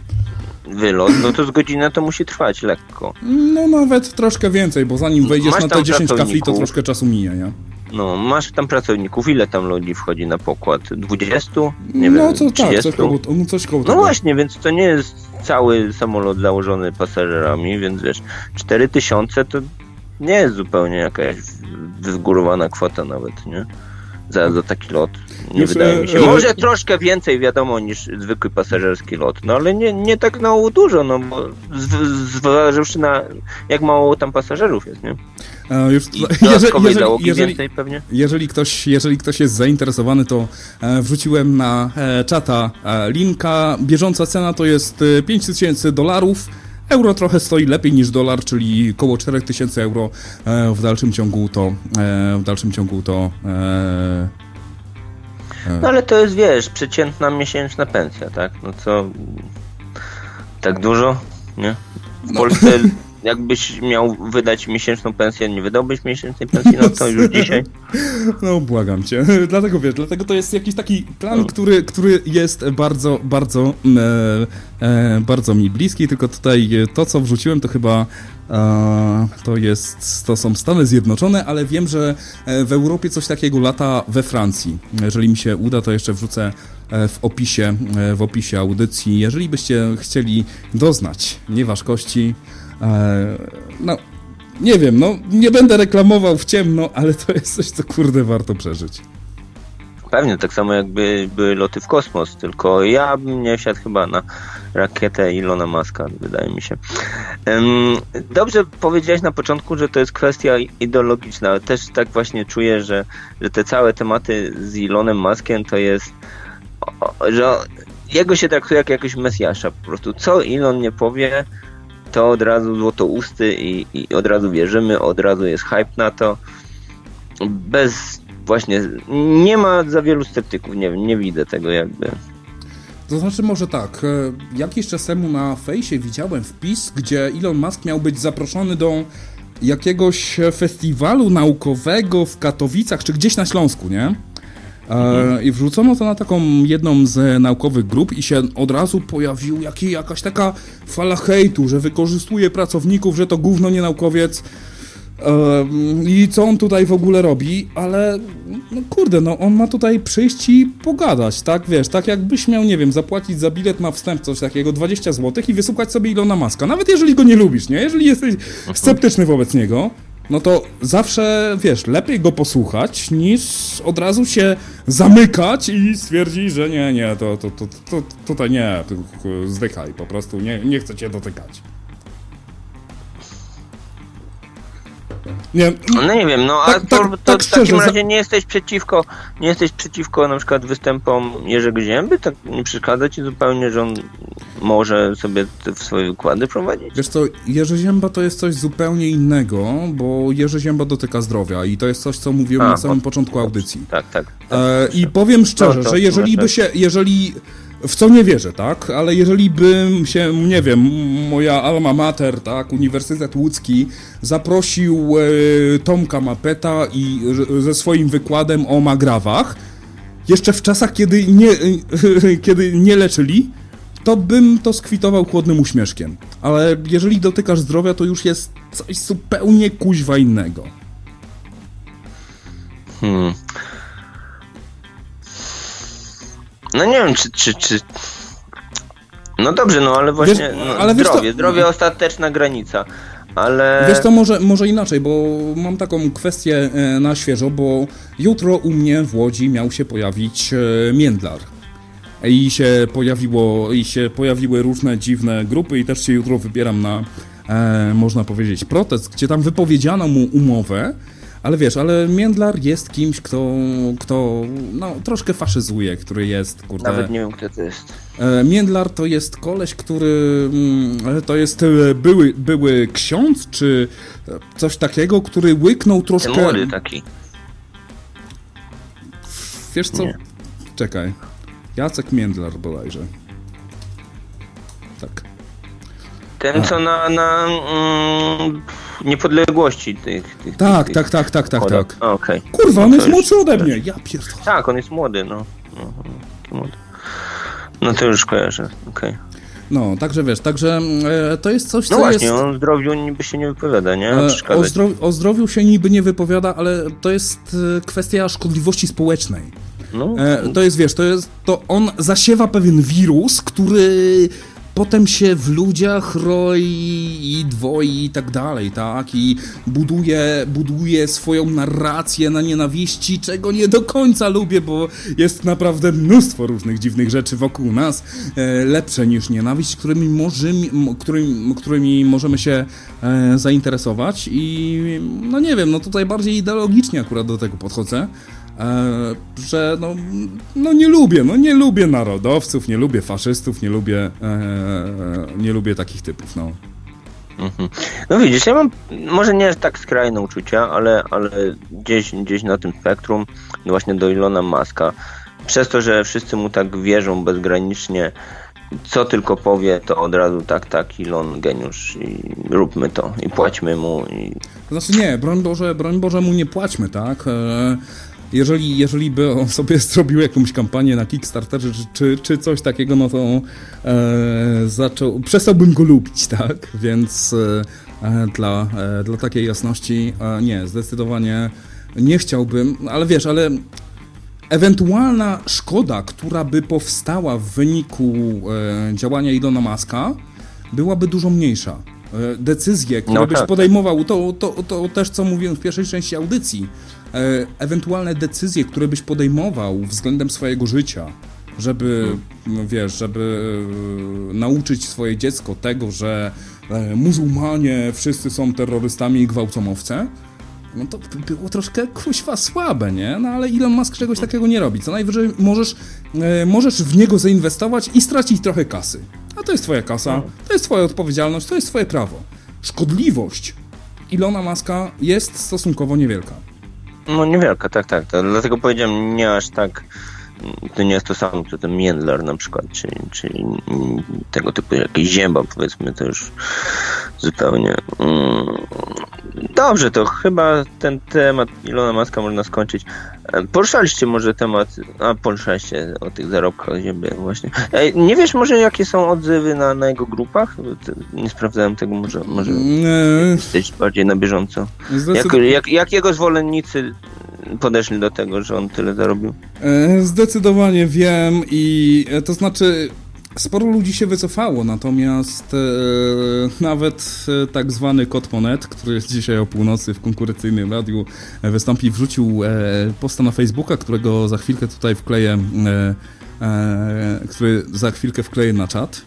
wylot, no to z godzinę to musi trwać lekko. No nawet troszkę więcej, bo zanim wejdziesz Masz na te 10 kafli, to troszkę czasu minie, nie? No, masz tam pracowników, ile tam ludzi wchodzi na pokład? 20? Nie no, wiem, co, 30? Tak, coś koło, no coś koło No właśnie, więc to nie jest cały samolot założony pasażerami, więc wiesz, 4000 to nie jest zupełnie jakaś wygórowana kwota nawet, nie? Za, za taki lot. Nie Już, wydaje mi się. E, Może troszkę więcej wiadomo niż zwykły pasażerski lot, no ale nie, nie tak mało dużo, no bo zważywszy na jak mało tam pasażerów jest, nie? E, już, jeżeli, jeżeli, jeżeli, pewnie? jeżeli, ktoś, jeżeli ktoś jest zainteresowany, to e, wrzuciłem na e, czata e, linka. Bieżąca cena to jest 5000 dolarów. Euro trochę stoi lepiej niż dolar, czyli około 4000 euro w dalszym ciągu to w dalszym ciągu to no ale to jest, wiesz, przeciętna miesięczna pensja, tak? No co, tak dużo, nie? W no. Polsce jakbyś miał wydać miesięczną pensję, nie wydałbyś miesięcznej pensji, no to już dzisiaj. No błagam cię. Dlatego wiesz, dlatego to jest jakiś taki plan, no. który, który jest bardzo, bardzo, e, e, bardzo mi bliski, tylko tutaj to, co wrzuciłem, to chyba to jest, to są Stany Zjednoczone, ale wiem, że e, w Europie coś takiego lata we Francji. Jeżeli mi się uda, to jeszcze wrzucę e, w opisie, e, w opisie audycji. Jeżeli byście chcieli doznać nieważkości, no, nie wiem, no nie będę reklamował w ciemno, ale to jest coś, co kurde warto przeżyć. Pewnie, tak samo jakby były loty w kosmos, tylko ja bym nie wsiadł chyba na rakietę Ilona Maska, wydaje mi się. Dobrze powiedziałeś na początku, że to jest kwestia ideologiczna, ale też tak właśnie czuję, że, że te całe tematy z Ilonem Maskiem to jest, że jego się traktuje jak jakiegoś mesjasza po prostu. Co Elon nie powie, to od razu złotousty i, i od razu wierzymy, od razu jest hype na to. Bez właśnie, nie ma za wielu sceptyków, nie nie widzę tego jakby. To znaczy może tak, e, jakiś czas temu na fejsie widziałem wpis, gdzie Elon Musk miał być zaproszony do jakiegoś festiwalu naukowego w Katowicach, czy gdzieś na Śląsku, nie? E, I wrzucono to na taką jedną z naukowych grup i się od razu pojawił jaki, jakaś taka fala hejtu, że wykorzystuje pracowników, że to gówno nie naukowiec. I co on tutaj w ogóle robi, ale no kurde, no on ma tutaj przyjść i pogadać, tak, wiesz, tak jakbyś miał, nie wiem, zapłacić za bilet na wstęp coś takiego 20 zł i wysłuchać sobie Ilona Maska, nawet jeżeli go nie lubisz, nie, jeżeli jesteś sceptyczny wobec niego, no to zawsze, wiesz, lepiej go posłuchać, niż od razu się zamykać i stwierdzić, że nie, nie, to, to, to, to tutaj nie, zdychaj, po prostu nie, nie chcę cię dotykać. Nie, no nie wiem, no tak, a to, tak, to tak w takim szczerze, razie nie jesteś przeciwko, nie jesteś przeciwko na przykład występom Jerzego Zięby? Tak nie przeszkadza ci zupełnie, że on może sobie w swoje wykłady prowadzić? Wiesz co, Jerzy Zięba to jest coś zupełnie innego, bo Jerzy Zięba dotyka zdrowia i to jest coś, co mówiłem A, na samym początku audycji. Tak, tak. tak E, I powiem szczerze, No że jeżeli by się, jeżeli, w co nie wierzę, tak, ale jeżeli bym się, nie wiem, moja alma mater, tak, Uniwersytet Łódzki zaprosił e, Tomka Mapeta i ze swoim wykładem o magrawach, jeszcze w czasach, kiedy nie, kiedy nie leczyli, to bym to skwitował chłodnym uśmieszkiem. Ale jeżeli dotykasz zdrowia, to już jest coś zupełnie kuźwa innego. Hmm. No nie wiem, czy, czy, czy... No dobrze, no ale właśnie Wiesz, no, ale zdrowie, zdrowie ostateczna granica, ale... Wiesz to może, może inaczej, bo mam taką kwestię e, na świeżo, bo jutro u mnie w Łodzi miał się pojawić e, Międlar. I się pojawiło, i się pojawiły różne dziwne grupy i też się jutro wybieram na, e, można powiedzieć, protest, gdzie tam wypowiedziano mu umowę, ale wiesz, ale Międlar jest kimś, kto, kto no, troszkę faszyzuje, który jest, kurde... Nawet nie wiem, kto to jest. E, Międlar to jest koleś, który mm, to jest e, były, były ksiądz, czy coś takiego, który łyknął Ten troszkę... młody taki. Wiesz co? Nie. Czekaj. Jacek Międlar bodajże. Tak. Ten, co na, na mm, niepodległości tych... tych Tak, tych, tak, tak, tak, tak, tak. A, Okej. Kurwa, on No jest młodszy ode mnie. Ja pierdolę. Tak, on jest młody, no. no młody. No to już kojarzę, okej. No, także wiesz, także e, to jest coś, No co właśnie, jest... on o zdrowiu niby się nie wypowiada, nie? E, O, zdrowi- o zdrowiu się niby nie wypowiada, ale to jest e, kwestia szkodliwości społecznej. No, E, to jest, wiesz, to jest, to on zasiewa pewien wirus, który potem się w ludziach roi i dwoi i tak dalej, tak? I buduje, buduje swoją narrację na nienawiści, czego nie do końca lubię, bo jest naprawdę mnóstwo różnych dziwnych rzeczy wokół nas, e, lepsze niż nienawiść, którymi, możemy, którymi, którymi możemy się e, zainteresować i no nie wiem, no tutaj bardziej ideologicznie akurat do tego podchodzę. E, że no, no nie lubię, no nie lubię narodowców, nie lubię faszystów, nie lubię, e, nie lubię takich typów, no. Mhm. No widzisz, ja mam może nie tak skrajne uczucia, ale, ale gdzieś, gdzieś na tym spektrum właśnie do Ilona Maska. Przez to, że wszyscy mu tak wierzą bezgranicznie, co tylko powie, to od razu tak, tak, Ilon geniusz i róbmy to i płaćmy mu i znaczy nie, broń Boże, broń Boże mu nie płaćmy, tak? Jeżeli, jeżeli by on sobie zrobił jakąś kampanię na Kickstarterze czy, czy, czy coś takiego, no to e, zaczął, przestałbym go lubić, tak? Więc e, e, dla, e, dla takiej jasności e, nie, zdecydowanie nie chciałbym, ale wiesz, ale ewentualna szkoda, która by powstała w wyniku e, działania Ilona Maska, byłaby dużo mniejsza. E, decyzje, które No byś tak. podejmował, to, to, to też co mówiłem w pierwszej części audycji, e, ewentualne decyzje, które byś podejmował względem swojego życia, żeby, no wiesz, żeby e, nauczyć swoje dziecko tego, że muzułmanie wszyscy są terrorystami i gwałcomowce, no to by było troszkę kuźwa słabe, nie? No ale Elon Musk czegoś takiego nie robi. Co najwyżej możesz, możesz w niego zainwestować i stracić trochę kasy. To jest twoja kasa, to jest twoja odpowiedzialność, to jest twoje prawo. Szkodliwość Ilona Maska jest stosunkowo niewielka. No niewielka, tak, tak. Dlatego powiedziałem nie aż tak. To nie jest to samo, co ten Miendler na przykład, czy, tego typu jakieś zięba, powiedzmy, to już zupełnie. Mm, dobrze, to chyba ten temat Ilona Maska można skończyć. E, Poruszaliście może temat, a poruszaliście o tych zarobkach zięby właśnie. Ej, nie wiesz może jakie są odzywy na, na jego grupach? Nie sprawdzałem tego, może, może E, jesteś bardziej na bieżąco. Jak, jak, jak jego zwolennicy podeszli do tego, że on tyle zarobił? e, zdecydowanie wiem i e, to znaczy sporo ludzi się wycofało, natomiast e, nawet e, tak zwany Kot Monet, który jest dzisiaj o północy w konkurencyjnym radiu e, wystąpi, wrzucił e, posta na Facebooka, którego za chwilkę tutaj wkleję, e, e, który za chwilkę wkleję na czat.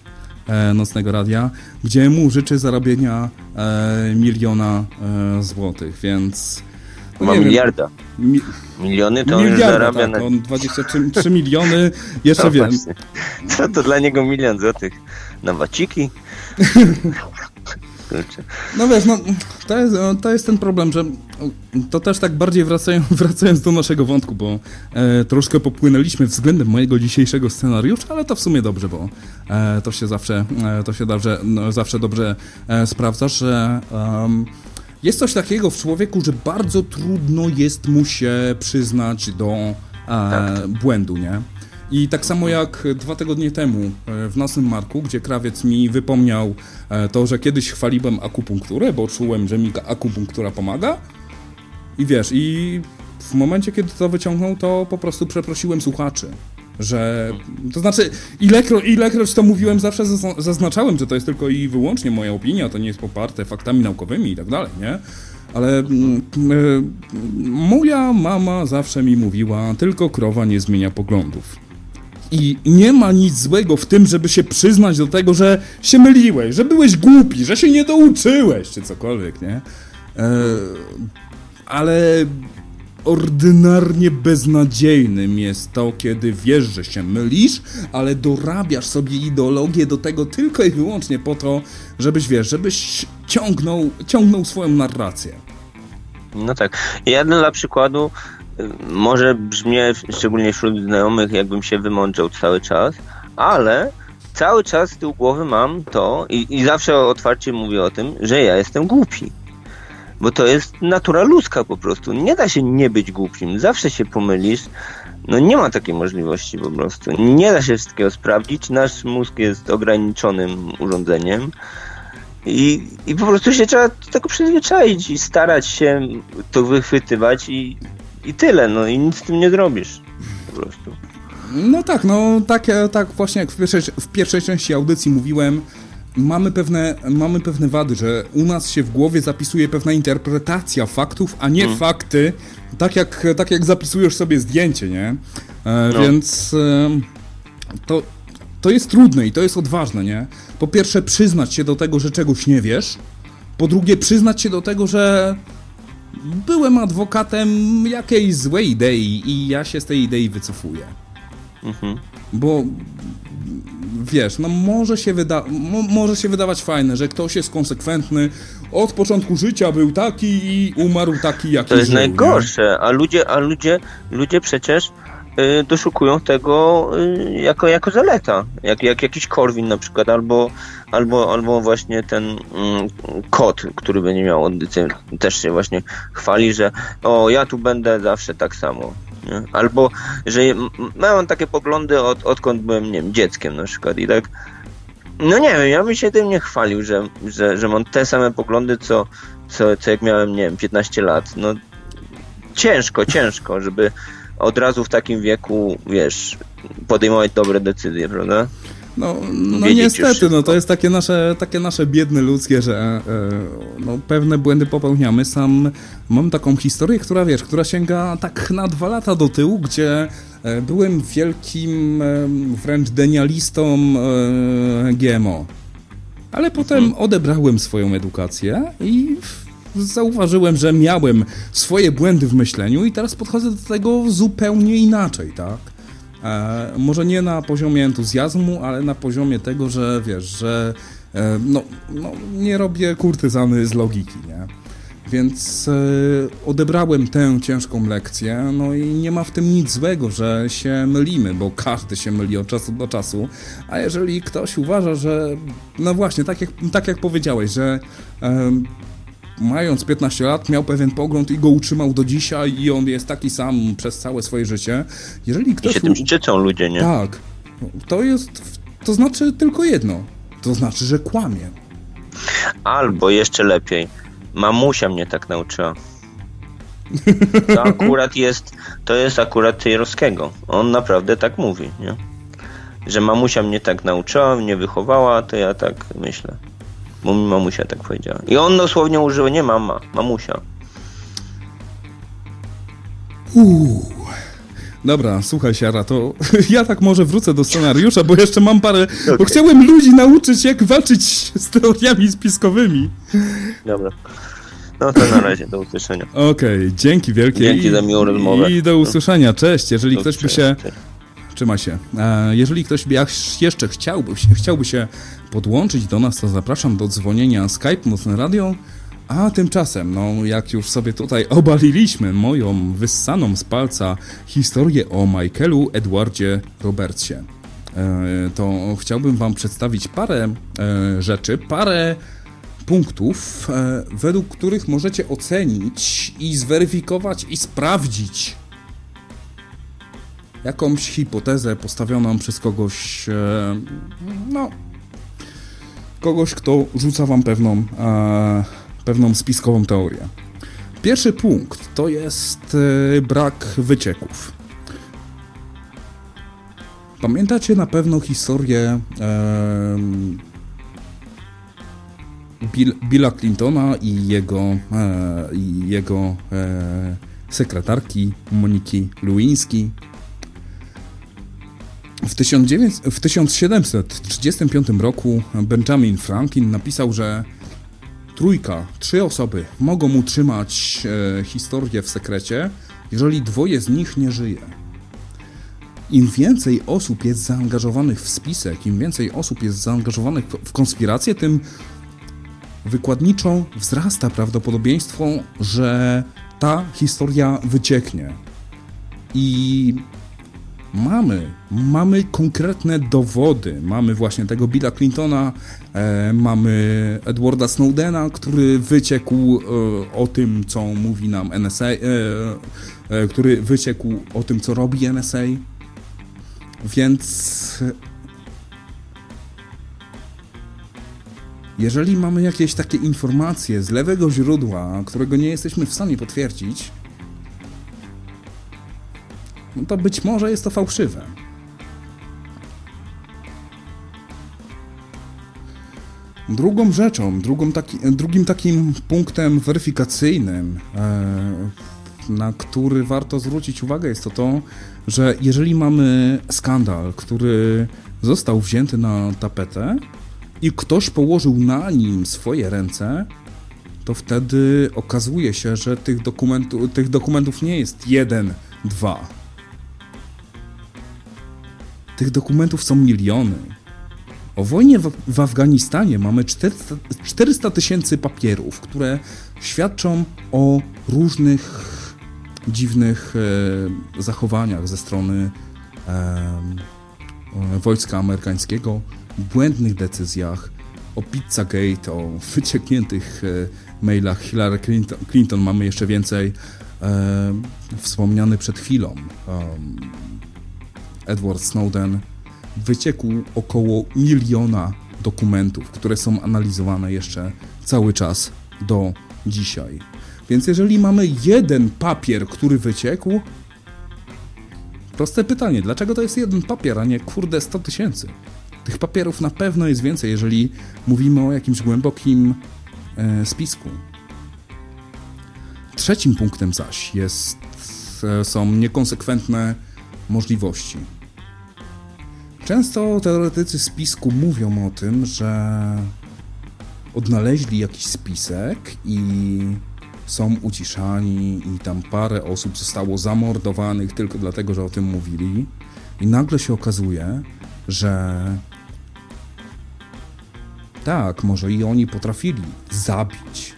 e, Nocnego Radia, gdzie mu życzy zarobienia e, miliona złotych, więc... No Ma miliarda. Mi, Miliony to on już zarabia tak, na... on 23 miliony, jeszcze no wiem. Co to dla niego milion złotych? Na waciki? No wiesz, no, to, jest, to jest ten problem, że to też tak bardziej wracają, wracając do naszego wątku, bo e, troszkę popłynęliśmy względem mojego dzisiejszego scenariusza, ale to w sumie dobrze, bo e, to się zawsze, e, to się dobrze, no, zawsze dobrze e, sprawdza, że jest coś takiego w człowieku, że bardzo trudno jest mu się przyznać do e, tak. błędu, nie? I tak samo jak dwa tygodnie temu e, w naszym Marku, gdzie krawiec mi wypomniał e, to, że kiedyś chwaliłem akupunkturę, bo czułem, że mi akupunktura pomaga. I wiesz, i w momencie, kiedy to wyciągnął, to po prostu przeprosiłem słuchaczy. Że, to znaczy, ilekroć, ilekroć to mówiłem, zawsze zaznaczałem, że to jest tylko i wyłącznie moja opinia, to nie jest poparte faktami naukowymi i tak dalej, nie? Ale mm, y, moja mama zawsze mi mówiła, tylko krowa nie zmienia poglądów. I nie ma nic złego w tym, żeby się przyznać do tego, że się myliłeś, że byłeś głupi, że się nie douczyłeś, czy cokolwiek, nie? E, ale ordynarnie beznadziejnym jest to, kiedy wiesz, że się mylisz, ale dorabiasz sobie ideologię do tego tylko i wyłącznie po to, żebyś, wiesz, żebyś ciągnął, ciągnął swoją narrację. No tak. Ja dla przykładu może brzmię, szczególnie wśród znajomych, jakbym się wymądrzał cały czas, ale cały czas z tyłu głowy mam to i, i zawsze otwarcie mówię o tym, że ja jestem głupi. Bo to jest natura ludzka po prostu. Nie da się nie być głupim. Zawsze się pomylisz. No nie ma takiej możliwości po prostu. Nie da się wszystkiego sprawdzić. Nasz mózg jest ograniczonym urządzeniem. I, I po prostu się trzeba do tego przyzwyczaić i starać się to wychwytywać i i tyle, no i nic z tym nie zrobisz. Po prostu. No tak, no tak, tak właśnie jak w pierwszej, w pierwszej części audycji mówiłem, mamy pewne, mamy pewne wady, że u nas się w głowie zapisuje pewna interpretacja faktów, a nie hmm. fakty, tak jak, tak jak zapisujesz sobie zdjęcie, nie? E, no. Więc e, to, to jest trudne i to jest odważne, nie? Po pierwsze przyznać się do tego, że czegoś nie wiesz, po drugie przyznać się do tego, że byłem adwokatem jakiejś złej idei i ja się z tej idei wycofuję. Mhm. Bo wiesz, no może się, wyda mo może się wydawać fajne, że ktoś jest konsekwentny, od początku życia był taki i umarł taki, jaki To jest żył, najgorsze, nie? a ludzie, a ludzie, ludzie przecież Y, doszukują tego y, jako, jako zaleta, jak, jak jakiś Korwin na przykład, albo, albo, albo właśnie ten mm, kot, który będzie miał audycję, też się właśnie chwali, że o, ja tu będę zawsze tak samo. Nie? Albo, że mam takie poglądy od, odkąd byłem, nie wiem, dzieckiem na przykład i tak no nie wiem, ja bym się tym nie chwalił, że, że, że mam te same poglądy, co, co, co jak miałem, nie wiem, 15 lat. No ciężko, ciężko, żeby od razu w takim wieku, wiesz, podejmować dobre decyzje, prawda? No, no niestety, no to jest takie nasze, takie nasze biedne ludzkie, że e, no, pewne błędy popełniamy. Sam mam taką historię, która wiesz, która sięga tak na dwa lata do tyłu, gdzie e, byłem wielkim e, wręcz denialistą e, GMO. Ale potem mhm. odebrałem swoją edukację i zauważyłem, że miałem swoje błędy w myśleniu i teraz podchodzę do tego zupełnie inaczej, tak? E, może nie na poziomie entuzjazmu, ale na poziomie tego, że wiesz, że e, no, no, nie robię kurtyzany z logiki, nie? Więc e, odebrałem tę ciężką lekcję, no i nie ma w tym nic złego, że się mylimy, bo każdy się myli od czasu do czasu. A jeżeli ktoś uważa, że, no właśnie, tak jak, tak jak powiedziałeś, że mając 15 lat, miał pewien pogląd i go utrzymał do dzisiaj i on jest taki sam przez całe swoje życie. Jeżeli ktoś... I się tym szczycą ludzie, nie? Tak. To jest... To znaczy tylko jedno. To znaczy, że kłamie. Albo jeszcze lepiej. Mamusia mnie tak nauczyła. To akurat jest, to jest akurat Tejrowskiego. On naprawdę tak mówi, nie? Że mamusia mnie tak nauczyła, mnie wychowała, to ja tak myślę. Bo mi mamusia tak powiedziała. I on dosłownie użył nie mama, mamusia. Uuu. Dobra, słuchaj Siara, to ja tak może wrócę do scenariusza, bo jeszcze mam parę... Okay. Bo chciałem ludzi nauczyć, jak walczyć z teoriami spiskowymi. Dobra. No to na razie, do usłyszenia. Okej, okay, dzięki wielkie. Dzięki za miłą rozmowę. I do usłyszenia, cześć. Jeżeli ktoś by się... Trzymaj się. E, jeżeli ktoś by jeszcze chciałby, chciałby się podłączyć do nas, to zapraszam do dzwonienia Skype Mocne Radio. A tymczasem, no jak już sobie tutaj obaliliśmy moją wyssaną z palca historię o Michaelu Edwardzie Robertsie, e, to chciałbym Wam przedstawić parę e, rzeczy, parę punktów, według których możecie ocenić i zweryfikować i sprawdzić jakąś hipotezę postawioną przez kogoś, e, no, kogoś, kto rzuca wam pewną, e, pewną spiskową teorię. Pierwszy punkt to jest e, brak wycieków. Pamiętacie na pewno historię e, Bill, Billa Clintona i jego, e, jego e, sekretarki Moniki Lewinsky, w, 19, w 1735 roku Benjamin Franklin napisał, że trójka, trzy osoby mogą utrzymać e, historię w sekrecie, jeżeli dwoje z nich nie żyje. Im więcej osób jest zaangażowanych w spisek, im więcej osób jest zaangażowanych w konspirację, tym wykładniczo wzrasta prawdopodobieństwo, że ta historia wycieknie. I Mamy, mamy konkretne dowody. Mamy właśnie tego Billa Clintona, e, mamy Edwarda Snowdena, który wyciekł e, o tym, co mówi nam NSA, e, e, który wyciekł o tym, co robi NSA. Więc jeżeli mamy jakieś takie informacje z lewego źródła, którego nie jesteśmy w stanie potwierdzić, no to być może jest to fałszywe. Drugą rzeczą, drugą taki, drugim takim punktem weryfikacyjnym, e, na który warto zwrócić uwagę, jest to to, że jeżeli mamy skandal, który został wzięty na tapetę i ktoś położył na nim swoje ręce, to wtedy okazuje się, że tych, dokumentu, tych dokumentów nie jest jeden, dwa, tych dokumentów są miliony. O wojnie w, w Afganistanie mamy 400 tysięcy papierów, które świadczą o różnych dziwnych e, zachowaniach ze strony e, wojska amerykańskiego, błędnych decyzjach, o Pizzagate, o wyciekniętych e, mailach Hillary Clinton, Clinton mamy jeszcze więcej. E, wspomniany przed chwilą Edward Snowden wyciekł około miliona dokumentów, które są analizowane jeszcze cały czas do dzisiaj. Więc jeżeli mamy jeden papier, który wyciekł, proste pytanie, dlaczego to jest jeden papier, a nie kurde 100 tysięcy? Tych papierów na pewno jest więcej, jeżeli mówimy o jakimś głębokim e, spisku. Trzecim punktem zaś jest, e, są niekonsekwentne możliwości. Często teoretycy spisku mówią o tym, że odnaleźli jakiś spisek i są uciszani i tam parę osób zostało zamordowanych tylko dlatego, że o tym mówili i nagle się okazuje, że tak, może i oni potrafili zabić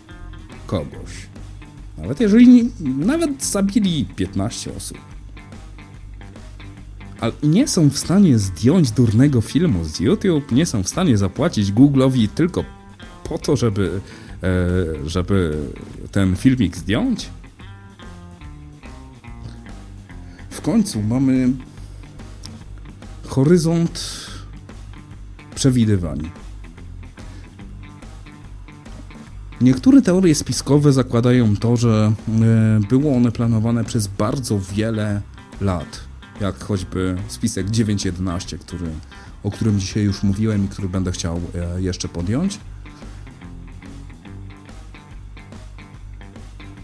kogoś. Nawet jeżeli nawet zabili 15 osób nie są w stanie zdjąć durnego filmu z YouTube, nie są w stanie zapłacić Google'owi tylko po to, żeby, e, żeby ten filmik zdjąć? W końcu mamy horyzont przewidywań. Niektóre teorie spiskowe zakładają to, że e, było one planowane przez bardzo wiele lat jak choćby spisek 9.11, który, o którym dzisiaj już mówiłem i który będę chciał e, jeszcze podjąć.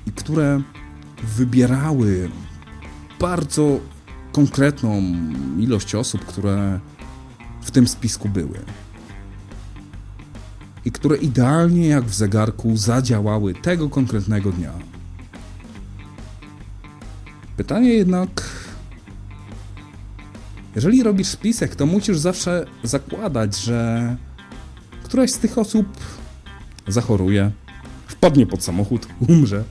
I które wybierały bardzo konkretną ilość osób, które w tym spisku były. I które idealnie jak w zegarku zadziałały tego konkretnego dnia. Pytanie jednak, jeżeli robisz spisek, to musisz zawsze zakładać, że któraś z tych osób zachoruje, wpadnie pod samochód, umrze.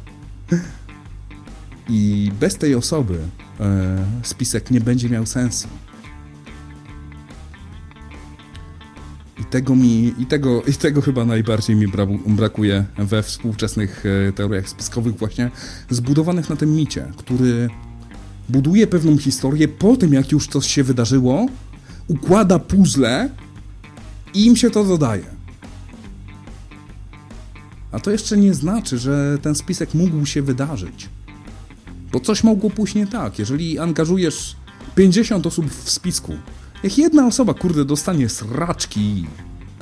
I bez tej osoby e, spisek nie będzie miał sensu. I tego mi, i tego, i tego chyba najbardziej mi brakuje we współczesnych e, teoriach spiskowych, właśnie zbudowanych na tym micie, który buduje pewną historię po tym, jak już coś się wydarzyło, układa puzzle i im się to dodaje. A to jeszcze nie znaczy, że ten spisek mógł się wydarzyć. Bo coś mogło pójść nie tak. Jeżeli angażujesz 50 osób w spisku, jak jedna osoba, kurde, dostanie sraczki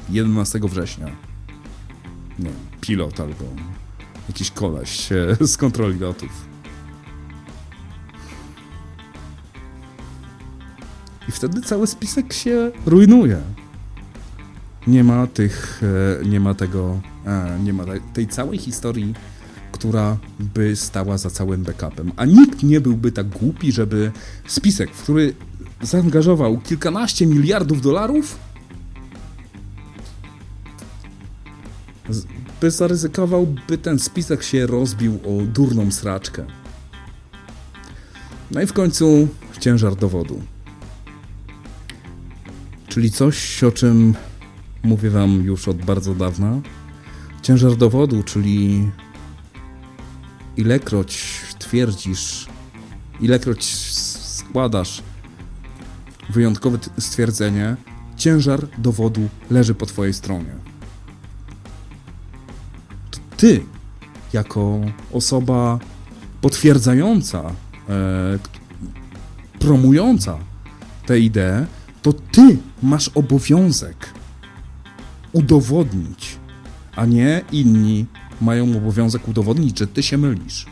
11 września, nie pilot albo jakiś koleś z kontroli lotów. I wtedy cały spisek się rujnuje. Nie ma tych, e, nie ma tego, e, nie ma tej całej historii która by stała za całym backupem. A nikt nie byłby tak głupi, żeby spisek, w który zaangażował kilkanaście miliardów dolarów, by zaryzykował, by ten spisek się rozbił o durną sraczkę. No i w końcu ciężar dowodu. Czyli coś, o czym mówię Wam już od bardzo dawna. Ciężar dowodu, czyli ilekroć twierdzisz, ilekroć składasz wyjątkowe stwierdzenie, ciężar dowodu leży po twojej stronie. Ty, jako osoba potwierdzająca, e, promująca tę ideę, to ty masz obowiązek udowodnić, a nie inni mają obowiązek udowodnić, że ty się mylisz.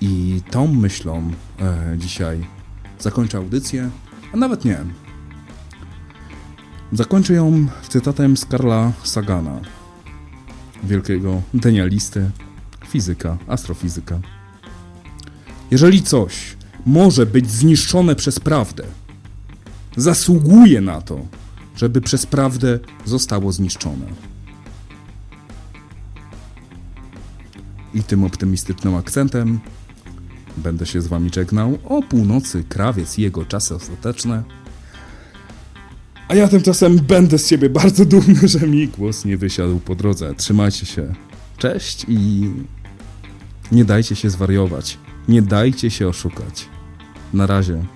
I tą myślą e, dzisiaj zakończę audycję, a nawet nie. Zakończę ją cytatem z Karla Sagana, wielkiego denialisty, fizyka, astrofizyka. Jeżeli coś może być zniszczone przez prawdę, zasługuje na to, żeby przez prawdę zostało zniszczone. I tym optymistycznym akcentem będę się z wami żegnał. O północy krawiec jego czasy ostateczne. A ja tymczasem będę z siebie bardzo dumny, że mi głos nie wysiadł po drodze. Trzymajcie się. Cześć i nie dajcie się zwariować. Nie dajcie się oszukać. Na razie.